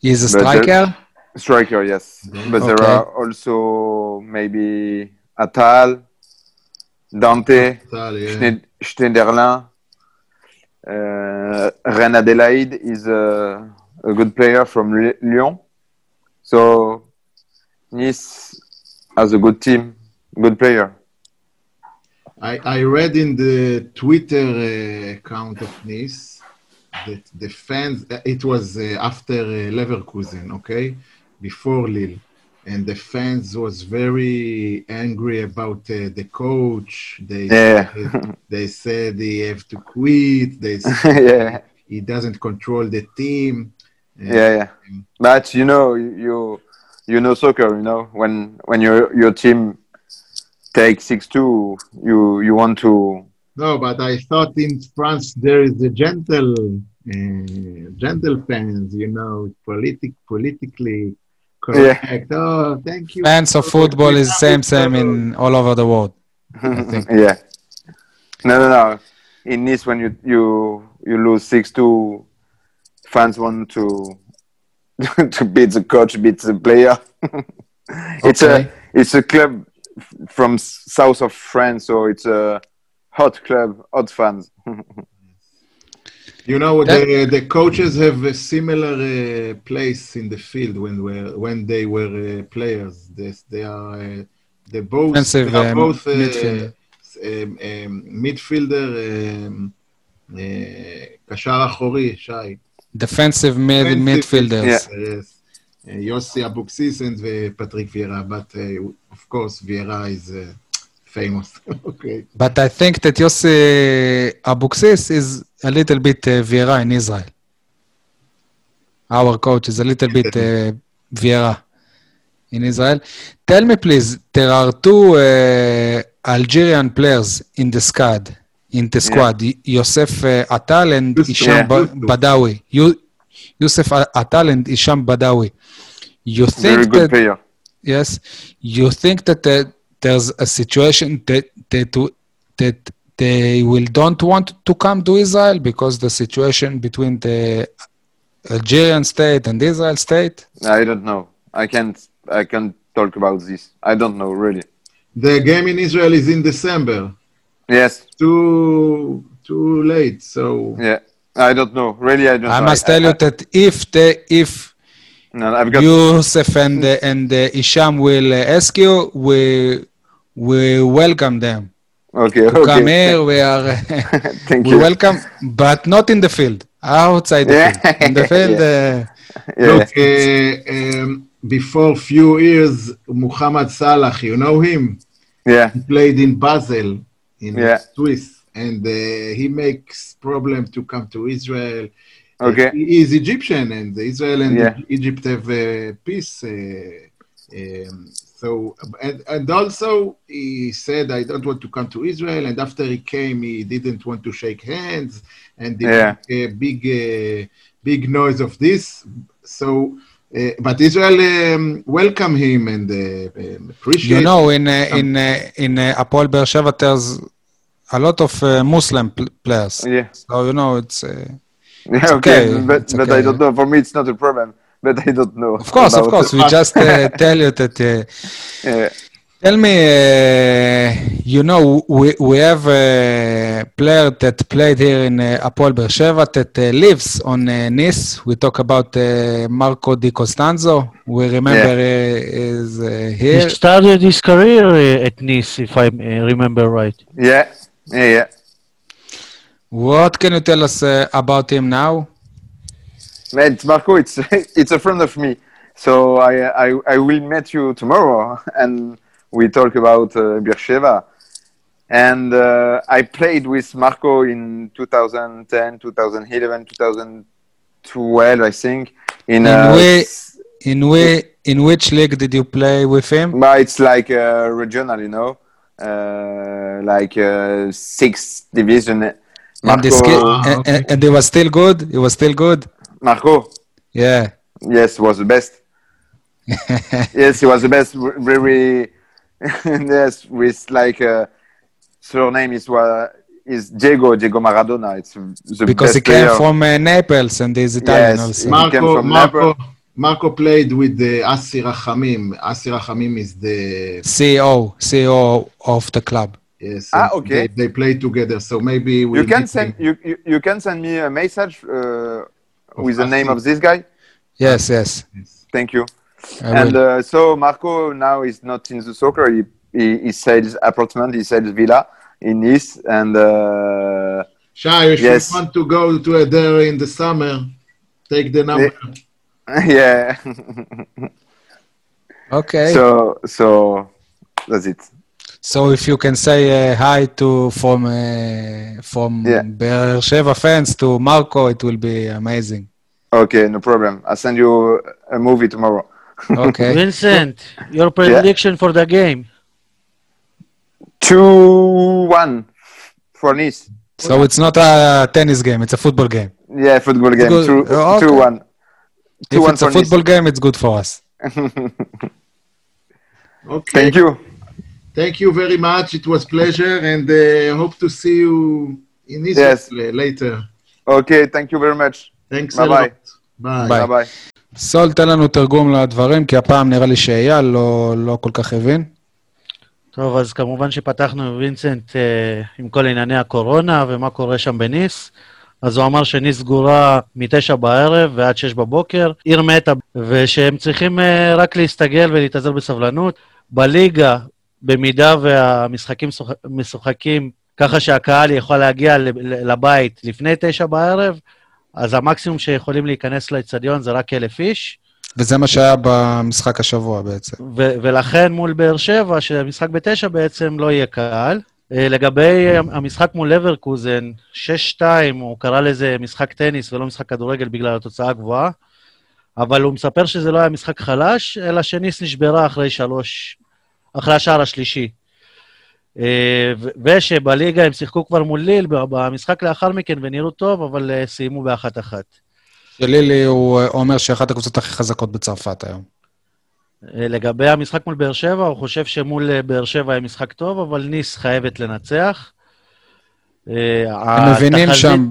He's a striker. Striker, yes. But there are also maybe Atal, Dante, Tal, yeah. Schneid- Schneiderlin. Uh, Ren Adelaide is a, a good player from Lyon. So Nice has a good team, good player. I, I read in the Twitter uh, account of Nice that the fans, uh, it was uh, after uh, Leverkusen, okay, before Lille, and the fans was very angry about uh, the coach. They Yeah. said, they said he have to quit. They said yeah, he doesn't control the team. Uh, yeah, yeah. But you know, you you know soccer. You know when when your your team takes six two, you you want to No, but I thought in France there is a gentle, uh, gentle fans, you know, politic, politically Correct. Oh, thank you. Fans of football is same same in all over the world. yeah. No, no, no. In Nice, when you you you lose six two, fans want to to beat the coach, beat the player. it's Okay. a it's a club f- from s- south of France, so it's a hot club, hot fans. You know, That- the, the coaches have a similar uh, place in the field when were when they were uh, players. This, they are uh, they both Defensive, they are um, both uh, midfielder. um, um, midfielder, um, uh, קשר אחורי, שי. Defensive mid Defensive midfielders. Yeah. Yes. Uh, Yossi Abuxis and uh, Patrick Vieira, but uh, of course Vieira is uh, famous. okay. But I think that Yossi Abuxis is a little bit uh, Vieira in Israel. Our coach is a little bit uh, Vieira in Israel. Tell me, please, there are two uh, Algerian players in the squad. In the squad, Y- Yosef uh, Atal and Yusuf, Isham yeah. Ba- Badawi. You, Yusuf Atal and Isham Badawi. You Very think good that player. Yes, you think that uh, there's a situation that that that they will don't want to come to Israel because the situation between the Algerian state and Israel state. I don't know. I can't. I can't talk about this. I don't know really. The game in Israel is in December. Yes. Too too late. So Yeah. I don't know. Really, I don't I know. must tell you that if the if No, I've got. Yusuf and uh, and uh, Isham will uh, ask you, we we welcome them okay. to Okay. come here. We are Thank we you. welcome, but not in the field, outside the Yeah. field. In the field. Uh, Yeah. look, uh, um, before few years, Muhammad Salah, you know him. Yeah. He played in Basel, in Yeah. Swiss, and uh, he makes problem to come to Israel. Okay. He is Egyptian, and Israel and Yeah. Egypt have uh, peace. Uh, um, so, and, and also he said, "I don't want to come to Israel." And after he came, he didn't want to shake hands, and Yeah. a big, uh, big noise of this. So, uh, but Israel um, welcome him and uh, um, appreciate. You know, in uh, in uh, in uh, Apol Beersheva, there's a lot of uh, Muslim pl- players. Yeah. So you know, it's uh, Yeah, okay, okay, but it's but okay. I don't know. For me, it's not a problem. But I don't know. of course, of course. We just uh, tell you that. Uh, Yeah. Tell me, uh, you know, we we have a player that played here in uh, Apol Beersheva that uh, lives on uh, Nice. We talk about uh, Marco Di Costanzo. We remember uh, is uh, He started his career uh, at Nice, if I remember right. Yeah. Yeah. Yeah. What can you tell us uh, about him now? Man, Marco, it's it's a friend of me. So I I, I will meet you tomorrow, and we talk about uh, Beersheva. And uh, I played with Marco in 2010, 2011, 2012, I think. In, In uh, way- In we in which league did you play with him? but it's like uh, regional, you know, uh, like uh, sixth division. And, the ski- Ah, and, okay. and, and it was still good. It was still good. Marco, Yeah. yes, was the best. Yes, he was the best. w- Very yes, with like uh, surname is uh, is Diego Diego Maradona. It's the because best he came player. from uh, Naples and he's Italian Yes, also. he- came Marco, from Marco, Naples. Marco played with the Asi Rachamim. Asi Rachamim is the CEO, CEO of the club. yes. Ah, okay. They, they play together, so maybe we You can send you, you, you can send me a message uh, with the name of this guy. Yes, yes. Thank you. I and uh, so Marco now is not in the soccer. He, he, he sells apartment. He sells villa in Nice, and uh, Shai, if Yes. you want to go to a there in the summer, take the number. yeah. Okay. So, so so that's it. So if you can say uh, hi to from uh, from Yeah. Beersheva fans to Marco, it will be amazing. Okay, no problem. I'll send you a movie tomorrow. Okay. Vincent, your prediction for the game. Two one for Nice. so it's not a tennis game; it's a football game. Yeah, football game. Good. Two, Oh, okay. two one. Two If one it's a for football game, it's good for us. Okay. Thank you. Thank you very much. It was pleasure, and uh, hope to see you in Israel Yes. later. Okay, thank you very much. Thanks Bye a bye. lot. ביי. Bye. סול, תן לנו תרגום לדברים, כי הפעם נראה לי שאייל לא, לא כל כך הבין. טוב, אז כמובן שפתחנו עם וינסנט אה, עם כל ענייני הקורונה ומה קורה שם בניס. אז הוא אמר שניס סגורה מתשע בערב ועד שש בבוקר, עיר מתה, ושהם צריכים אה, רק להסתגל ולהתאזר בסבלנות. בליגה, במידה והמשחקים שוח- משוחקים ככה שהקהל יכול להגיע לבית לפני תשע בערב, אז המקסימום שיכולים להיכנס לאצטדיון זה רק אלף איש. וזה מה שהיה במשחק השבוע בעצם. ו- ולכן מול באר שבע, שהמשחק בתשע בעצם לא יהיה קל. אה, לגבי המשחק מול לברקוזן, 6-2, הוא קרא לזה משחק טניס ולא משחק כדורגל בגלל התוצאה הגבוהה, אבל הוא מספר שזה לא היה משחק חלש, אלא שניס נשברה אחרי שלוש, אחרי השער השלישי. אה, ושבליגה הם שיחקו כבר מול ליל במשחק לאחר מכן ונראו טוב, אבל אה, סיימו באחת-אחת. שלילי הוא אה, אומר שאחת הקבוצות הכי חזקות בצרפת היום. לגבי המשחק מול באר שבע, הוא חושב שמול באר שבע היה משחק טוב, אבל ניס חייבת לנצח. הם מבינים התחזית- שם,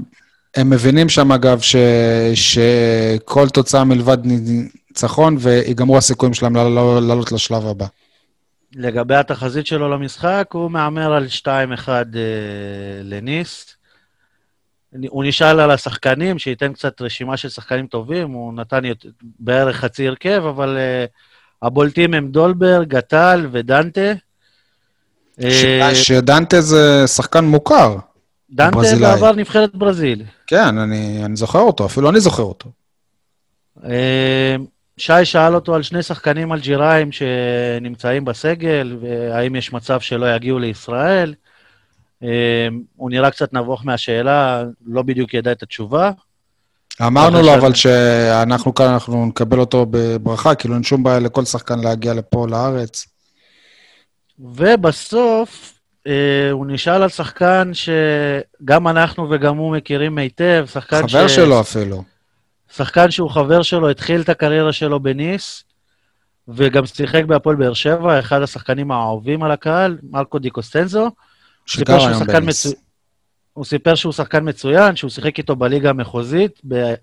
הם מבינים שם אגב ש, שכל תוצאה מלבד ניצחון ויגמרו הסיכויים שלהם לעלות לשלב הבא. לגבי התחזית שלו למשחק, הוא מהמר על 2-1 אה, לניס. הוא נשאל על השחקנים, שייתן קצת רשימה של שחקנים טובים, הוא נתן יות- בערך חצי הרכב, אבל אה, הבולטים הם דולברג, גטל ודנטה. אה, שדנטה זה שחקן מוכר. דנטה. בעבר נבחרת ברזיל. כן, אני, אני זוכר אותו, אפילו אני זוכר אותו. שי שאל אותו על שני שחקנים אלג'יראים שנמצאים בסגל, והאם יש מצב שלא יגיעו לישראל. אה, הוא נראה קצת נבוך מהשאלה, לא בדיוק ידע את התשובה. אמרנו לו. אבל שאנחנו כאן, אנחנו נקבל אותו בברכה, כאילו אין שום בעיה לכל שחקן להגיע לפה, לארץ. ובסוף, אה, הוא נשאל על שחקן שגם אנחנו וגם הוא מכירים היטב, שחקן חבר שלו אפילו. שחקן שהוא חבר שלו, התחיל את הקריירה שלו בניס, וגם שיחק בהפועל באר שבע, אחד השחקנים האהובים על הקהל, מרקו די קוסטנזו. שגר היום בניס. מצו- הוא סיפר שהוא שחקן מצוין, שהוא שיחק איתו בליגה המחוזית, ב...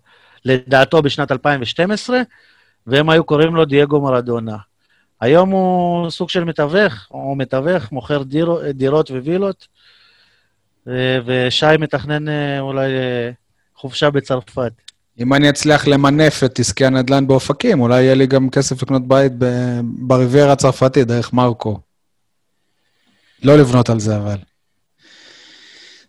לדעתו בשנת 2012, והם היו קוראים לו דייגו מרדונה. היום הוא סוג של מתווך, הוא מתווך, מוכר דירו, דירות ווילות, אה, ושי מתכנן אה, אולי אה, חופשה בצרפת. אם אני אצליח למנף את עסקי הנדל"ן באופקים, אולי יהיה לי גם כסף לקנות בית ב- בריביירה הצרפתית, דרך מרקו. לא לבנות על זה, אבל.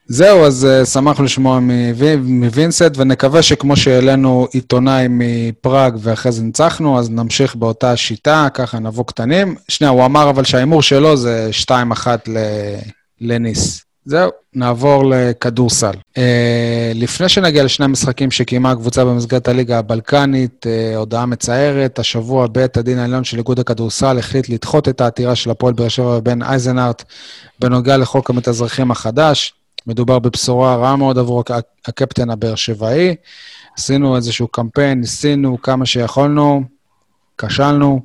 זהו, אז uh, שמחנו לשמוע מוו- מווינסט, ונקווה שכמו שהעלינו עיתונאי מפראג ואחרי זה ניצחנו, אז נמשיך באותה שיטה, ככה נבוא קטנים. שנייה, הוא אמר אבל שההימור שלו זה 2-1 ל- לניס. זהו, נעבור לכדורסל. Uh, לפני שנגיע לשני המשחקים שקיימה הקבוצה במסגרת הליגה הבלקנית, uh, הודעה מצערת, השבוע בית הדין העליון של איגוד הכדורסל החליט לדחות את העתירה של הפועל באר שבע ובן אייזנארט בנוגע לחוק המתאזרחים החדש. מדובר בבשורה רעה מאוד עבור הק- הקפטן הבאר שבעי. עשינו איזשהו קמפיין, ניסינו כמה שיכולנו, כשלנו.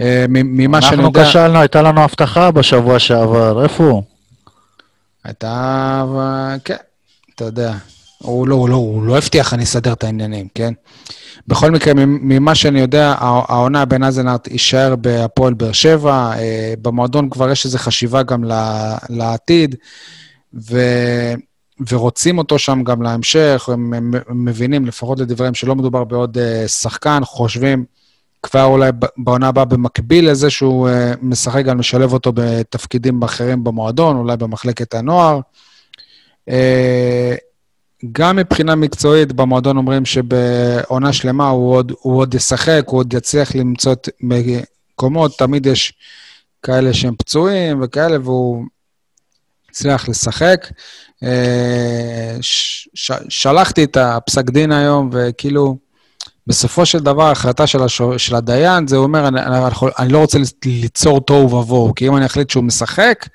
אה, מ- ממה שאני אנחנו יודע... כשלנו, הייתה לנו הבטחה בשבוע שעבר, איפה הוא? הייתה, כן, אתה יודע. הוא לא, הוא, לא, הוא לא הבטיח, אני אסדר את העניינים, כן? בכל מקרה, ממה שאני יודע, הע- העונה בן אזנארט יישאר בהפועל באר שבע. אה, במועדון כבר יש איזו חשיבה גם לעתיד, ו... ורוצים אותו שם גם להמשך. הם מבינים, לפחות לדבריהם, שלא מדובר בעוד אה, שחקן, חושבים כבר אולי בעונה הבאה במקביל לזה שהוא אה, משחק, גם לשלב אותו בתפקידים אחרים במועדון, אולי במחלקת הנוער. אה, גם מבחינה מקצועית, במועדון אומרים שבעונה שלמה הוא עוד, הוא עוד ישחק, הוא עוד יצליח למצוא את מקומות, תמיד יש כאלה שהם פצועים וכאלה, והוא הצליח לשחק. אה, ש, שלחתי את הפסק דין היום, וכאילו, בסופו של דבר, ההחלטה של, השו, של הדיין, זה אומר, אני, אני, אני לא רוצה ליצור תוהו ובוהו, כי אם אני אחליט שהוא משחק,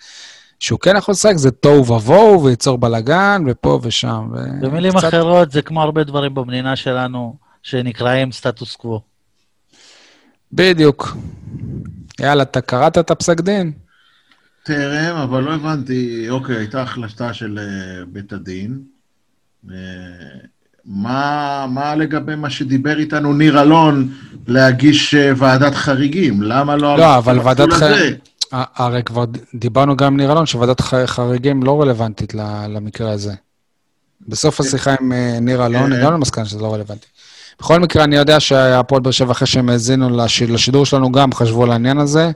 שהוא כן יכול לשחק, זה תוהו ובוהו, וייצור בלאגן, ופה ושם. ו- במילים קצת- אחרות, זה כמו הרבה דברים במדינה שלנו, שנקראים סטטוס קוו. בדיוק. יאללה, אתה קראת את הפסק דין? טרם, אבל לא הבנתי, אוקיי, הייתה החלטה של אה, בית הדין. אה, מה, מה לגבי מה שדיבר איתנו ניר אלון, להגיש אה, ועדת חריגים? למה לא... לא, אבל ועדת? חריגים... הרי כבר דיברנו גם עם ניר אלון, שוועדת חריגים לא רלוונטית למקרה הזה. בסוף השיחה עם אה, ניר אלון, כן. הגענו למסקנה שזה לא רלוונטי. בכל מקרה, אני יודע שהפועל באר שבע, אחרי שהם האזינו לש- לשידור שלנו, גם חשבו על העניין הזה.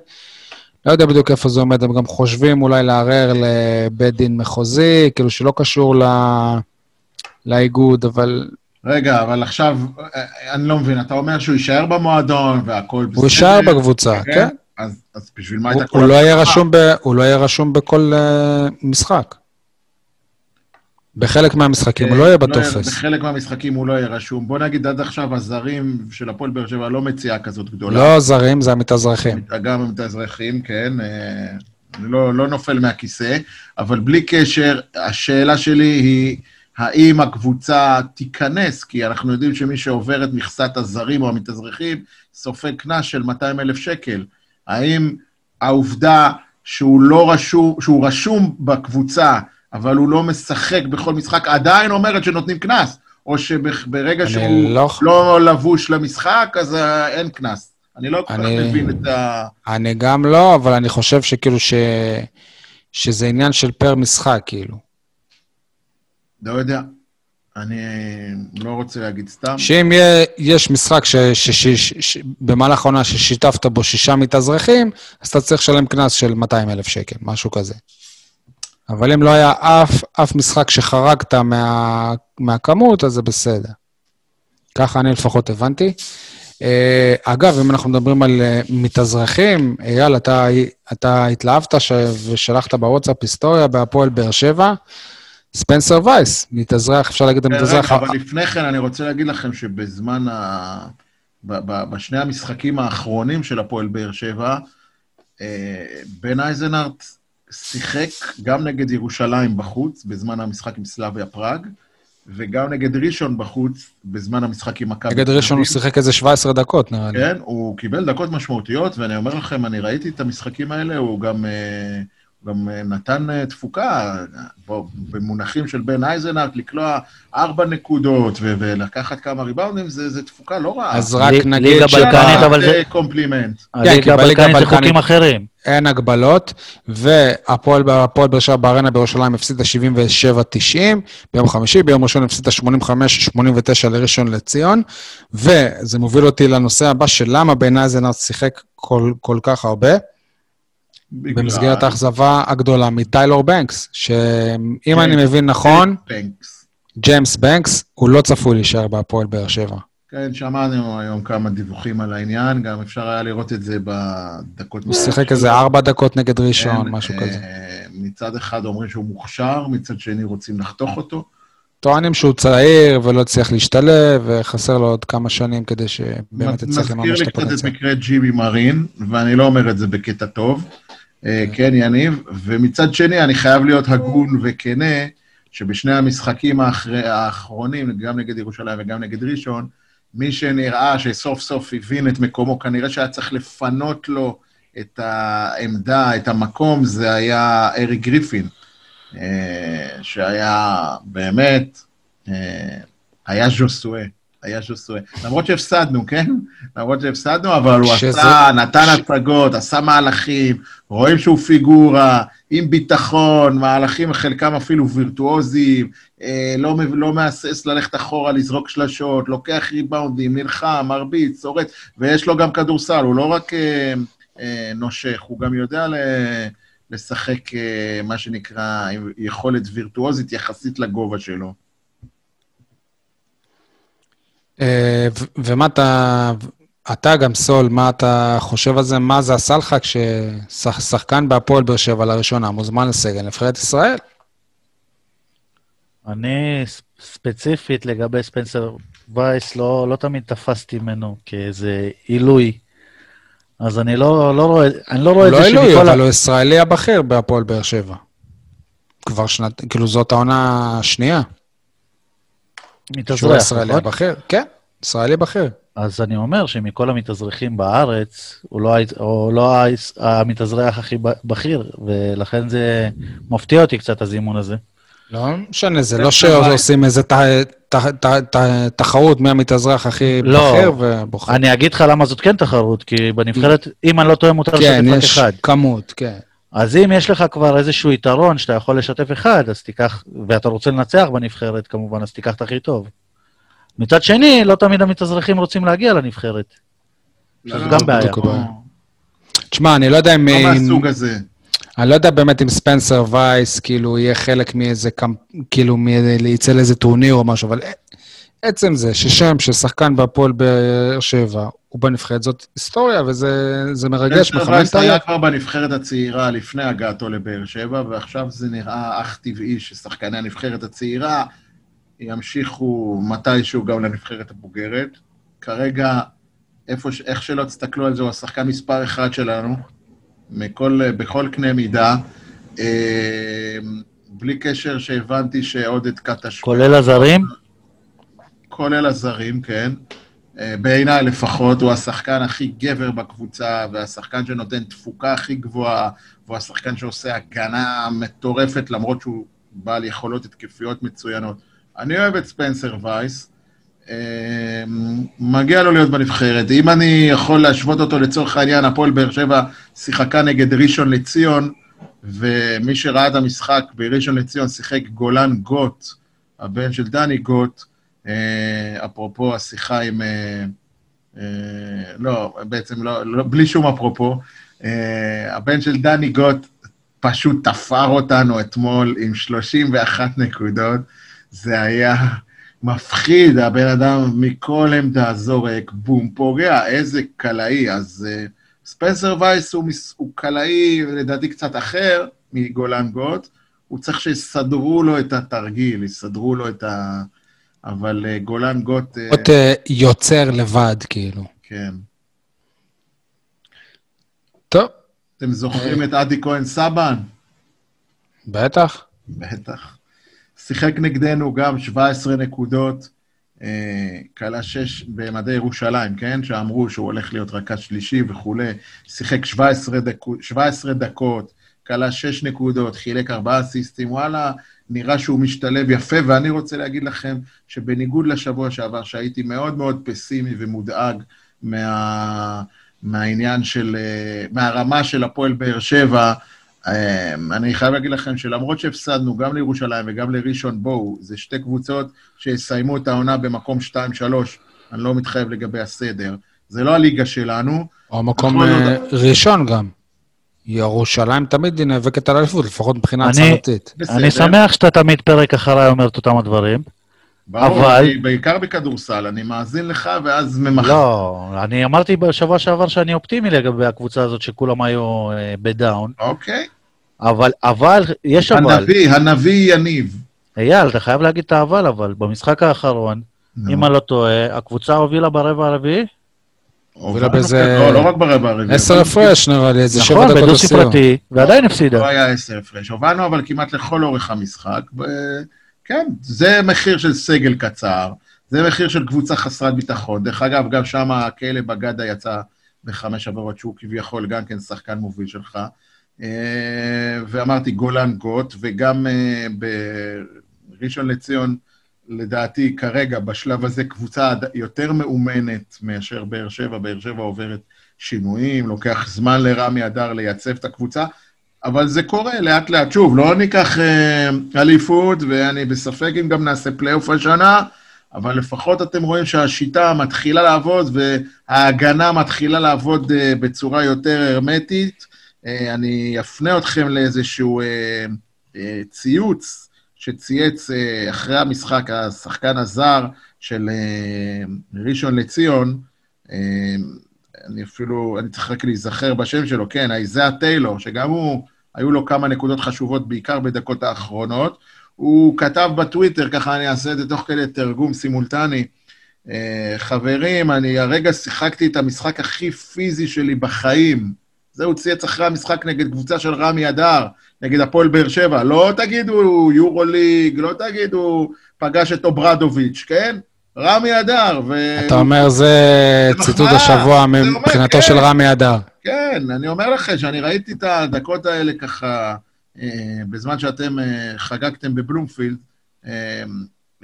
לא יודע בדיוק איפה זה עומד, הם גם חושבים אולי לערער לבית דין מחוזי, כאילו שלא קשור ל- לאיגוד, אבל רגע, אבל עכשיו, אה, אני לא מבין, אתה אומר שהוא יישאר במועדון והכל בסדר? הוא יישאר בקבוצה, כן. אז, אז בשביל מה הייתה כל הוא לא? רשום ב- הוא לא יהיה רשום בכל אה, משחק. בחלק מהמשחקים הוא לא יהיה בטופס. בחלק מהמשחקים הוא לא יהיה רשום. בוא נגיד, עד עכשיו הזרים של הפועל באר שבע לא מציאה כזאת גדולה. לא זרים, זה המתאזרחים. גם המתאזרחים, כן. אה, אני לא, לא נופל מהכיסא, אבל בלי קשר, השאלה שלי היא, האם הקבוצה תיכנס, כי אנחנו יודעים שמי שעובר את מכסת הזרים או המתאזרחים, סופג קנס של 200 אלף שקל. האם העובדה שהוא לא רשום, שהוא רשום בקבוצה, אבל הוא לא משחק בכל משחק, עדיין אומרת שנותנים קנס? או שברגע שהוא לא- לא לבוש למשחק, אז אה, אין קנס. אני לא כל כך מבין את ה... אני גם לא, אבל אני חושב שכאילו ש... שזה עניין של פר משחק, כאילו. לא יודע. אני לא רוצה להגיד סתם. שאם יש משחק ש, במהלך העונה ששיתפת בו שישה מתאזרחים, אז אתה צריך לשלם קנס של 200 אלף שקל, משהו כזה. אבל אם לא היה אף, אף משחק שחרגת מה, מהכמות, אז זה בסדר. ככה אני לפחות הבנתי. אה, אגב, אם אנחנו מדברים על אה, מתאזרחים, אייל, אתה, אתה התלהבת ש... ושלחת בוואטסאפ היסטוריה בהפועל באר שבע. ספנסר וייס, מתאזרח, אפשר להגיד, כן, המתאזרח... רגע, אבל לפני כן אני רוצה להגיד לכם שבזמן ה... בשני המשחקים האחרונים של הפועל באר שבע, אה, בן אייזנארט שיחק גם נגד ירושלים בחוץ, בזמן המשחק עם סלאביה פראג, וגם נגד ראשון בחוץ, בזמן המשחק עם מכבי נגד ראשון הוא. שיחק איזה 17 דקות, נראה לי. כן, הוא קיבל דקות משמעותיות, ואני אומר לכם, אני ראיתי את המשחקים האלה, הוא גם, אה, גם אה, נתן אה, תפוקה, בוא, במונחים של בן אייזנהרדט, לקלוע ארבע נקודות ו- ולקחת כמה ריבאונדים, זה, זה תפוקה לא רעה. אז רק ליג- נגיד ליגה. בלקנית, אבל זה- אה, קומפלימנט. כי הליגה בליגה הבלקנית זה חוקים אחרים. אין הגבלות, והפועל הפועל באר שבע בארנה בירושלים הפסידה 77-90 ביום חמישי, ביום ראשון הפסידה 85-89 לראשון לציון, וזה מוביל אותי לנושא הבא של למה בן אייזנארט שיחק כל, כל כך הרבה, במסגרת האכזבה הגדולה מטיילור בנקס, שאם כן. אני מבין נכון, בנקס. ג'יימס בנקס הוא לא צפוי להישאר בהפועל באר שבע. כן, שמענו היום כמה דיווחים על העניין, גם אפשר היה לראות את זה בדקות... הוא שיחק איזה ארבע דקות נגד ראשון, כן, משהו אה, כזה. מצד אחד אומרים שהוא מוכשר, מצד שני רוצים לחתוך אותו. טוענים שהוא צעיר ולא הצליח להשתלב, וחסר לו עוד כמה שנים כדי שבאמת יצליח לממש מזכיר את לי קצת את. מקרה ג'ימי מרין, ואני לא אומר את זה בקטע טוב, כן, יניב, ומצד שני, אני חייב להיות הגון וכנה, שבשני המשחקים האחר- האחרונים, גם נגד ירושלים וגם נגד ראשון, מי שנראה שסוף סוף הבין את מקומו, כנראה שהיה צריך לפנות לו את העמדה, את המקום, זה היה אריק גריפין, אה, שהיה באמת, אה, היה ז'וסואה, היה ז'וסואה. למרות שהפסדנו, כן? למרות שהפסדנו, אבל הוא שזה- עשה, נתן הצגות, עשה מהלכים, רואים שהוא פיגורה, עם ביטחון, מהלכים חלקם אפילו וירטואוזיים, אה, לא, לא מהסס ללכת אחורה, לזרוק שלשות, לוקח ריבאונדים, נלחם, מרביץ, שורט, ויש לו גם כדורסל, הוא לא רק אה, אה, נושך, הוא גם יודע ל... לשחק, אה, מה שנקרא, עם יכולת וירטואוזית יחסית לגובה שלו. אה, ומה אתה, אתה גם סול, מה אתה חושב על זה? מה זה עשה לך כששחקן בהפועל באר שבע לראשונה מוזמן לסגל נבחרת ישראל? אני ספציפית לגבי ספנסר וייס, לא, לא תמיד תפסתי ממנו כאיזה עילוי. אז אני לא, לא רואה, אני לא רואה הוא את לא זה אלוהי, שמכל... אבל הוא ישראלי הבכיר בהפועל באר שבע. כבר שנת, כאילו זאת העונה השנייה. שהוא מתאזרח, הישראלי נכון? הבכיר. כן, ישראלי בכיר. אז אני אומר שמכל המתאזרחים בארץ, הוא לא, הוא לא המתאזרח הכי ב- בכיר, ולכן זה מפתיע אותי קצת, הזימון הזה. לא משנה, זה לא. שעושים איזה תחרות מי המתאזרח הכי לא. בכיר ובוחר. אני אגיד לך למה זאת כן תחרות, כי בנבחרת, אם אני לא טועה, מותר כן, לשתף רק יש אחד. כמות, כן. אז אם יש לך כבר איזשהו יתרון שאתה יכול לשתף אחד, אז תיקח, ואתה רוצה לנצח בנבחרת כמובן, אז תיקח את הכי טוב. מצד שני, לא תמיד המתאזרחים רוצים להגיע לנבחרת. לא, שזו לא, גם זה בעיה. תשמע, אני לא יודע אם... לא מהסוג הזה. אני לא יודע באמת אם ספנסר וייס, כאילו, יהיה חלק מאיזה, קמפ... כאילו, מ... יצא לאיזה טורניר או משהו, אבל עצם זה ששם של שחקן בהפועל באר שבע, הוא בנבחרת, זאת היסטוריה, וזה זה מרגש, ספנסר מכוון את וייס היה. כבר בנבחרת הצעירה לפני הגעתו לבאר שבע, ועכשיו זה נראה אך טבעי ששחקני הנבחרת הצעירה ימשיכו מתישהו גם לנבחרת הבוגרת. כרגע, איפה, איך שלא תסתכלו על זה, הוא השחקן מספר אחד שלנו, מכל, בכל קנה מידה. אה, בלי קשר שהבנתי שעודד קטש... כולל הזרים? כולל הזרים, כן. אה, בעיניי לפחות, הוא השחקן הכי גבר בקבוצה, והשחקן שנותן תפוקה הכי גבוהה, והוא השחקן שעושה הגנה מטורפת, למרות שהוא בעל יכולות התקפיות מצוינות. אני אוהב את ספנסר וייס, אה, מגיע לו להיות בנבחרת. אם אני יכול להשוות אותו לצורך העניין, הפועל באר שבע שיחקה נגד ראשון לציון, ומי שראה את המשחק בראשון לציון שיחק גולן גוט, הבן של דני גוט, אפרופו השיחה עם... אה, אה, לא, בעצם לא, לא, בלי שום אפרופו. אה, הבן של דני גוט פשוט תפר אותנו אתמול עם 31 נקודות. זה היה מפחיד, הבן אדם מכל עמדה זורק, בום, פוגע, איזה קלעי. אז אה, ספנסר וייס הוא, הוא קלעי, לדעתי קצת אחר מגולן גוט. הוא צריך שיסדרו לו את התרגיל, יסדרו לו את ה... אבל אה, גולן גוט, אה, להיות אה, יוצר לבד, כאילו. כן. טוב, אתם זוכרים את עדי כהן סבן? בטח. בטח. שיחק נגדנו גם 17 נקודות, כלה 6 במדי ירושלים, כן? שאמרו שהוא הולך להיות רכז שלישי וכולי. שיחק 17, דקו, 17 דקות, כלה 6 נקודות, חילק 4 אסיסטים, וואלה, נראה שהוא משתלב יפה, ואני רוצה להגיד לכם שבניגוד לשבוע שעבר, שהייתי מאוד מאוד פסימי ומודאג מה, מהעניין של, אה, מהרמה של הפועל באר שבע, אה, אני חייב להגיד לכם שלמרות שהפסדנו גם לירושלים וגם לראשון, בואו, זה שתי קבוצות שיסיימו את העונה במקום 2-3, אני לא מתחייב לגבי הסדר. זה לא הליגה שלנו, או מקום אה, עוד- ראשון גם. ירושלים תמיד היא נאבקת על אליפות, לפחות מבחינה אני- הצהרתית. אני שמח שאתה תמיד פרק אחריי אומר את אותם הדברים. ברור, אבל- אני- בעיקר בכדורסל, אני מאזין לך ואז ממחר. לא, אני אמרתי בשבוע שעבר שאני אופטימי לגבי הקבוצה הזאת, שכולם היו אה, בדאון, אוקיי. אבל, אבל, יש אבל. הנביא, הנביא יניב. אייל, אתה חייב להגיד את האבל, אבל במשחק האחרון, אם אני לא טועה, הקבוצה הובילה ברבע הרביעי? הובילה באיזה- לא, לא רק ברבע הרביעי. עשר הפרש נראה לי, איזה שבע נכון, דקות בדו לסיום. ספרתי, ועדיין לא הפסידה. היה עשר הפרש. הובלנו אבל כמעט לכל אורך המשחק. כן, זה מחיר של סגל קצר, זה מחיר של קבוצה חסרת ביטחון. דרך אגב, גם שם הכלב אגדה יצא בחמש עבירות, שהוא כביכול גם כן שחקן מוביל שלך. אה, ואמרתי גולן גוט, וגם אה, בראשון לציון, לדעתי כרגע, בשלב הזה, קבוצה יותר מאומנת מאשר באר שבע. באר שבע עוברת שינויים, לוקח זמן לרמי אדר לייצב את הקבוצה, אבל זה קורה לאט-לאט. שוב, לא ניקח אה, אליפות, ואני בספק אם גם נעשה פלייאוף השנה, אבל לפחות אתם רואים שהשיטה מתחילה לעבוד, וההגנה מתחילה לעבוד אה, בצורה יותר הרמטית. אה, אני אפנה אתכם לאיזשהו אה, אה, ציוץ שצייץ אה, אחרי המשחק השחקן הזר של אה, ראשון לציון, אה, אני אפילו, אני צריך רק להיזכר בשם שלו, כן, איזאה טיילור, שגם הוא, היו לו כמה נקודות חשובות, בעיקר בדקות האחרונות. הוא כתב בטוויטר, ככה אני אעשה את זה תוך כדי תרגום סימולטני, חברים, אני הרגע שיחקתי את המשחק הכי פיזי שלי בחיים. זה הוא צייץ אחרי המשחק נגד קבוצה של רמי אדר, נגד הפועל באר שבע. לא תגידו יורו ליג, לא תגידו פגש את אוברדוביץ', כן? רמי אדר. ו... אתה אומר, זה זה ציטוט. השבוע מבחינתו כן. של רמי אדר. כן, אני אומר לכם שאני ראיתי את הדקות האלה ככה, אה, בזמן שאתם אה, חגגתם בבלומפילד. אה,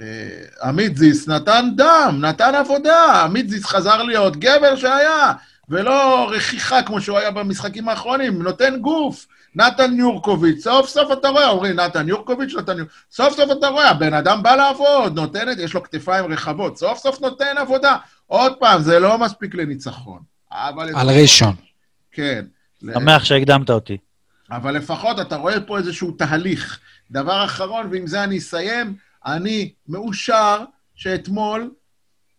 אה, עמית זיס נתן דם, נתן עבודה, עמית זיס חזר להיות גבר שהיה, ולא רכיחה כמו שהוא היה במשחקים האחרונים, נותן גוף. נתן יורקוביץ', סוף סוף אתה רואה, אומרים, נתן יורקוביץ', נתן יורקוביץ', סוף סוף אתה רואה, הבן אדם בא לעבוד, נותן את, יש לו כתפיים רחבות, סוף סוף נותן עבודה. עוד פעם, זה לא מספיק לניצחון. אבל... על ראשון. כן. שמח שהקדמת אותי. אבל לפחות אתה רואה פה איזשהו תהליך. דבר אחרון, ועם זה אני אסיים, אני מאושר שאתמול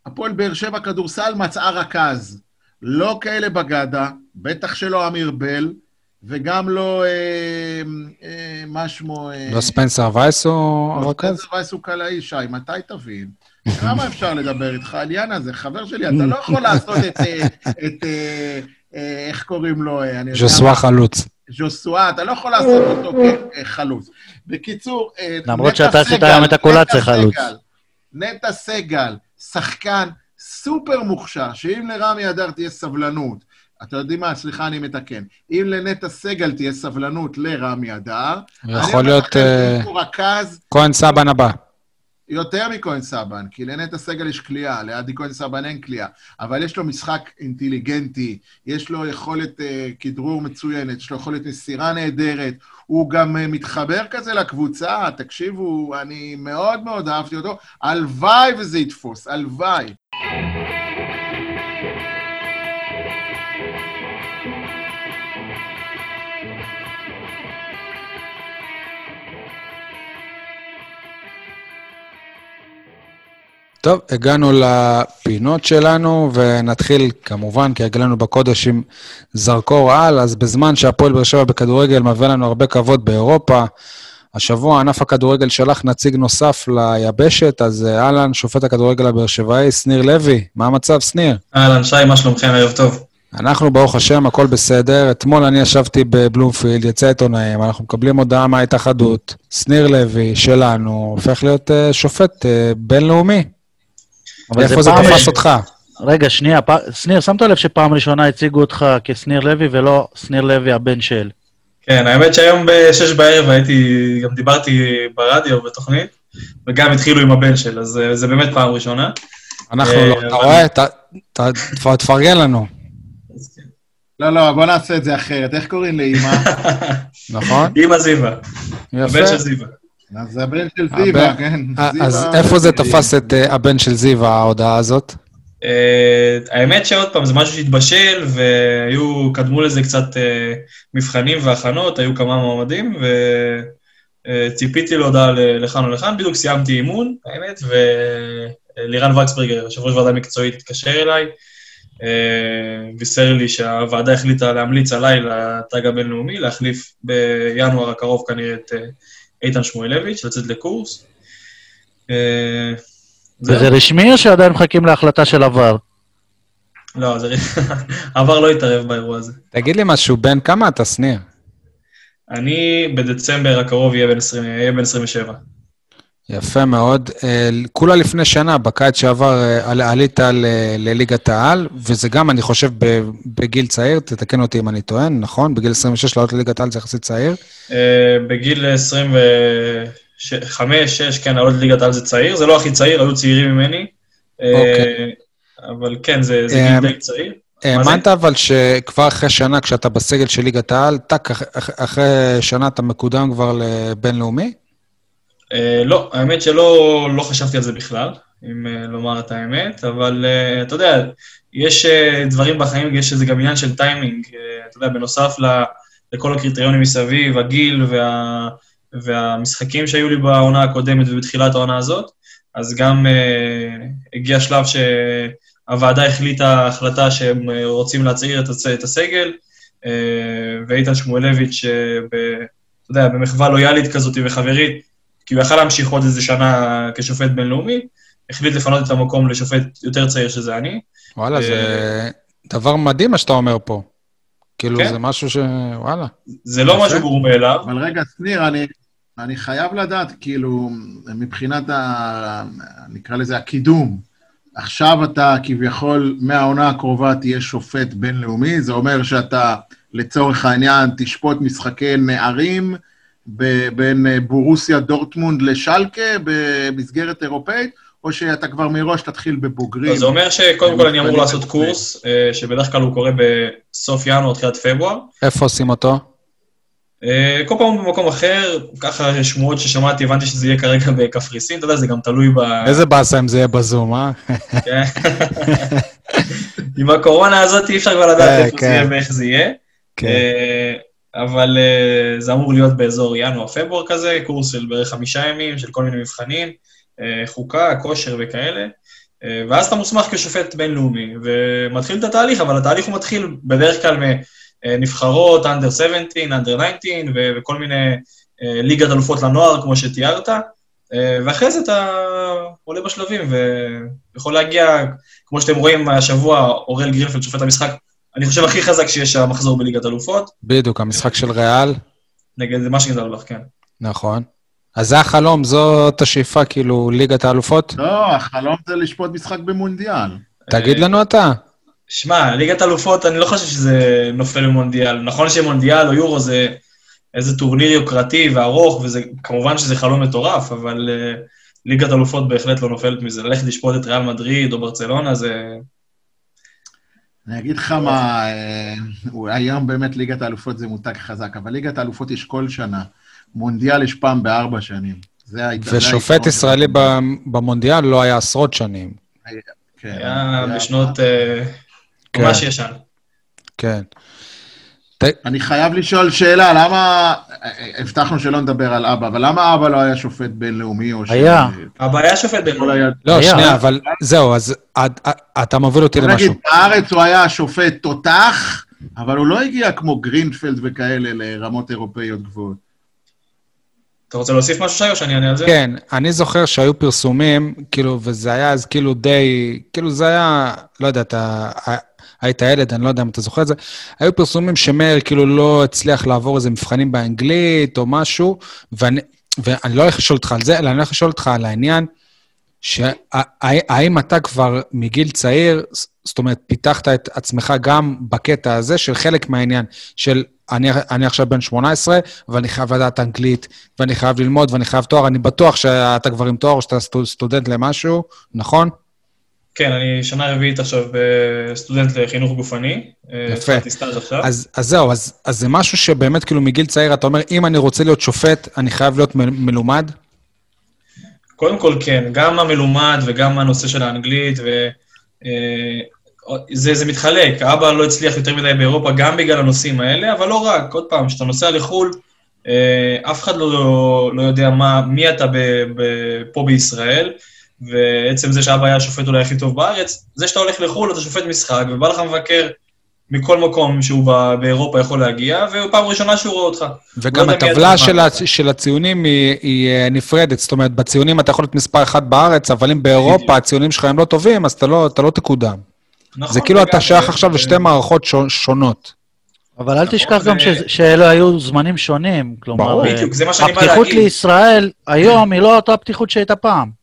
הפועל באר שבע כדורסל מצאה רכז. לא כאלה בגדה, בטח שלא אמיר בל, וגם לא, אה, אה, מה שמו... אה, לא ספנסר וייס או לא, הרכז? ספנסר וייס הוא קלעי, שי, מתי תבין? כמה אפשר לדבר איתך על יאנה זה? חבר שלי, אתה לא יכול לעשות את, אה, את אה, אה, איך קוראים לו? אה, ז'וסווה? חלוץ. ז'וסואה, אתה לא יכול לעשות אותו כחלוץ. בקיצור, למרות נטע שאתה עשית היום את הקולציה חלוץ. סגל, נטע סגל, שחקן סופר מוכשר, שאם לרמי אדר תהיה סבלנות, אתה יודעים מה, סליחה, אני מתקן. אם לנטע סגל תהיה סבלנות לרמי אדר, יכול להיות אה, רכז כהן סבן הבא. יותר מכהן סבן, כי לנטע סגל יש כליאה, לעדי כהן סבן אין כליאה, אבל יש לו משחק אינטליגנטי, יש לו יכולת uh, כדרור מצוינת, יש לו יכולת מסירה נהדרת, הוא גם uh, מתחבר כזה לקבוצה, תקשיבו, אני מאוד מאוד אהבתי אותו, הלוואי וזה יתפוס, הלוואי. טוב, הגענו לפינות שלנו, ונתחיל כמובן, כהרגלנו בקודש, עם זרקור על. אז בזמן שהפועל באר שבע בכדורגל מביא לנו הרבה כבוד באירופה, השבוע ענף הכדורגל שלח נציג נוסף ליבשת, אז אה, אהלן, שופט הכדורגל הבאר שבעי, שניר לוי. מה המצב, שניר? אהלן, שי, מה שלומכם? ערב טוב. אנחנו, ברוך השם, הכל בסדר. אתמול אני ישבתי בבלומפילד, יצא עיתונאים, אנחנו מקבלים הודעה מההתאחדות. שניר לוי, שלנו, הופך להיות uh, שופט uh, בינלאומי. אבל איפה זה תפס אותך? רגע, שנייה, פ... שניר, שמת לב שפעם ראשונה הציגו אותך כשניר לוי ולא שניר לוי הבן של. כן, האמת שהיום בשש בערב הייתי, גם דיברתי ברדיו בתוכנית, וגם התחילו עם הבן של, אז אה, זה באמת פעם ראשונה. אנחנו אה, לא, אתה אבל- רואה? ת- ת- ת- תפרגן לנו, כן. לא, לא, בוא נעשה את זה אחרת. איך קוראים לאימא? נכון? אימא זיווה, הבן יפה. של זיווה. אז הבן של זיווה, הבן- כן. אה, זיווה- אז איפה זה תפס את אה, הבן של זיו, ההודעה הזאת? אה, האמת שעוד פעם, זה משהו שהתבשל, והיו, קדמו לזה קצת אה, מבחנים והכנות, היו כמה מועמדים, וציפיתי להודעה ל- לכאן או לכאן, בדיוק סיימתי אימון, האמת, ולירן וקסברגר, יושב ראש ועדה מקצועית, התקשר אליי, אה, בישר לי שהוועדה החליטה להמליץ עליי לתג הבינלאומי, להחליף בינואר הקרוב כנראה את אה, איתן שמואלביץ', לצאת לקורס. אה. וזה רשמי או שעדיין מחכים להחלטה של עבר? לא, זה... עבר לא התערב באירוע הזה. תגיד לי משהו, בן כמה אתה, שניר? אני בדצמבר הקרוב אהיה בן 20 אהיה בן 27. יפה מאוד. אה, כולה לפני שנה, בקיץ שעבר, אה, על- עלית ל- לליגת העל, וזה גם, אני חושב, ב- בגיל צעיר, תתקן אותי אם אני טוען, נכון? בגיל 26 לעלות לליגת העל זה יחסית צעיר. אה, בגיל 25-6, כן, לעלות לליגת העל זה צעיר, זה לא הכי צעיר, היו צעירים ממני. אה, אוקיי. אבל כן, זה זה אה, גיל די צעיר. זה? האמנת אבל שכבר אחרי שנה, כשאתה בסגל של ליגת העל, טאק, אח- אח- אחרי שנה אתה מקודם כבר לבינלאומי? אה, לא, האמת שלא לא חשבתי על זה בכלל, אם אה, לומר את האמת, אבל אה, אתה יודע, יש אה, דברים בחיים, יש איזה גם עניין של טיימינג, אה, אתה יודע, בנוסף לכל הקריטריונים מסביב, הגיל וה, והמשחקים שהיו לי בעונה הקודמת ובתחילת העונה הזאת, אז גם אה, הגיע שלב שהוועדה החליטה החלטה שהם אה, רוצים להצעיר את, הס- את הסגל, אה, ואיתן שמואלביץ', אה, ב, אתה יודע, במחווה לויאלית כזאת וחברית, כי הוא יכל להמשיך עוד איזה שנה כשופט בינלאומי, החליט לפנות את המקום לשופט יותר צעיר שזה אני. וואלה, אה, זה דבר מדהים מה שאתה אומר פה. כאילו, כן. זה משהו ש... וואלה. זה לא. משהו ברור מאליו. אבל רגע, שניר, אני, אני חייב לדעת, כאילו, מבחינת ה... נקרא לזה הקידום, עכשיו אתה כביכול, מהעונה הקרובה תהיה שופט בינלאומי, זה אומר שאתה, לצורך העניין, תשפוט משחקי נערים ב- בין אה, בורוסיה דורטמונד לשלקה במסגרת אירופאית, או שאתה כבר מראש תתחיל בבוגרים. אז זה אומר שקודם כל אני אמור לעשות. קורס, אה, שבדרך כלל הוא קורה בסוף ינואר, תחילת פברואר. איפה עושים אותו? אה, כל פעם במקום אחר, ככה שמועות ששמעתי, הבנתי שזה יהיה כרגע בקפריסין, אתה יודע, זה גם תלוי ב... איזה באסה אם זה יהיה בזום, אה? כן. עם הקורונה הזאת אי אפשר כבר לדעת כן, איפה זה כן. יהיה ואיך זה יהיה. כן. אה, אבל אה, זה אמור להיות באזור ינואר-פברואר כזה, קורס של בערך חמישה ימים, של כל מיני מבחנים, חוקה, כושר וכאלה. ואז אתה מוסמך כשופט בינלאומי, ומתחיל את התהליך, אבל התהליך הוא מתחיל בדרך כלל מנבחרות, under 17, under 19, ו- וכל מיני אה, ליגת אלופות לנוער, כמו שתיארת, אה, ואחרי זה אתה עולה בשלבים, ויכול להגיע, כמו שאתם רואים השבוע, אוראל גרינפלד שופט המשחק, אני חושב הכי חזק שיש המחזור בליגת אלופות, בדיוק, המשחק של ריאל, נגד מה שגדל כן. נכון. אז זה החלום, זאת השאיפה, כאילו, ליגת האלופות? לא, החלום זה לשפוט משחק במונדיאל. תגיד לנו אתה. שמע, ליגת אלופות, אני לא חושב שזה נופל למונדיאל. נכון שמונדיאל או יורו זה איזה טורניר יוקרתי וארוך, וזה, כמובן שזה חלום מטורף, אבל uh, ליגת אלופות בהחלט לא נופלת מזה. ללכת לשפוט את ריאל מדריד או ברצלונה זה... אני אגיד לך מה, אה, היום באמת ליגת האלופות זה מותג חזק, אבל ליגת האלופות יש כל שנה. מונדיאל יש פעם בארבע שנים. זה ושופט ישראלי במונדיאל לא היה עשרות שנים. כן, היה היה- בשנות... כן. ממש ישן. כן. אני חייב לשאול שאלה, למה... הבטחנו שלא נדבר על אבא, אבל למה אבא לא היה שופט בינלאומי או ש... היה. הבעיה שופט יכול בינלאומי. היה- לא, היה. שנייה, אבל זהו, אז את- אתה מוביל אותי למשהו. נגיד, בארץ הוא היה שופט תותח, אבל הוא לא הגיע כמו גרינפלד וכאלה לרמות אירופאיות גבוהות. אתה רוצה להוסיף משהו, שי, או שאני אענה על זה? כן, אני זוכר שהיו פרסומים, כאילו, וזה היה אז כאילו די, כאילו זה היה, לא יודע, אתה היית ילד, אני לא יודע אם אתה זוכר את זה, היו פרסומים שמאיר כאילו לא הצליח לעבור איזה מבחנים באנגלית או משהו, ואני, ואני לא הולך לשאול אותך על זה, אלא אני הולך לשאול אותך על העניין, שהאם אתה כבר מגיל צעיר, זאת אומרת, פיתחת את עצמך גם בקטע הזה של חלק מהעניין של אני, אני עכשיו בן 18, ואני חייב לדעת אנגלית, ואני חייב ללמוד, ואני חייב תואר. אני בטוח שאתה כבר עם תואר, שאתה סטו- סטודנט למשהו, נכון? כן, אני שנה רביעית עכשיו אה, סטודנט לחינוך גופני. אה, יפה. אז, אז זהו, אז, אז זה משהו שבאמת כאילו מגיל צעיר אתה אומר, אם אני רוצה להיות שופט, אני חייב להיות מ- מלומד? קודם כל, כן, גם המלומד וגם הנושא של האנגלית, ו... אה, זה, זה מתחלק, האבא לא הצליח יותר מדי באירופה גם בגלל הנושאים האלה, אבל לא רק, עוד פעם, כשאתה נוסע לחו"ל, אף אחד לא, לא יודע מה, מי אתה ב, ב, פה בישראל, ועצם זה שאבא היה השופט אולי הכי טוב בארץ, זה שאתה הולך לחו"ל, אתה שופט משחק, ובא לך מבקר מכל מקום שהוא ב, באירופה יכול להגיע, ופעם ראשונה שהוא רואה אותך. וגם לא הטבלה של, מה ה, אתה. של הציונים היא, היא אה, נפרדת. זאת אומרת, בציונים אתה יכול להיות מספר אחת בארץ, אבל אם באירופה הציונים שלך הם לא טובים, אז אתה לא, אתה לא תקודם. נכון, זה כאילו אתה שייך עכשיו ו- לשתי מערכות שו- שונות. אבל אל תשכח נכון, גם ו- ש- שאלו היו זמנים שונים. כלומר. אה, בדיוק, בא הפתיחות. לישראל היום היא לא אותה פתיחות שהייתה פעם.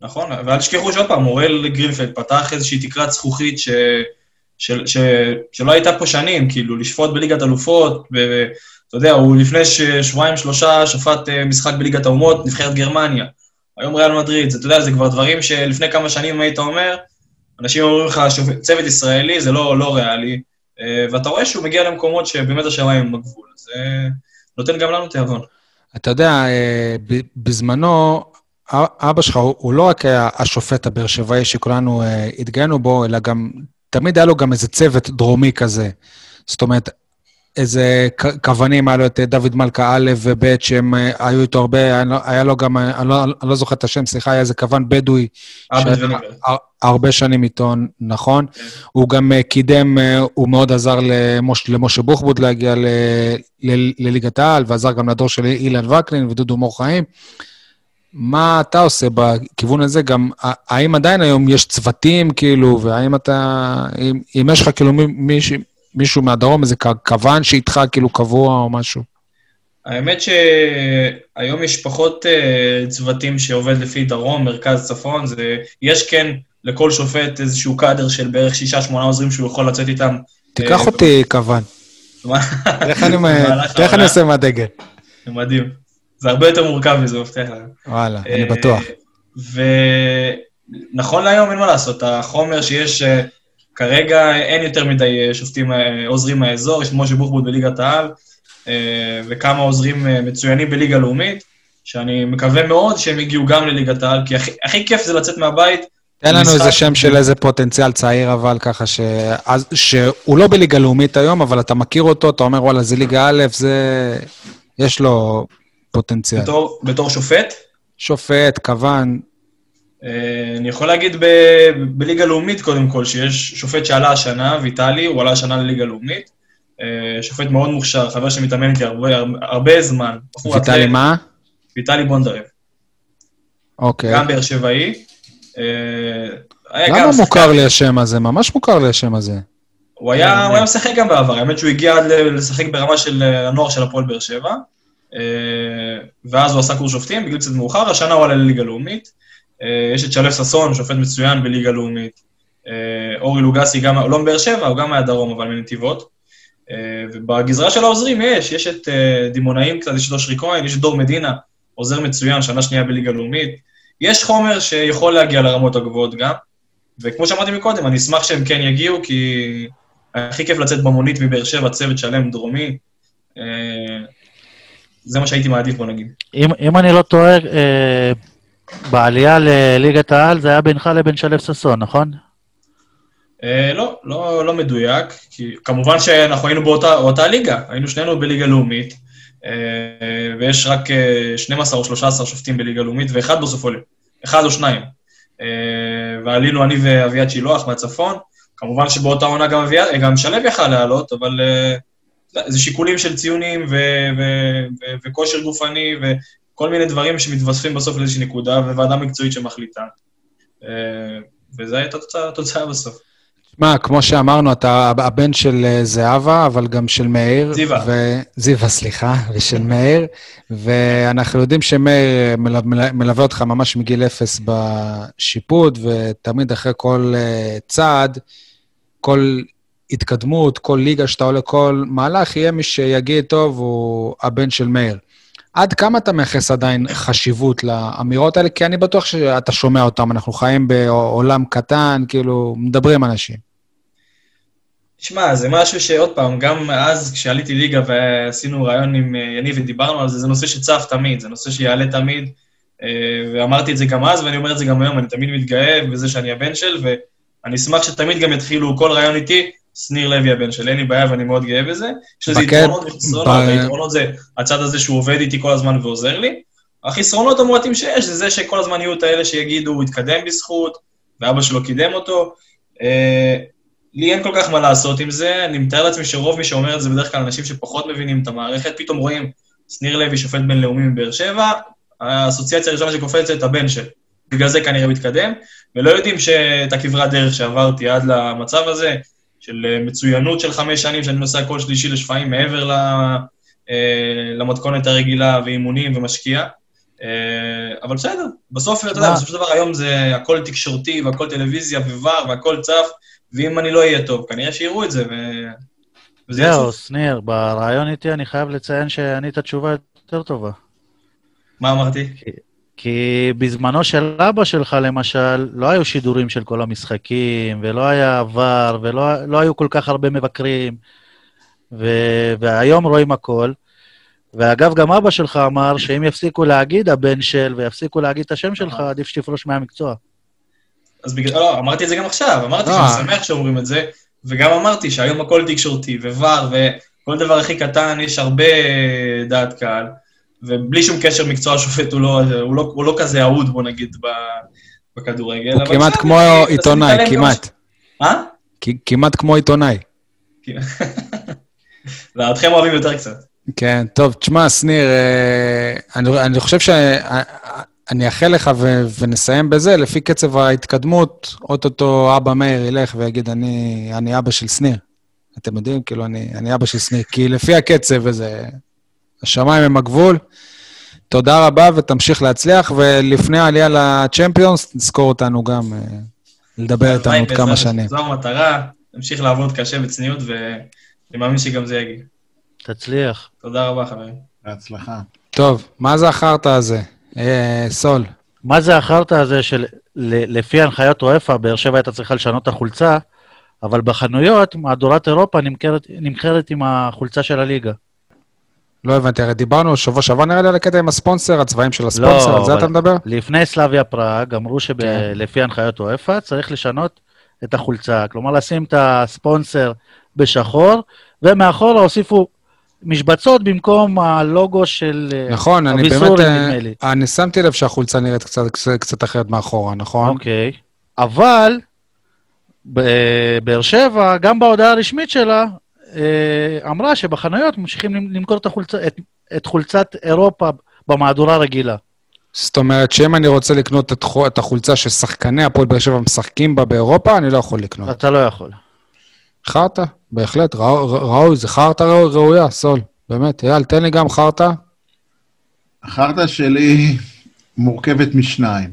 נכון, ואל תשכחו שעוד פעם, אוראל גרינפלד פתח איזושהי תקרת זכוכית ש... של, ש... שלא הייתה פה שנים, כאילו, לשפוט בליגת אלופות, ואתה יודע, הוא לפני ש... שבועיים, שלושה, שפט אה, משחק בליגת האומות, נבחרת גרמניה. היום ריאל מדריד, אתה יודע, זה כבר דברים שלפני כמה שנים היית אומר, אנשים אומרים לך, שופט- צוות ישראלי זה לא, לא ריאלי, אה, ואתה רואה שהוא מגיע למקומות שבאמת השמיים הם בגבול. זה נותן גם לנו תיאבון. אתה יודע, אה, בזמנו, אבא שלך הוא לא רק היה השופט הבאר שבעי שכולנו אה, התגאינו בו, אלא גם, תמיד היה לו גם איזה צוות דרומי כזה. זאת אומרת, איזה כוונים, היה לו את אה, דוד מלכה א' וב' שהם אה, היו איתו הרבה, היה לו- גם, אני לא, אני לא זוכר את השם, סליחה, היה איזה כוון בדואי, הרבה שנים איתו, נכון? הוא גם קידם, הוא מאוד עזר למוש, למשה בוחבוט להגיע לליגת העל, ועזר גם לדור של אילן וקנין ודודו מור חיים. מה אתה עושה בכיוון הזה? גם, האם עדיין היום יש צוותים, כאילו, והאם אתה, אם, אם יש לך כאילו מי- מישהו, מישהו מהדרום, איזה כוון שאיתך כאילו קבוע או משהו? האמת שהיום יש פחות uh, צוותים שעובד לפי דרום, מרכז, צפון, זה... יש כן לכל שופט איזשהו קאדר של בערך שישה, שמונה עוזרים שהוא יכול לצאת איתם. תיקח אה, אותי כוון. תראה איך אני. עושה מהדגל. מדהים. זה הרבה יותר מורכב מזה, מבטיח לך. וואלה, אני אה, בטוח. ונכון להיום אין מה לעשות, החומר שיש אה, כרגע, אין יותר מדי אה, שופטים עוזרים מהאזור, יש משה בוחבוט בליגת העל, וכמה עוזרים מצוינים בליגה לאומית, שאני מקווה מאוד שהם יגיעו גם לליגת העל, כי הכי, הכי כיף זה לצאת מהבית. תן לנו איזה שם של איזה פוטנציאל צעיר, אבל ככה ש... אז, שהוא לא בליגה לאומית היום, אבל אתה מכיר אותו, אתה אומר, וואלה, זה ליגה א', זה... יש לו פוטנציאל. בתור, בתור שופט, שופט, כוון, אה, אני יכול להגיד ב, בליגה לאומית, קודם כל, שיש שופט שעלה השנה, ויטלי, הוא עלה השנה לליגה לאומית. אה, שופט מאוד מוכשר, חבר שמתאמן איתי הרבה, הרבה, זמן. ויטלי מה? ויטלי בונדרב. אוקיי. גם באר שבעי. אה, למה מוכר לי השם הזה? ממש מוכר לי השם הזה. הוא היה, משחק גם בעבר, האמת שהוא הגיע לשחק ברמה של הנוער של הפועל באר שבע, ואז הוא עשה קורס שופטים בגיל קצת מאוחר, השנה הוא עלה לליגה לאומית. אה, יש את שלו ששון, שופט מצוין בליגה לאומית. אה, אורי לוגסי, גם, לא מבאר שבע, הוא גם מהדרום, אבל מנתיבות. אה, ובגזרה של העוזרים יש, יש את אה, דימונאים קצת, יש את אושרי כהן, יש את דור מדינה, עוזר מצוין, שנה שנייה בליגה לאומית. יש חומר שיכול להגיע לרמות הגבוהות גם, וכמו שאמרתי מקודם, אני אשמח שהם כן יגיעו, כי הכי כיף לצאת במונית מבאר שבע, צוות שלם דרומי. זה מה שהייתי מעדיף, בוא נגיד. אם, אם אני לא טועה, אה, בעלייה לליגת העל זה היה בינך לבין שלו ששון, נכון? אה, לא, לא, לא מדויק, כי כמובן שאנחנו היינו באותה אותה ליגה, היינו שנינו בליגה לאומית, אה, ויש רק אה, 12 או 13 שופטים בליגה לאומית, ואחד בסוף עולה, אחד או שניים. אה, ועלינו אני ואביעד שילוח מהצפון, כמובן שבאותה עונה גם גם שלו יכל לעלות, אבל אה, זה שיקולים של ציונים ו- ו- ו- וכושר גופני וכל מיני דברים שמתווספים בסוף לאיזושהי נקודה, וועדה מקצועית שמחליטה. אה, וזו הייתה התוצאה- התוצאה בסוף. מה, כמו שאמרנו, אתה הבן של אה, זהבה, אבל גם של מאיר. זיווה. ו... זיווה, סליחה, ושל מאיר. ואנחנו יודעים שמאיר. מל... מלווה אותך ממש מגיל אפס בשיפוט, ותמיד אחרי כל אה, צעד, כל התקדמות, כל ליגה שאתה עולה, כל מהלך, יהיה מי שיגיד, טוב, הוא הבן של מאיר. עד כמה אתה מייחס עדיין חשיבות לאמירות האלה? כי אני בטוח שאתה שומע אותם, אנחנו חיים בעולם קטן, כאילו, מדברים אנשים. שמע, זה משהו שעוד פעם, גם אז כשעליתי ליגה ועשינו ראיון עם אה, יניב ודיברנו על זה, זה נושא שצף תמיד, זה נושא שיעלה תמיד, אה, ואמרתי את זה גם אז ואני אומר את זה גם היום, אני תמיד מתגאה בזה שאני הבן של, ואני אשמח שתמיד גם יתחילו כל ראיון איתי, שניר לוי הבן של, אין לי בעיה ואני מאוד גאה בזה. יש לזה יתרונות וחסרונות, היתרונות זה הצד הזה שהוא עובד איתי כל הזמן ועוזר לי. החסרונות המועטים שיש זה זה שכל הזמן יהיו את האלה שיגידו, הוא התקדם בזכות, ואבא שלו קידם אותו. אה, לי אין כל כך מה לעשות עם זה, אני מתאר לעצמי שרוב מי שאומר את זה בדרך כלל אנשים שפחות מבינים את המערכת, פתאום רואים שניר לוי, שופט בינלאומי מבאר שבע, האסוציאציה הראשונה שקופצת, הבן של. בגלל זה כנראה מתקדם, ולא יודעים שאת הכברת דרך שעברתי עד למצב הזה, של אה, מצוינות של חמש שנים, שאני נוסע כל שלישי לשפיים מעבר ל, אה, למתכונת הרגילה, ואימונים ומשקיע. אה, אבל בסדר, בסוף, אתה יודע? בסופו של דבר היום זה הכל תקשורתי, והכל טלוויזיה וVAR, והכל צף, ואם אני לא אהיה טוב, כנראה שיראו את זה, ו... וזה זהו, יצוף. שניר, בריאיון איתי אני חייב לציין שענית תשובה יותר טובה. מה אמרתי? כי בזמנו של אבא שלך, למשל, לא היו שידורים של כל המשחקים, ולא היה עבר, ולא לא היו כל כך הרבה מבקרים, ו, והיום רואים הכל. ואגב, גם אבא שלך אמר שאם יפסיקו להגיד הבן של, ויפסיקו להגיד את השם שלך, עדיף שתפרוש מהמקצוע. אז בגלל, לא, אמרתי את זה גם עכשיו, אמרתי לא. שאני שמח שאומרים את זה, וגם אמרתי שהיום הכל תקשורתי, וVAR, וכל דבר הכי קטן, יש הרבה דעת קהל, ובלי שום קשר מקצוע השופט הוא לא, הוא לא, הוא לא כזה אהוד, בוא נגיד, בכדורגל. הוא אבל כמעט כמו עיתונאי, כמעט. מה? כמעט כמו עיתונאי. ואתכם אוהבים יותר קצת. כן, טוב, תשמע, שניר, אה, אני, אני חושב שאני אאחל לך ו, ונסיים בזה, לפי קצב ההתקדמות, אוטוטו אבא מאיר ילך ויגיד, אני, אני אבא של שניר. אתם יודעים, כאילו, אני, אני אבא של שניר, כי לפי הקצב וזה, השמיים הם הגבול. תודה רבה ותמשיך להצליח, ולפני העלייה לצ'מפיונס, תזכור אותנו גם. אה, לדבר איתנו עוד כמה. שנים. זו המטרה, נמשיך לעבוד קשה בצניעות, ואני מאמין שגם זה יגיע. תצליח. תודה רבה, חברים. בהצלחה. טוב, מה זה החרטא הזה? אה, סול. מה זה החרטא הזה של ל- לפי הנחיות וופא, באר שבע הייתה צריכה לשנות את החולצה, אבל בחנויות, מהדורת אירופה נמכרת, נמכרת עם החולצה של הליגה. לא הבנתי, הרי דיברנו שבוע שעבר נראה לי על הקטע עם הספונסר, הצבעים של הספונסר, לא, על זה אתה מדבר? לפני סלאביה פראג, אמרו כן. שלפי הנחיות וופא צריך לשנות את החולצה. כלומר, לשים את הספונסר בשחור, ומאחורה הוסיפו משבצות במקום הלוגו של אה, נכון, אני באמת, אה, נדמה לי. אני שמתי לב שהחולצה נראית קצת- קצת- אחרת מאחורה, נכון? אוקיי. אבל בבאר שבע, גם בהודעה הרשמית שלה, אמרה שבחנויות ממשיכים למכור את, החולצה, את, את חולצת אירופה במהדורה הרגילה. זאת אומרת שאם אני רוצה לקנות את חו- את החולצה ששחקני הפועל באר שבע משחקים בה באירופה, אני לא יכול לקנות. אתה לא יכול. חרטא, בהחלט, ראו- ראוי, זה חרטא ראו- ראויה, סול. באמת, אייל, תן לי גם חרטא. החרטא שלי מורכבת משניים.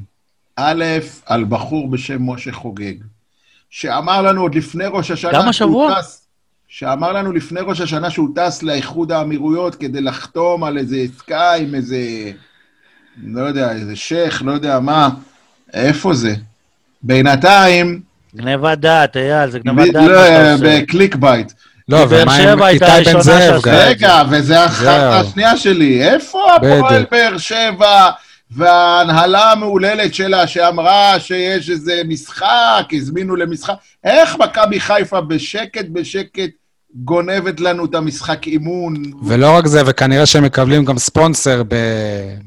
א', על בחור בשם משה חוגג, שאמר לנו עוד לפני ראש השנה... גם שהוא השבוע? טס- שאמר לנו לפני ראש השנה שהוא טס לאיחוד האמירויות כדי לחתום על איזה עסקה עם איזה... לא יודע, איזה שייח, לא יודע מה. איפה זה? בינתיים, גניבת דעת, אייל, זה גניבת דעת לא, עושה. ב click bait. לא, ומה עם איתי בן זאב. רגע, וזה החרטא זהו. השנייה שלי. איפה הפועל. באר שבע וההנהלה המהוללת שלה שאמרה שיש איזה משחק, הזמינו למשחק? איך מכבי חיפה בשקט בשקט גונבת לנו את המשחק אימון? ולא רק זה, וכנראה שהם מקבלים גם ספונסר ב...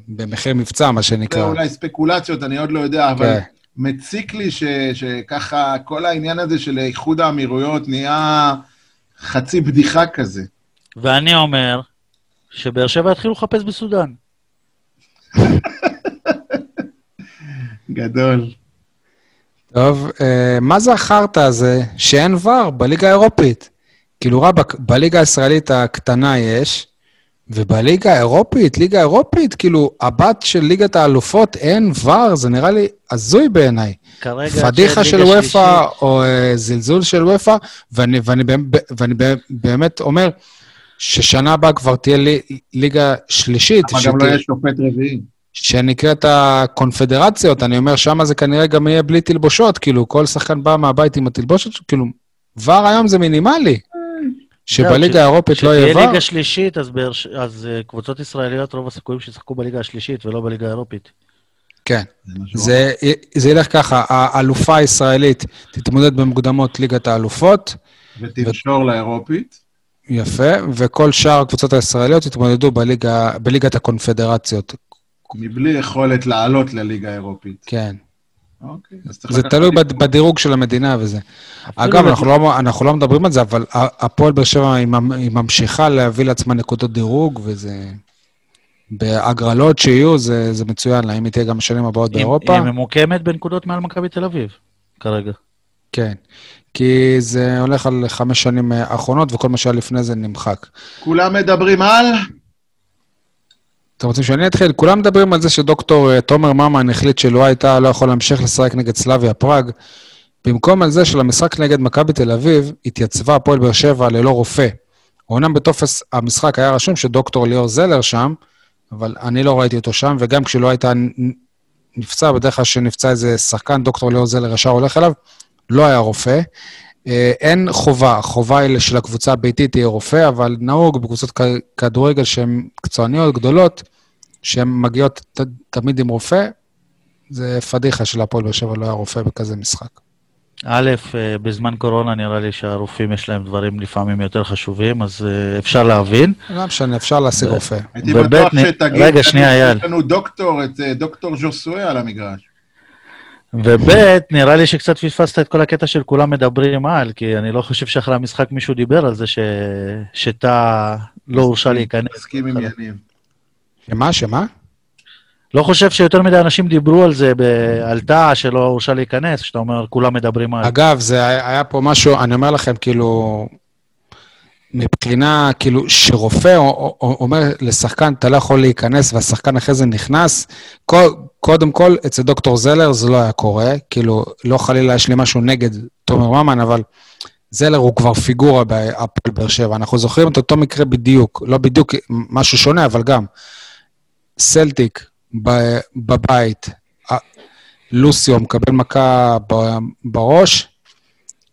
במחיר מבצע, מה זה שנקרא. אולי ספקולציות, אני עוד לא יודע, אבל כן. מציק לי ש, שככה כל העניין הזה של איחוד האמירויות נהיה חצי בדיחה כזה. ואני אומר שבאר שבע יתחילו לחפש בסודאן. גדול. טוב, אה, מה זה החרטא הזה שאין ור בליגה האירופית? כאילו, רבאק, בליגה הישראלית הקטנה יש, ובליגה האירופית, ליגה האירופית, כאילו, הבת של ליגת האלופות אין ור, זה נראה לי הזוי בעיניי. כרגע... פדיחה של וופא או אה, זלזול של וופא, ואני, ואני, באמת- ואני באמת אומר ששנה הבאה כבר תהיה לי, ליגה שלישית, אבל גם לא יש שופט רביעי. שנקראת הקונפדרציות, אני אומר, שם זה כנראה גם יהיה בלי תלבושות, כאילו, כל שחקן בא מהבית עם התלבושת, כאילו, ור היום זה מינימלי. שבליגה זהו, האירופית לא יהיה כשתהיה ור, ליגה שלישית, אז, באר... ש- אז uh, קבוצות ישראליות, רוב הסיכויים שישחקו בליגה השלישית ולא בליגה האירופית. כן. זה זה, זה ילך ככה, האלופה הישראלית תתמודד במוקדמות ליגת האלופות, ותנשור לאירופית. יפה, וכל שאר הקבוצות הישראליות יתמודדו בליגה, בליגת הקונפדרציות. מבלי יכולת לעלות לליגה האירופית. כן. אוקיי, זה תלוי בדירוג של המדינה וזה. אגב, אפילו אנחנו לא, אנחנו לא מדברים על זה, אבל הפועל באר שבע היא ממ- היא ממשיכה להביא לעצמה נקודות דירוג, וזה... בהגרלות שיהיו, זה, זה מצוין לה, אם היא תהיה גם בשנים הבאות היא- באירופה. היא ממוקמת בנקודות מעל מכבי תל אביב, כרגע. כן. כי זה הולך על חמש שנים אה, האחרונות, וכל מה שהיה לפני זה נמחק. כולם מדברים על... אתם רוצים שאני אתחיל? כולם מדברים על זה שדוקטור אה, תומר ממן החליט שלא הייתה, לא יכול להמשיך לשחק נגד סלאביה פראג. במקום על זה של המשחק נגד מכבי תל אביב, התייצבה הפועל באר שבע ללא רופא. אומנם בטופס המשחק היה רשום שדוקטור ליאור זלר שם, אבל אני לא ראיתי אותו שם, וגם כשלא הייתה נפצע, בדרך כלל כשנפצע איזה שחקן, דוקטור ליאור זלר ישר הולך אליו, לא היה רופא. אה, אין חובה, החובה היא של הקבוצה הביתית תהיה רופא, אבל נהוג בקבוצות כדורגל שהן מקצועניות, גדולות, שהן מגיעות ת, תמיד עם רופא, זה פדיחה של הפועל באר שבע, לא היה רופא בכזה משחק. א', אה, בזמן קורונה נראה לי שהרופאים יש להם דברים לפעמים יותר חשובים, אז אה, אפשר להבין. לא משנה, אפשר להשיג רופא. הייתי בטוח שתגיד, רגע, שנייה, אייל. יש לנו דוקטור, את דוקטור ז'וסואה על המגרש. וב', נראה לי שקצת פספסת את כל הקטע של כולם מדברים על, כי אני לא חושב שאחרי המשחק מישהו דיבר על זה ש... לא הורשה להיכנס. מסכים עם יניב. שמה, שמה? לא חושב שיותר מדי אנשים דיברו על זה, ב... על טאה שלא הורשה להיכנס, כשאתה אומר כולם מדברים על... אגב, זה היה פה משהו, אני אומר לכם, כאילו, מבחינה, כאילו, שרופא או- או- אומר לשחקן, אתה לא יכול להיכנס, והשחקן אחרי זה נכנס, כל, קודם כל, אצל דוקטור זלר זה לא היה קורה, כאילו, לא חלילה יש לי משהו נגד תומר ממן, אבל זלר הוא כבר פיגורה בהפועל באר שבע. אנחנו זוכרים את אותו מקרה בדיוק, לא בדיוק משהו שונה, אבל גם. סלטיק בבית, לוסיו מקבל מכה בראש,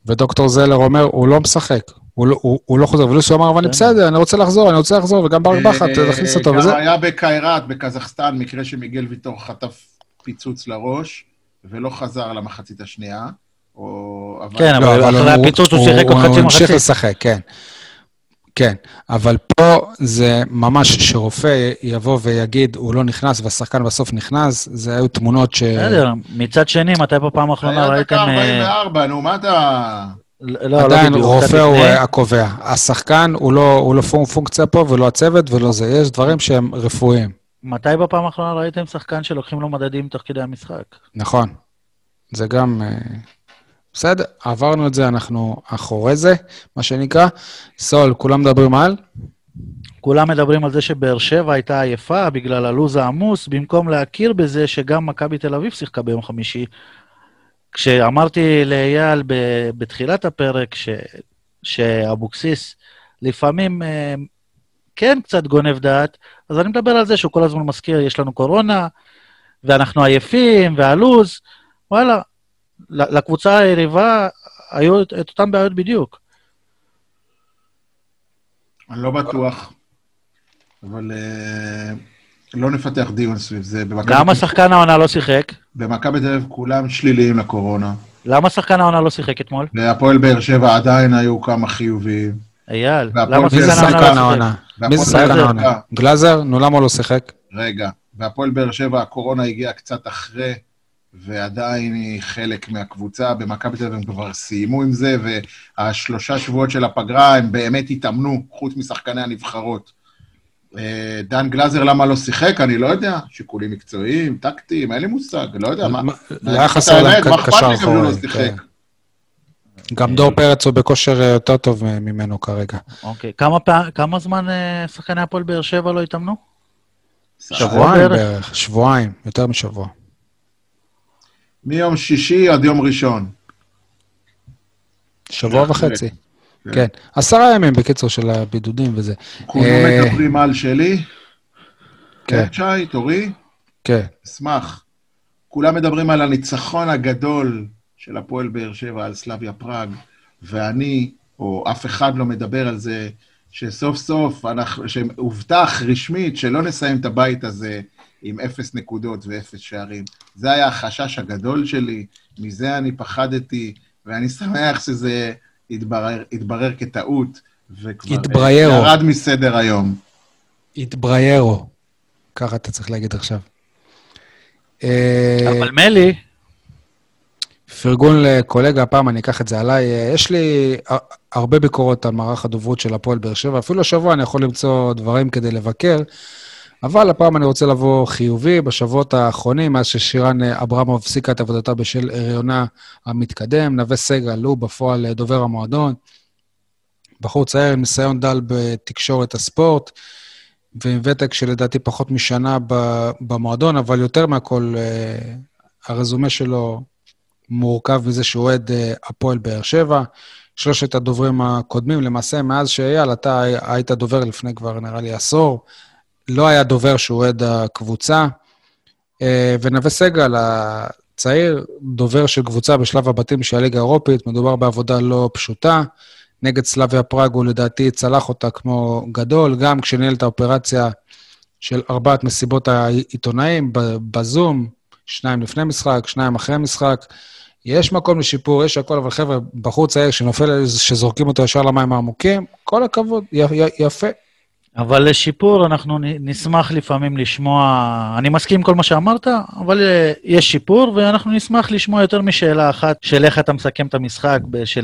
ודוקטור זלר אומר, הוא לא משחק, הוא לא, הוא, הוא לא חוזר. ולוסיו אמר, אבל אני בסדר, אני רוצה לחזור, אני רוצה לחזור, וגם ברק בכר, תכניס אותו גם וזה. היה בקיירת, בקזחסטן, מקרה שמיגל ויטור חטף פיצוץ לראש, ולא חזר למחצית השנייה. או... כן, אבל לא, אחרי הפיצוץ הוא שיחק עוד חצי הוא המשיך מחצית. לשחק, כן. כן, אבל פה זה ממש שרופא יבוא ויגיד, הוא לא נכנס, והשחקן בסוף נכנס, זה היו תמונות ש... בסדר, מצד שני, מתי בפעם האחרונה היה ראיתם... דקה אה, 44, נו, מה אתה... לא, לא עדיין בדיוק, רופא הוא לפני. אה, הקובע. השחקן הוא לא, הוא לא פונק- פונקציה פה, ולא הצוות, ולא זה. יש דברים שהם רפואיים, מתי בפעם האחרונה ראיתם שחקן שלוקחים לו מדדים תוך כדי המשחק? נכון. זה גם... אה, בסדר, עברנו את זה, אנחנו אחורי זה, מה שנקרא. סול, כולם מדברים על? כולם מדברים על זה שבאר שבע הייתה עייפה בגלל הלו"ז העמוס, במקום להכיר בזה שגם מכבי תל אביב שיחקה ביום חמישי. כשאמרתי לאייל ב- בתחילת הפרק ש- שאבוקסיס לפעמים אה, כן קצת גונב דעת, אז אני מדבר על זה שהוא כל הזמן מזכיר, יש לנו קורונה, ואנחנו עייפים, והלו"ז, וואלה, לקבוצה היריבה היו את אותן בעיות בדיוק. אני לא בטוח, אבל אה, לא נפתח דיון סביב זה. למה שחקן העונה לא שיחק? במכבי תל אביב כולם שליליים לקורונה, למה שחקן העונה לא שיחק אתמול? והפועל באר שבע עדיין היו כמה חיוביים. אייל, למה שחקן העונה לא? שיחק? מי זה שחקן העונה? גלאזר? נו, למה הוא לא שיחק? רגע, והפועל באר שבע, הקורונה הגיעה קצת אחרי, ועדיין היא חלק מהקבוצה. במכבי תל אביב הם כבר סיימו עם זה, והשלושה שבועות של הפגרה, הם באמת התאמנו, חוץ משחקני הנבחרות. אה, דן גלאזר, למה לא שיחק? אני לא יודע. שיקולים מקצועיים, טקטיים, אין לי מושג, לא יודע מה. מה, היה חסר להם קשר לי גם שהוא לא אחורי. שיחק? כן. גם דור פרץ הוא בכושר אה, יותר טוב אה, ממנו כרגע. אוקיי. כמה זמן אה, שחקני הפועל באר שבע לא התאמנו? שבועיים. בערך, שבועיים, יותר משבוע. מיום שישי עד יום ראשון. שבוע וחצי. כן. עשרה ימים, בקיצור, של הבידודים וזה. כולם אה, מדברים על שלי. כן. כן, שי, תורי? כן. אשמח. כולם מדברים על הניצחון הגדול של הפועל באר שבע על סלאביה פראג, ואני, או אף אחד לא מדבר על זה, שסוף סוף, אנחנו, שהובטח רשמית שלא נסיים את הבית הזה עם אפס נקודות ואפס שערים. זה היה החשש הגדול שלי, מזה אני פחדתי, ואני שמח שזה התברר, התברר כטעות, וכבר התבריירו. ירד מסדר היום. התבריירו. ככה אתה צריך להגיד עכשיו. אה, אבל מלי, פרגון לקולגה, הפעם אני אקח את זה עליי. אה, יש לי הר- הרבה ביקורות על מערך הדוברות של הפועל באר שבע, אפילו השבוע אני יכול למצוא דברים כדי לבקר, אבל הפעם אני רוצה לבוא חיובי. בשבועות האחרונים, מאז ששירן אה, אברמוב הפסיקה את עבודתה בשל הריונה המתקדם, נווה סגל הוא בפועל אה, דובר המועדון. בחור צעיר עם ניסיון דל בתקשורת הספורט, ועם ותק שלדעתי פחות משנה במועדון, אבל יותר מהכל, אה, הרזומה שלו מורכב מזה שהוא אוהד הפועל באר שבע. שלושת הדוברים הקודמים, למעשה, מאז שאייל, אתה הי- היית דובר לפני כבר, נראה לי, עשור, לא היה דובר שהוא אוהד הקבוצה. אה, ונווה סגל, הצעיר, דובר של קבוצה בשלב הבתים של הליגה האירופית, מדובר בעבודה לא פשוטה. נגד סלאביה פראג הוא לדעתי צלח אותה כמו גדול, גם כשניהל את האופרציה של ארבעת מסיבות העיתונאים בזום, שניים לפני משחק, שניים אחרי משחק. יש מקום לשיפור, יש הכל, אבל חבר'ה, בחור צעיר שנופל, שזורקים אותו ישר למים העמוקים, כל הכבוד, יפה. אבל לשיפור אנחנו נשמח לפעמים לשמוע, אני מסכים עם כל מה שאמרת, אבל אה, יש שיפור, ואנחנו נשמח לשמוע יותר משאלה אחת של איך אתה מסכם את המשחק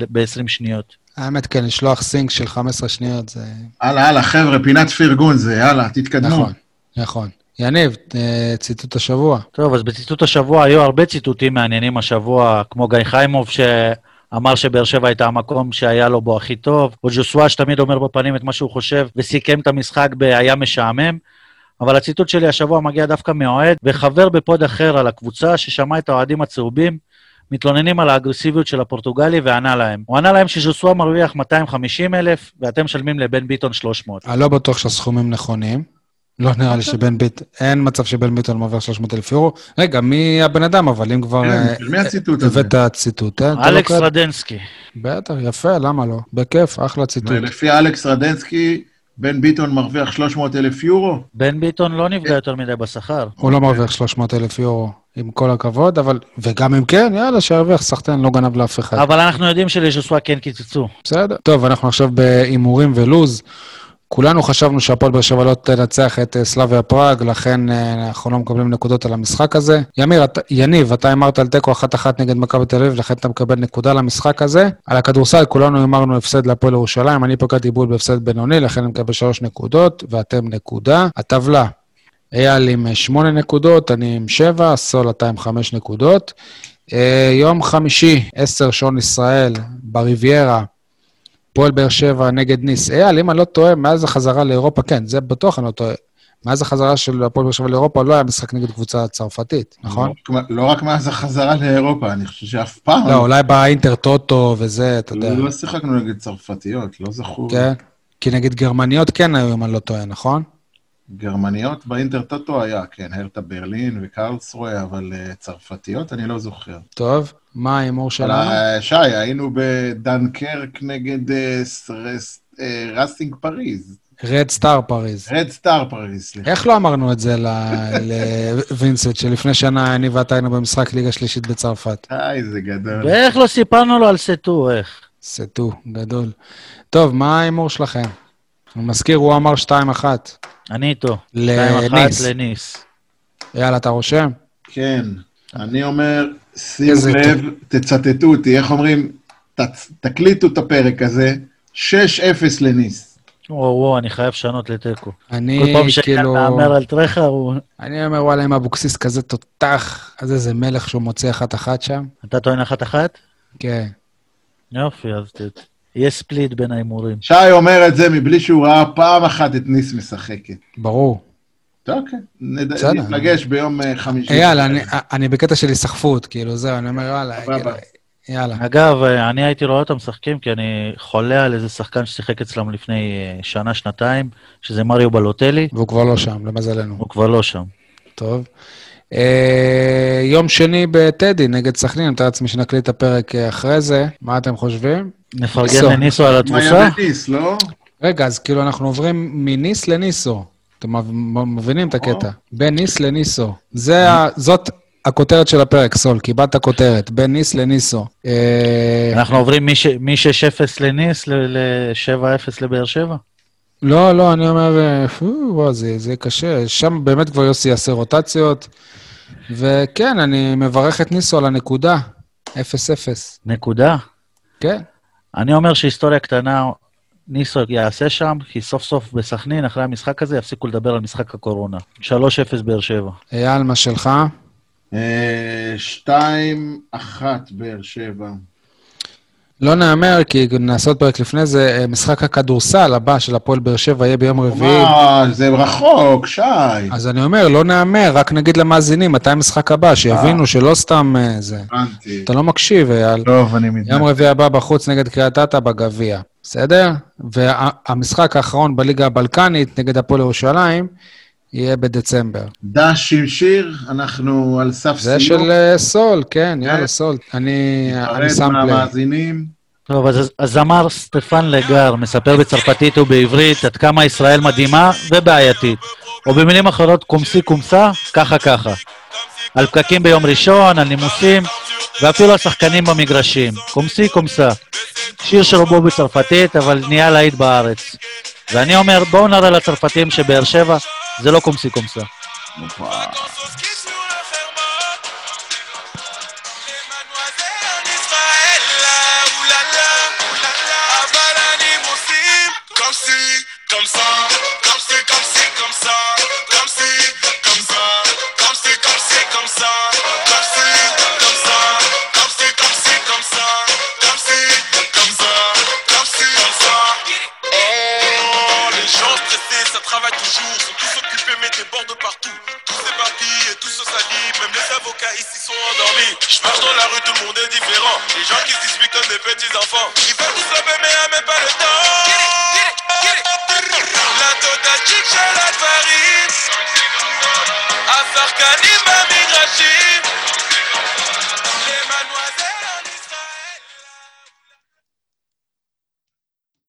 ב-20 שניות. האמת, כן, לשלוח סינק של 15 שניות זה... הלאה, הלאה, חבר'ה, פינת פרגון זה, יאללה, תתקדמו. נכון, נכון. יניב, אה, ציטוט השבוע. טוב, אז בציטוט השבוע היו הרבה ציטוטים מעניינים השבוע, כמו גיא חיימוב שאמר שבאר שבע הייתה המקום שהיה לו בו הכי טוב, או ג'וסווה שתמיד אומר בפנים את מה שהוא חושב, וסיכם את המשחק ב"היה משעמם", אבל הציטוט שלי השבוע מגיע דווקא מאוהד וחבר בפוד אחר על הקבוצה, ששמע את האוהדים הצהובים מתלוננים על האגרסיביות של הפורטוגלי וענה להם. הוא ענה להם שז'וסווה מרוויח 250 אלף ואתם משלמים לבן ביטון 300. אני לא בטוח שהסכומים נכונים. לא נראה לי שבן ביטון, אין מצב שבן ביטון מעביר 300 אלף יורו. רגע, מי הבן אדם, אבל אם כבר כן, אה, מי הציטוט הזה? הבאת ציטוט, אה? לו אלכס. רדנסקי. בטח, יפה, למה לא? בכיף, אחלה ציטוט. ולפי אלכס רדנסקי, בן ביטון מרוויח 300 אלף יורו? בן ביטון לא נפגע יותר מדי בשכר. הוא לא מרוויח 300 אלף יורו, עם כל הכבוד, אבל... וגם אם כן, יאללה, שירוויח, סחטיין לא גנב לאף אחד. אבל אנחנו יודעים שלז'וסווה כן קיצצו. בסדר. טוב, אנחנו עכשיו בהימורים ולוז. כולנו חשבנו שהפועל באר שבע לא תנצח את אה, סלאביה פראג, לכן אה, אנחנו לא מקבלים נקודות על המשחק הזה. ימיר, אתה- יניב, אתה הימרת על תיקו אחת-אחת נגד מכבי תל אביב, לכן אתה מקבל נקודה למשחק הזה. על הכדורסל, כולנו הימרנו הפסד להפועל ירושלים, אני פגעתי בול בהפסד בינוני, לכן אני מקבל שלוש נקודות, ואתם נקודה. הטבלה, אייל עם אה, שמונה נקודות, אני עם שבע, סול אתה עם חמש נקודות. יום חמישי, עשר שעון ישראל, בריביירה, פועל באר שבע נגד ניס. אייל, אם אני לא טועה, מאז החזרה לאירופה, כן, זה בטוח אני לא טועה. מאז החזרה של הפועל באר שבע לאירופה לא היה משחק נגד קבוצה צרפתית, נכון? לא רק- לא רק מאז החזרה לאירופה, אני חושב שאף פעם לא, אולי באינטר טוטו וזה, אתה יודע. לא שיחקנו נגד צרפתיות, לא זכור. כן? כי נגד גרמניות כן היו, אם אני לא טועה, נכון? גרמניות באינטר טוטו היה, כן, הרטה ברלין וקרלסרוהה, אבל אה, צרפתיות אני לא זוכר. טוב, מה ההימור שלנו? אה, שי, היינו בדנקרק נגד אה, רס- אה, ראסינג פריז. רד סטאר פריז. רד סטאר פריז, סליחה. איך לא אמרנו את זה ל- לווינסט, שלפני שנה אני ואתה היינו במשחק ליגה שלישית בצרפת? איי, זה גדול. ואיך לא סיפרנו לו על סטו, איך? סטו, גדול. טוב, מה ההימור שלכם? אני מזכיר, הוא אמר 2-1. אני איתו. לניס. 2-1 לניס. יאללה, אתה רושם? כן, אני אומר, שימו לב, תצטטו אותי, איך אומרים, תקליטו את הפרק הזה, 6-0 לניס. וואו, וואו, אני חייב לשנות לתיקו. כל אני פעם שאתה כאילו... מהמר על טרחה, הוא... אני אומר, וואלה, אם אבוקסיס כזה תותח, אז איזה מלך שהוא מוציא אחת-אחת שם. אתה טוען אחת-אחת? כן. יופי, אז יהיה ספליט בין ההימורים. שי אומר את זה מבלי שהוא ראה פעם אחת את ניס משחקת. ברור. בסדר. נפגש ביום אה, חמישי. אייל, אני- אני בקטע של היסחפות, כאילו, זהו, אני אומר, וואלה, סבבה. כאילו, יאללה. אגב, אני הייתי רואה אותם משחקים, כי אני חולה על איזה שחקן ששיחק אצלם לפני אה, שנה, שנתיים, שזה מריו בלוטלי, והוא כבר לא שם, למזלנו. הוא כבר לא שם. טוב. אה, יום שני בטדי נגד סכנין, אני מתאר לעצמי שנקליט את הפרק אה, אחרי זה. מה אתם חושבים? נפרגן ניסו. לניסו על מה התבוסה? היה בניס, לא? רגע, אז כאילו אנחנו עוברים מניס לניסו. אתם מב- מבינים את הקטע? בין ניס לניסו. זה ה- זאת הכותרת של הפרק, סול, קיבלת כותרת. בין ניס לניסו. אה, אנחנו עוברים מ-6-0 לניס ל-7-0 לבאר שבע? לא, לא, אני אומר, אה, וואו, זה, זה קשה. שם באמת כבר יוסי יעשה רוטציות. וכן, אני מברך את ניסו על הנקודה. 0-0. נקודה. כן. אני אומר שהיסטוריה קטנה, ניסו יעשה שם, כי סוף סוף בסכנין, אחרי המשחק הזה, יפסיקו לדבר על משחק הקורונה. 3-0 באר שבע. אייל, מה שלך? אה, שתיים, אחת, באר שבע. לא נאמר, כי נעשה עוד פרק לפני זה, אה, משחק הכדורסל הבא של הפועל באר שבע יהיה ביום רביעי. מה, זה רחוק, שי. אז אני אומר, לא נאמר, רק נגיד למאזינים מתי המשחק הבא, שיבינו שלא סתם אה, זה. הבנתי. אתה לא מקשיב, אייל. טוב, אני יום מתנצל. רביעי הבא בחוץ נגד קריית אתא בגביע, בסדר? והמשחק האחרון בליגה הבלקנית נגד הפועל ירושלים יהיה בדצמבר. דש עם שיר, אנחנו על סף זה סיום. של אה, סול, כן, יאללה, כן. סול. אני שם פליי. מהמאזינים. טוב, אז הזמר סטפן לגר מספר בצרפתית ובעברית עד כמה ישראל מדהימה ובעייתית. או במילים אחרות, קומסי קומסה, ככה ככה. על פקקים ביום ראשון, על נימוסים, ואפילו השחקנים במגרשים. קומסי קומסה. שיר שרובו בצרפתית, אבל נהיה להיט בארץ. ואני אומר, בואו נראה לצרפתים שבאר שבע זה לא קומסי קומסה. Comme avocats ici sont endormis. Je marche dans la rue, tout le monde est différent. Les gens qui se disputent comme des petits enfants. Ils veulent tous lever, mais à même pas le temps. La totale chic, la Paris. Asar Kanim.